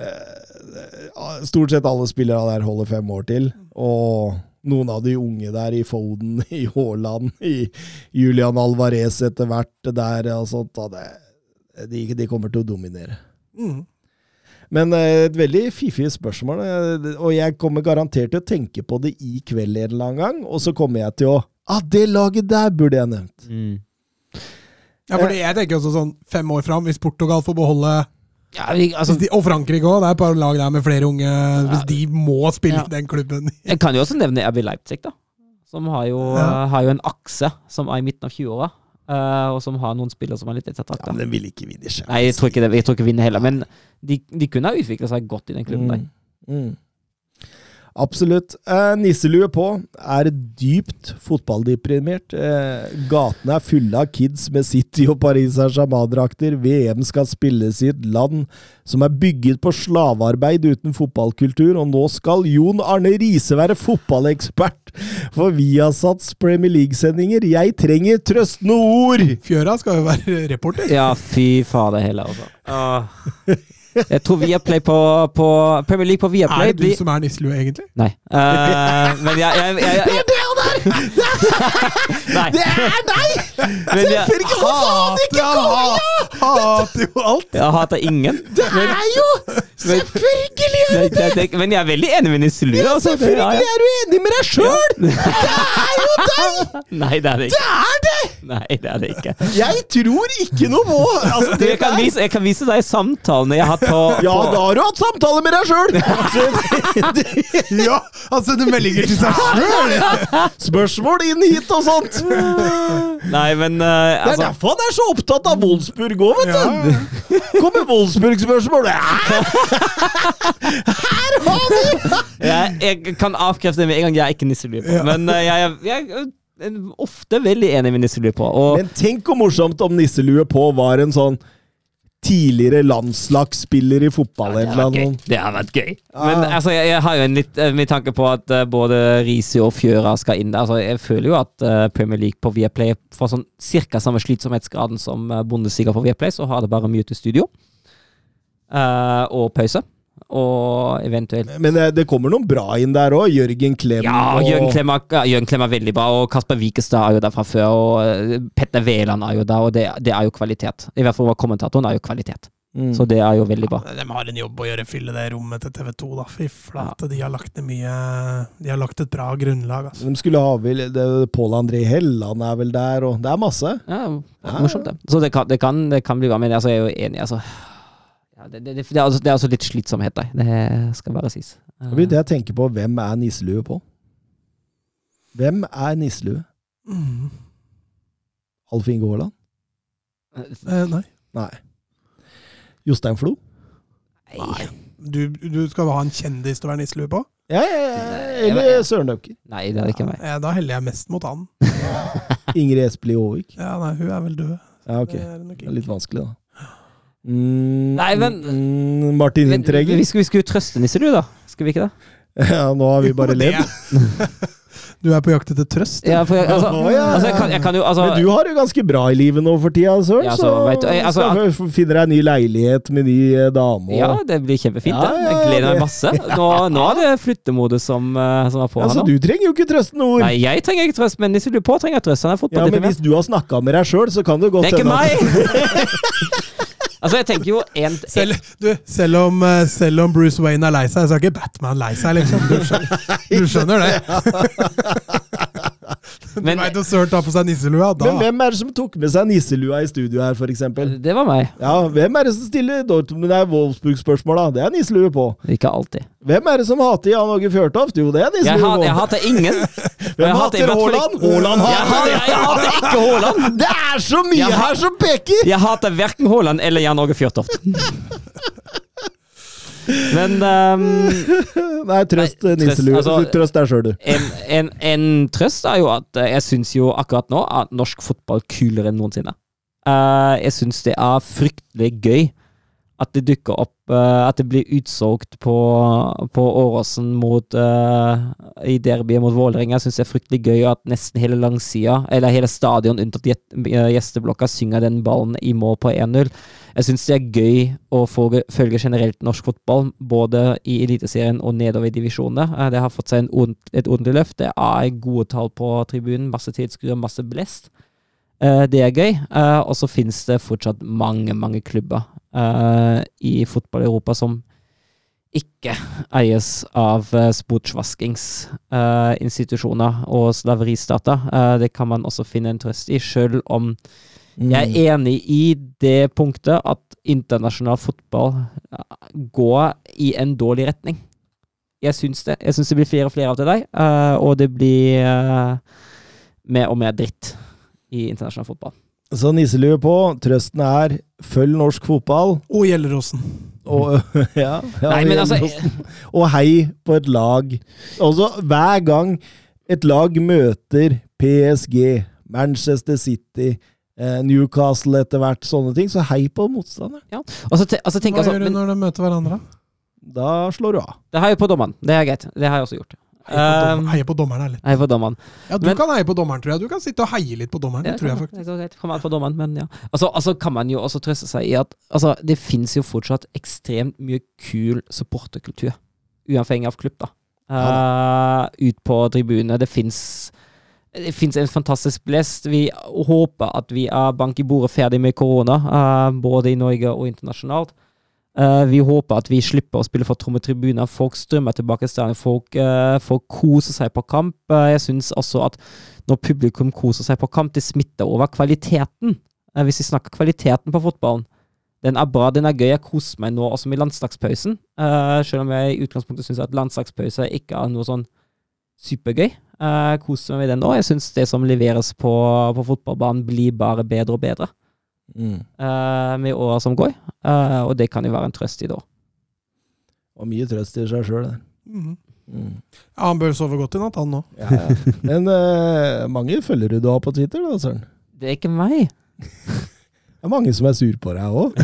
Speaker 1: eh, Stort sett alle spillere der holder fem år til. Og noen av de unge der, i Foden, <laughs> i Haaland, i Julian Alvarez etter hvert der og sånt, da, det, de, de kommer til å dominere.
Speaker 2: Mm.
Speaker 1: Men eh, et veldig fiffig spørsmål, eh, og jeg kommer garantert til å tenke på det i kveld en eller annen gang, og så kommer jeg til å Ah, det laget der burde jeg nevnt!
Speaker 2: Ja, fordi jeg tenker også sånn fem år fram, hvis Portugal får beholde
Speaker 3: Ja, vi, altså,
Speaker 2: de, Og Frankrike òg, det er et par lag der med flere unge Hvis de må spille
Speaker 3: Ja.
Speaker 2: i den klubben <laughs>
Speaker 3: jeg kan jo også nevne RB Leipzig, da. Som har jo,
Speaker 2: Ja.
Speaker 3: eh, har jo en akse som er i midten av 20-åra. Uh, og som har noen spillere som er litt
Speaker 1: Ja, men den vil ikke vinne sjøl.
Speaker 3: Nei, jeg tror ikke det. Jeg tror ikke vinner heller. Men de, de kunne ha utvikla seg godt i den klubben. der.
Speaker 1: Mm. Absolutt. Eh, nisselue på er dypt fotballdeprimert. Eh, gatene er fulle av kids med City og Paris Saint-Germain-drakter. VM skal spilles i et land som er bygget på slavearbeid uten fotballkultur, og nå skal Jon Arne Riise være fotballekspert for Viasats Premier League-sendinger. Jeg trenger trøstende ord!
Speaker 2: Fjøra skal jo være reporter.
Speaker 3: Ja, fy fader heller, altså. <laughs> Ah. Jeg tror Viaplay på, på Premier League på Viaplay
Speaker 2: Er det du som er nisselue, egentlig?
Speaker 3: Nei. Uh, men jeg, jeg, jeg, jeg, Det er det Nei.
Speaker 1: Det er deg! Selvfølgelig! Hva faen ikke
Speaker 2: Hater, hater jo alt!
Speaker 3: jeg hater ingen.
Speaker 1: Det er jo Selvfølgelig er det det!
Speaker 3: men jeg er veldig enig med Nisselue.
Speaker 1: Ja,
Speaker 3: Altså, ja,
Speaker 1: selvfølgelig er du enig med deg sjøl! <laughs> Det er jo deg!
Speaker 3: Nei, det er det ikke.
Speaker 1: Det er det!
Speaker 3: Nei, det er det ikke.
Speaker 1: Jeg tror ikke noe på altså, det
Speaker 3: jeg, kan
Speaker 1: der.
Speaker 3: vise, jeg kan vise deg samtalene jeg har hatt på,
Speaker 1: Ja, da har du hatt samtale med deg sjøl! <laughs>
Speaker 2: Ja, altså du meldinger til seg sjøl!
Speaker 1: Spørsmål inn hit og sånt.
Speaker 3: Nei, men Det
Speaker 1: er
Speaker 3: altså,
Speaker 1: derfor han er så opptatt av Wolfsburg òg, vet du.
Speaker 2: Ja.
Speaker 1: Kommer Wolfsburg-spørsmål <laughs>
Speaker 3: jeg, jeg kan avkrefte det med en gang jeg er ikke Nisselue på.
Speaker 2: Ja.
Speaker 3: Men eh, jeg, er- jeg er ofte veldig enig med Nisselue på. Og
Speaker 1: Men tenk hvor morsomt om nisselue på var en sånn tidligere landslagsspiller i fotball.
Speaker 3: det
Speaker 1: eller
Speaker 3: har vært
Speaker 1: noe.
Speaker 3: Det har vært gøy.
Speaker 1: Ah.
Speaker 3: Men altså, jeg, jeg har jo en litt eh, med tanke på at uh, både Risi og Fjøra skal inn der. Altså, jeg føler jo at uh, Premier League på Viaplay får sånn cirka samme slitsomhetsgraden som uh, Bundesliga på Viaplay, så har det bare mye til studio. Eh, og pause. Og eventuelt
Speaker 1: Men det, det kommer noen bra inn der òg. Jørgen Klem.
Speaker 3: Ja, Jørgen Klem, er, Jørgen Klem er veldig bra, og Kasper Wikestad er jo der fra før. Og eh, Petter Wæland er jo der, og det, det er jo kvalitet. I hvert fall kommentatoren er jo kvalitet.
Speaker 1: Mm.
Speaker 3: Så det er jo veldig bra.
Speaker 2: De har en jobb å gjøre, fylle det rommet til TV2, da. Fy flate, de har lagt ned mye De har lagt et bra grunnlag, altså.
Speaker 1: De skulle ha vel det- Pål André Helland er vel der, og det er masse.
Speaker 3: Ja,
Speaker 1: Ja.
Speaker 3: morsomt, det. Så det kan, det kan, det kan bli bra, men altså, jeg er jo enig. Altså. Ja, det, det, det, det, er altså, det er altså litt slitsomhet der. Det skal bare sies.
Speaker 1: Da begynte jeg å tenke på hvem er nisselue på? Hvem er nisselue?
Speaker 2: Mm.
Speaker 1: Alf Inge Haaland?
Speaker 2: Eh, nei.
Speaker 1: Nei. Jostein Flo?
Speaker 3: Nei.
Speaker 2: Du, du skal ha en kjendis til å være nisselue på?
Speaker 1: Ja, ja, ja. Eller Søren Løvker.
Speaker 3: Nei, det er ikke meg.
Speaker 2: Ja, da heller jeg mest mot han. <laughs>
Speaker 1: Ingrid Espelid Aavik.
Speaker 2: Ja, nei, hun er vel død.
Speaker 1: Ja, ok.
Speaker 2: Det er
Speaker 1: Det er litt vanskelig, da. Mm,
Speaker 3: Nei, men-
Speaker 1: mm, Martin
Speaker 3: Men,
Speaker 1: Hintreger?
Speaker 3: vi, skulle, vi skulle trøste du, da. Skal vi ikke det? <laughs>
Speaker 1: Ja, nå har vi bare <laughs>
Speaker 2: Jo,
Speaker 1: ledd.
Speaker 2: Du er på jakt etter trøst?
Speaker 3: Ja, for, jeg- altså,
Speaker 1: oh, ja.
Speaker 3: altså, jeg, kan, jeg kan jo altså,
Speaker 1: Men du har det jo ganske bra i livet nå for tida, Søren.
Speaker 3: Ja,
Speaker 1: så
Speaker 3: altså, vet du, jeg- altså,
Speaker 1: vi deg en ny leilighet med ny eh, dame. Og,
Speaker 3: Ja, det blir kjempefint.
Speaker 1: Ja,
Speaker 3: det.
Speaker 1: ja,
Speaker 3: Jeg gleder meg masse. Nå, nå er det flyttemodus som, eh, som er på
Speaker 1: Ja,
Speaker 3: her
Speaker 1: så
Speaker 3: nå.
Speaker 1: du trenger jo ikke trøst ord.
Speaker 3: Nei, jeg trenger ikke trøst, men Nisse på trenger trøst. Han er
Speaker 1: Ja, men hvis du har snakka med deg sjøl, så kan det godt
Speaker 3: Det er ikke meg! <laughs> altså, jeg tenker jo en,
Speaker 2: Selv, du, selv, om, eh, selv om Bruce Wayne er lei seg, så er ikke Batman lei seg, liksom. Du skjønner, du skjønner det? <laughs> <laughs> Du veit når Søren tar på seg nisselua, da
Speaker 1: Men hvem er det som tok med seg nisselua i studio her, f.eks.?
Speaker 3: Det var meg.
Speaker 1: Ja, hvem er det som stiller Dortmund er Wolfsburg-spørsmål, da? Det er nisselue på.
Speaker 3: Ikke alltid.
Speaker 1: Hvem er det som hater Jan Åge Fjørtoft? Jo, det er
Speaker 3: Jeg,
Speaker 1: nisselue
Speaker 3: hat,
Speaker 1: på.
Speaker 3: jeg hater ingen. <laughs>
Speaker 1: Hvem
Speaker 3: hater
Speaker 1: Haaland? Haaland
Speaker 3: Jeg hater,
Speaker 1: hater
Speaker 3: jeg, jeg hater ikke Haaland! <laughs>
Speaker 1: Det er så mye
Speaker 3: Jeg
Speaker 1: her som peker!
Speaker 3: Jeg hater verken Haaland eller Jan Åge Fjørtoft. <laughs> Men um, <laughs>
Speaker 1: Nei, trøst
Speaker 3: Nei,
Speaker 1: nisselue.
Speaker 3: trøst, altså-
Speaker 1: trøst deg sjøl, du.
Speaker 3: en, en, en trøst er jo at eh, jeg syns jo akkurat nå at norsk fotball er kulere enn noensinne. Uh, jeg syns det er fryktelig gøy at det dukker opp uh, At det blir utsolgt på, på Åråsen mot uh, i derbyet mot Vålerenga. Jeg syns det er fryktelig gøy at nesten hele langsida, eller hele stadion unntatt gjesteblokka, synger den ballen i mål på 1-0. Jeg syns det er gøy å følge, generelt norsk fotball, både i Eliteserien og nedover i divisjonene. Eh, Det har fått seg ord, et ordentlig løft. Det er gode tall på tribunen, masse tilskuere, masse blest. Eh, Det er gøy. Eh, Og så finnes det fortsatt mange, mange klubber i fotball-Europa som ikke eies av sportsvaskingsinstitusjoner og slaveristater. Det kan man også finne en trøst i, sjøl om. Jeg er enig i det punktet at internasjonal fotball eh, går i en dårlig retning. Jeg syns det. Jeg syns det blir flere og flere av til deg, eh, og det blir eh, mer og mer dritt i internasjonal fotball.
Speaker 1: Så nisselue på. Trøsten er følg norsk fotball.
Speaker 2: Og Gjelleråsen.
Speaker 1: Og, <laughs> ja, ja,
Speaker 3: Nei, men altså
Speaker 1: og hei på et lag. Også hver gang et lag møter PSG, Manchester City, Newcastle etter hvert, sånne ting, så hei på motstanderen.
Speaker 3: Ja. Altså, te- og så tenker
Speaker 2: Hva
Speaker 3: altså,
Speaker 2: gjør du
Speaker 3: men
Speaker 2: når de møter hverandre?
Speaker 1: Da slår du av.
Speaker 3: Det heier på dommeren. Det er greit. Det har jeg også gjort.
Speaker 2: Heie på,
Speaker 3: Um,
Speaker 2: heie på dommeren er litt.
Speaker 3: Er på dommeren.
Speaker 2: Ja, du
Speaker 3: men-
Speaker 2: kan heie på dommeren, tror jeg. Du kan sitte og heie litt på dommeren.
Speaker 3: Ja,
Speaker 2: Det tror jeg faktisk.
Speaker 3: det greit. Kommer på dommeren, men ja. Altså, altså kan man jo også trøste seg i at altså, det finnes jo fortsatt ekstremt mye kul supporterkultur. Uavhengig av klubb, da. Eh, ut på tribunene. Det fins det finnes en fantastisk blest. Vi håper at vi er bank i bordet ferdig med korona, uh, både i Norge og internasjonalt. Uh, vi håper at vi slipper å spille for tomme tribuner. Folk strømmer tilbake til stadion. Folk, uh, folk koser seg på kamp. Eh, jeg syns også at når publikum koser seg på kamp, det smitter over kvaliteten. Eh, hvis vi snakker kvaliteten på fotballen. Den er bra, den er gøy. Jeg koser meg nå også med landslagspausen. Eh, selv om jeg i utgangspunktet syns at landslagspause ikke er noe sånn supergøy. Eh, koser meg med den nå. Jeg syns det som leveres på, på fotballbanen, blir bare bedre og bedre
Speaker 1: Mm.
Speaker 3: eh, med åra som går. Eh, og det kan jo være en trøst i det òg.
Speaker 1: Og mye trøst i seg sjøl, det.
Speaker 2: Mhm.
Speaker 1: Mm.
Speaker 2: Ja, han bør sove godt i natt, han nå.
Speaker 1: Ja, ja. Men uh, mange følger du da på Twitter, da, Søren?
Speaker 3: Det er ikke meg.
Speaker 1: Det er mange som er sur på deg òg.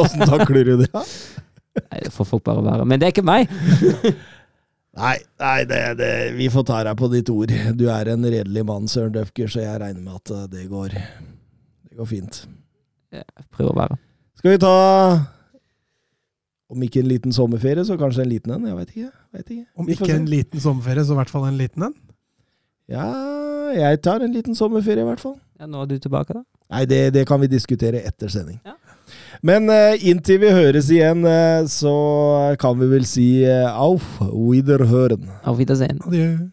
Speaker 1: Åssen takler du det?
Speaker 3: Nei, det får folk bare være. Men det er ikke meg. <laughs>
Speaker 1: Nei, nei det, det, vi får ta deg på ditt ord. Du er en redelig mann, Søren Døfker, så jeg regner med at eh, det går, det går fint.
Speaker 3: Jeg prøver å være.
Speaker 1: Skal vi ta Om ikke en liten sommerferie, så kanskje en liten en? Jeg veit ikke. Vet ikke.
Speaker 2: Om ikke en liten sommerferie, så i hvert fall en liten en.
Speaker 1: Ja, jeg tar en liten sommerferie, i hvert fall.
Speaker 3: Ja, nå er du tilbake, da.
Speaker 1: Nei, det, det kan vi diskutere etter sending.
Speaker 3: Ja.
Speaker 1: Men eh, inntil vi høres igjen, eh, så kan vi vel si eh, auf Wiederhören.
Speaker 3: Auf Wiedersehen.
Speaker 2: Adjø.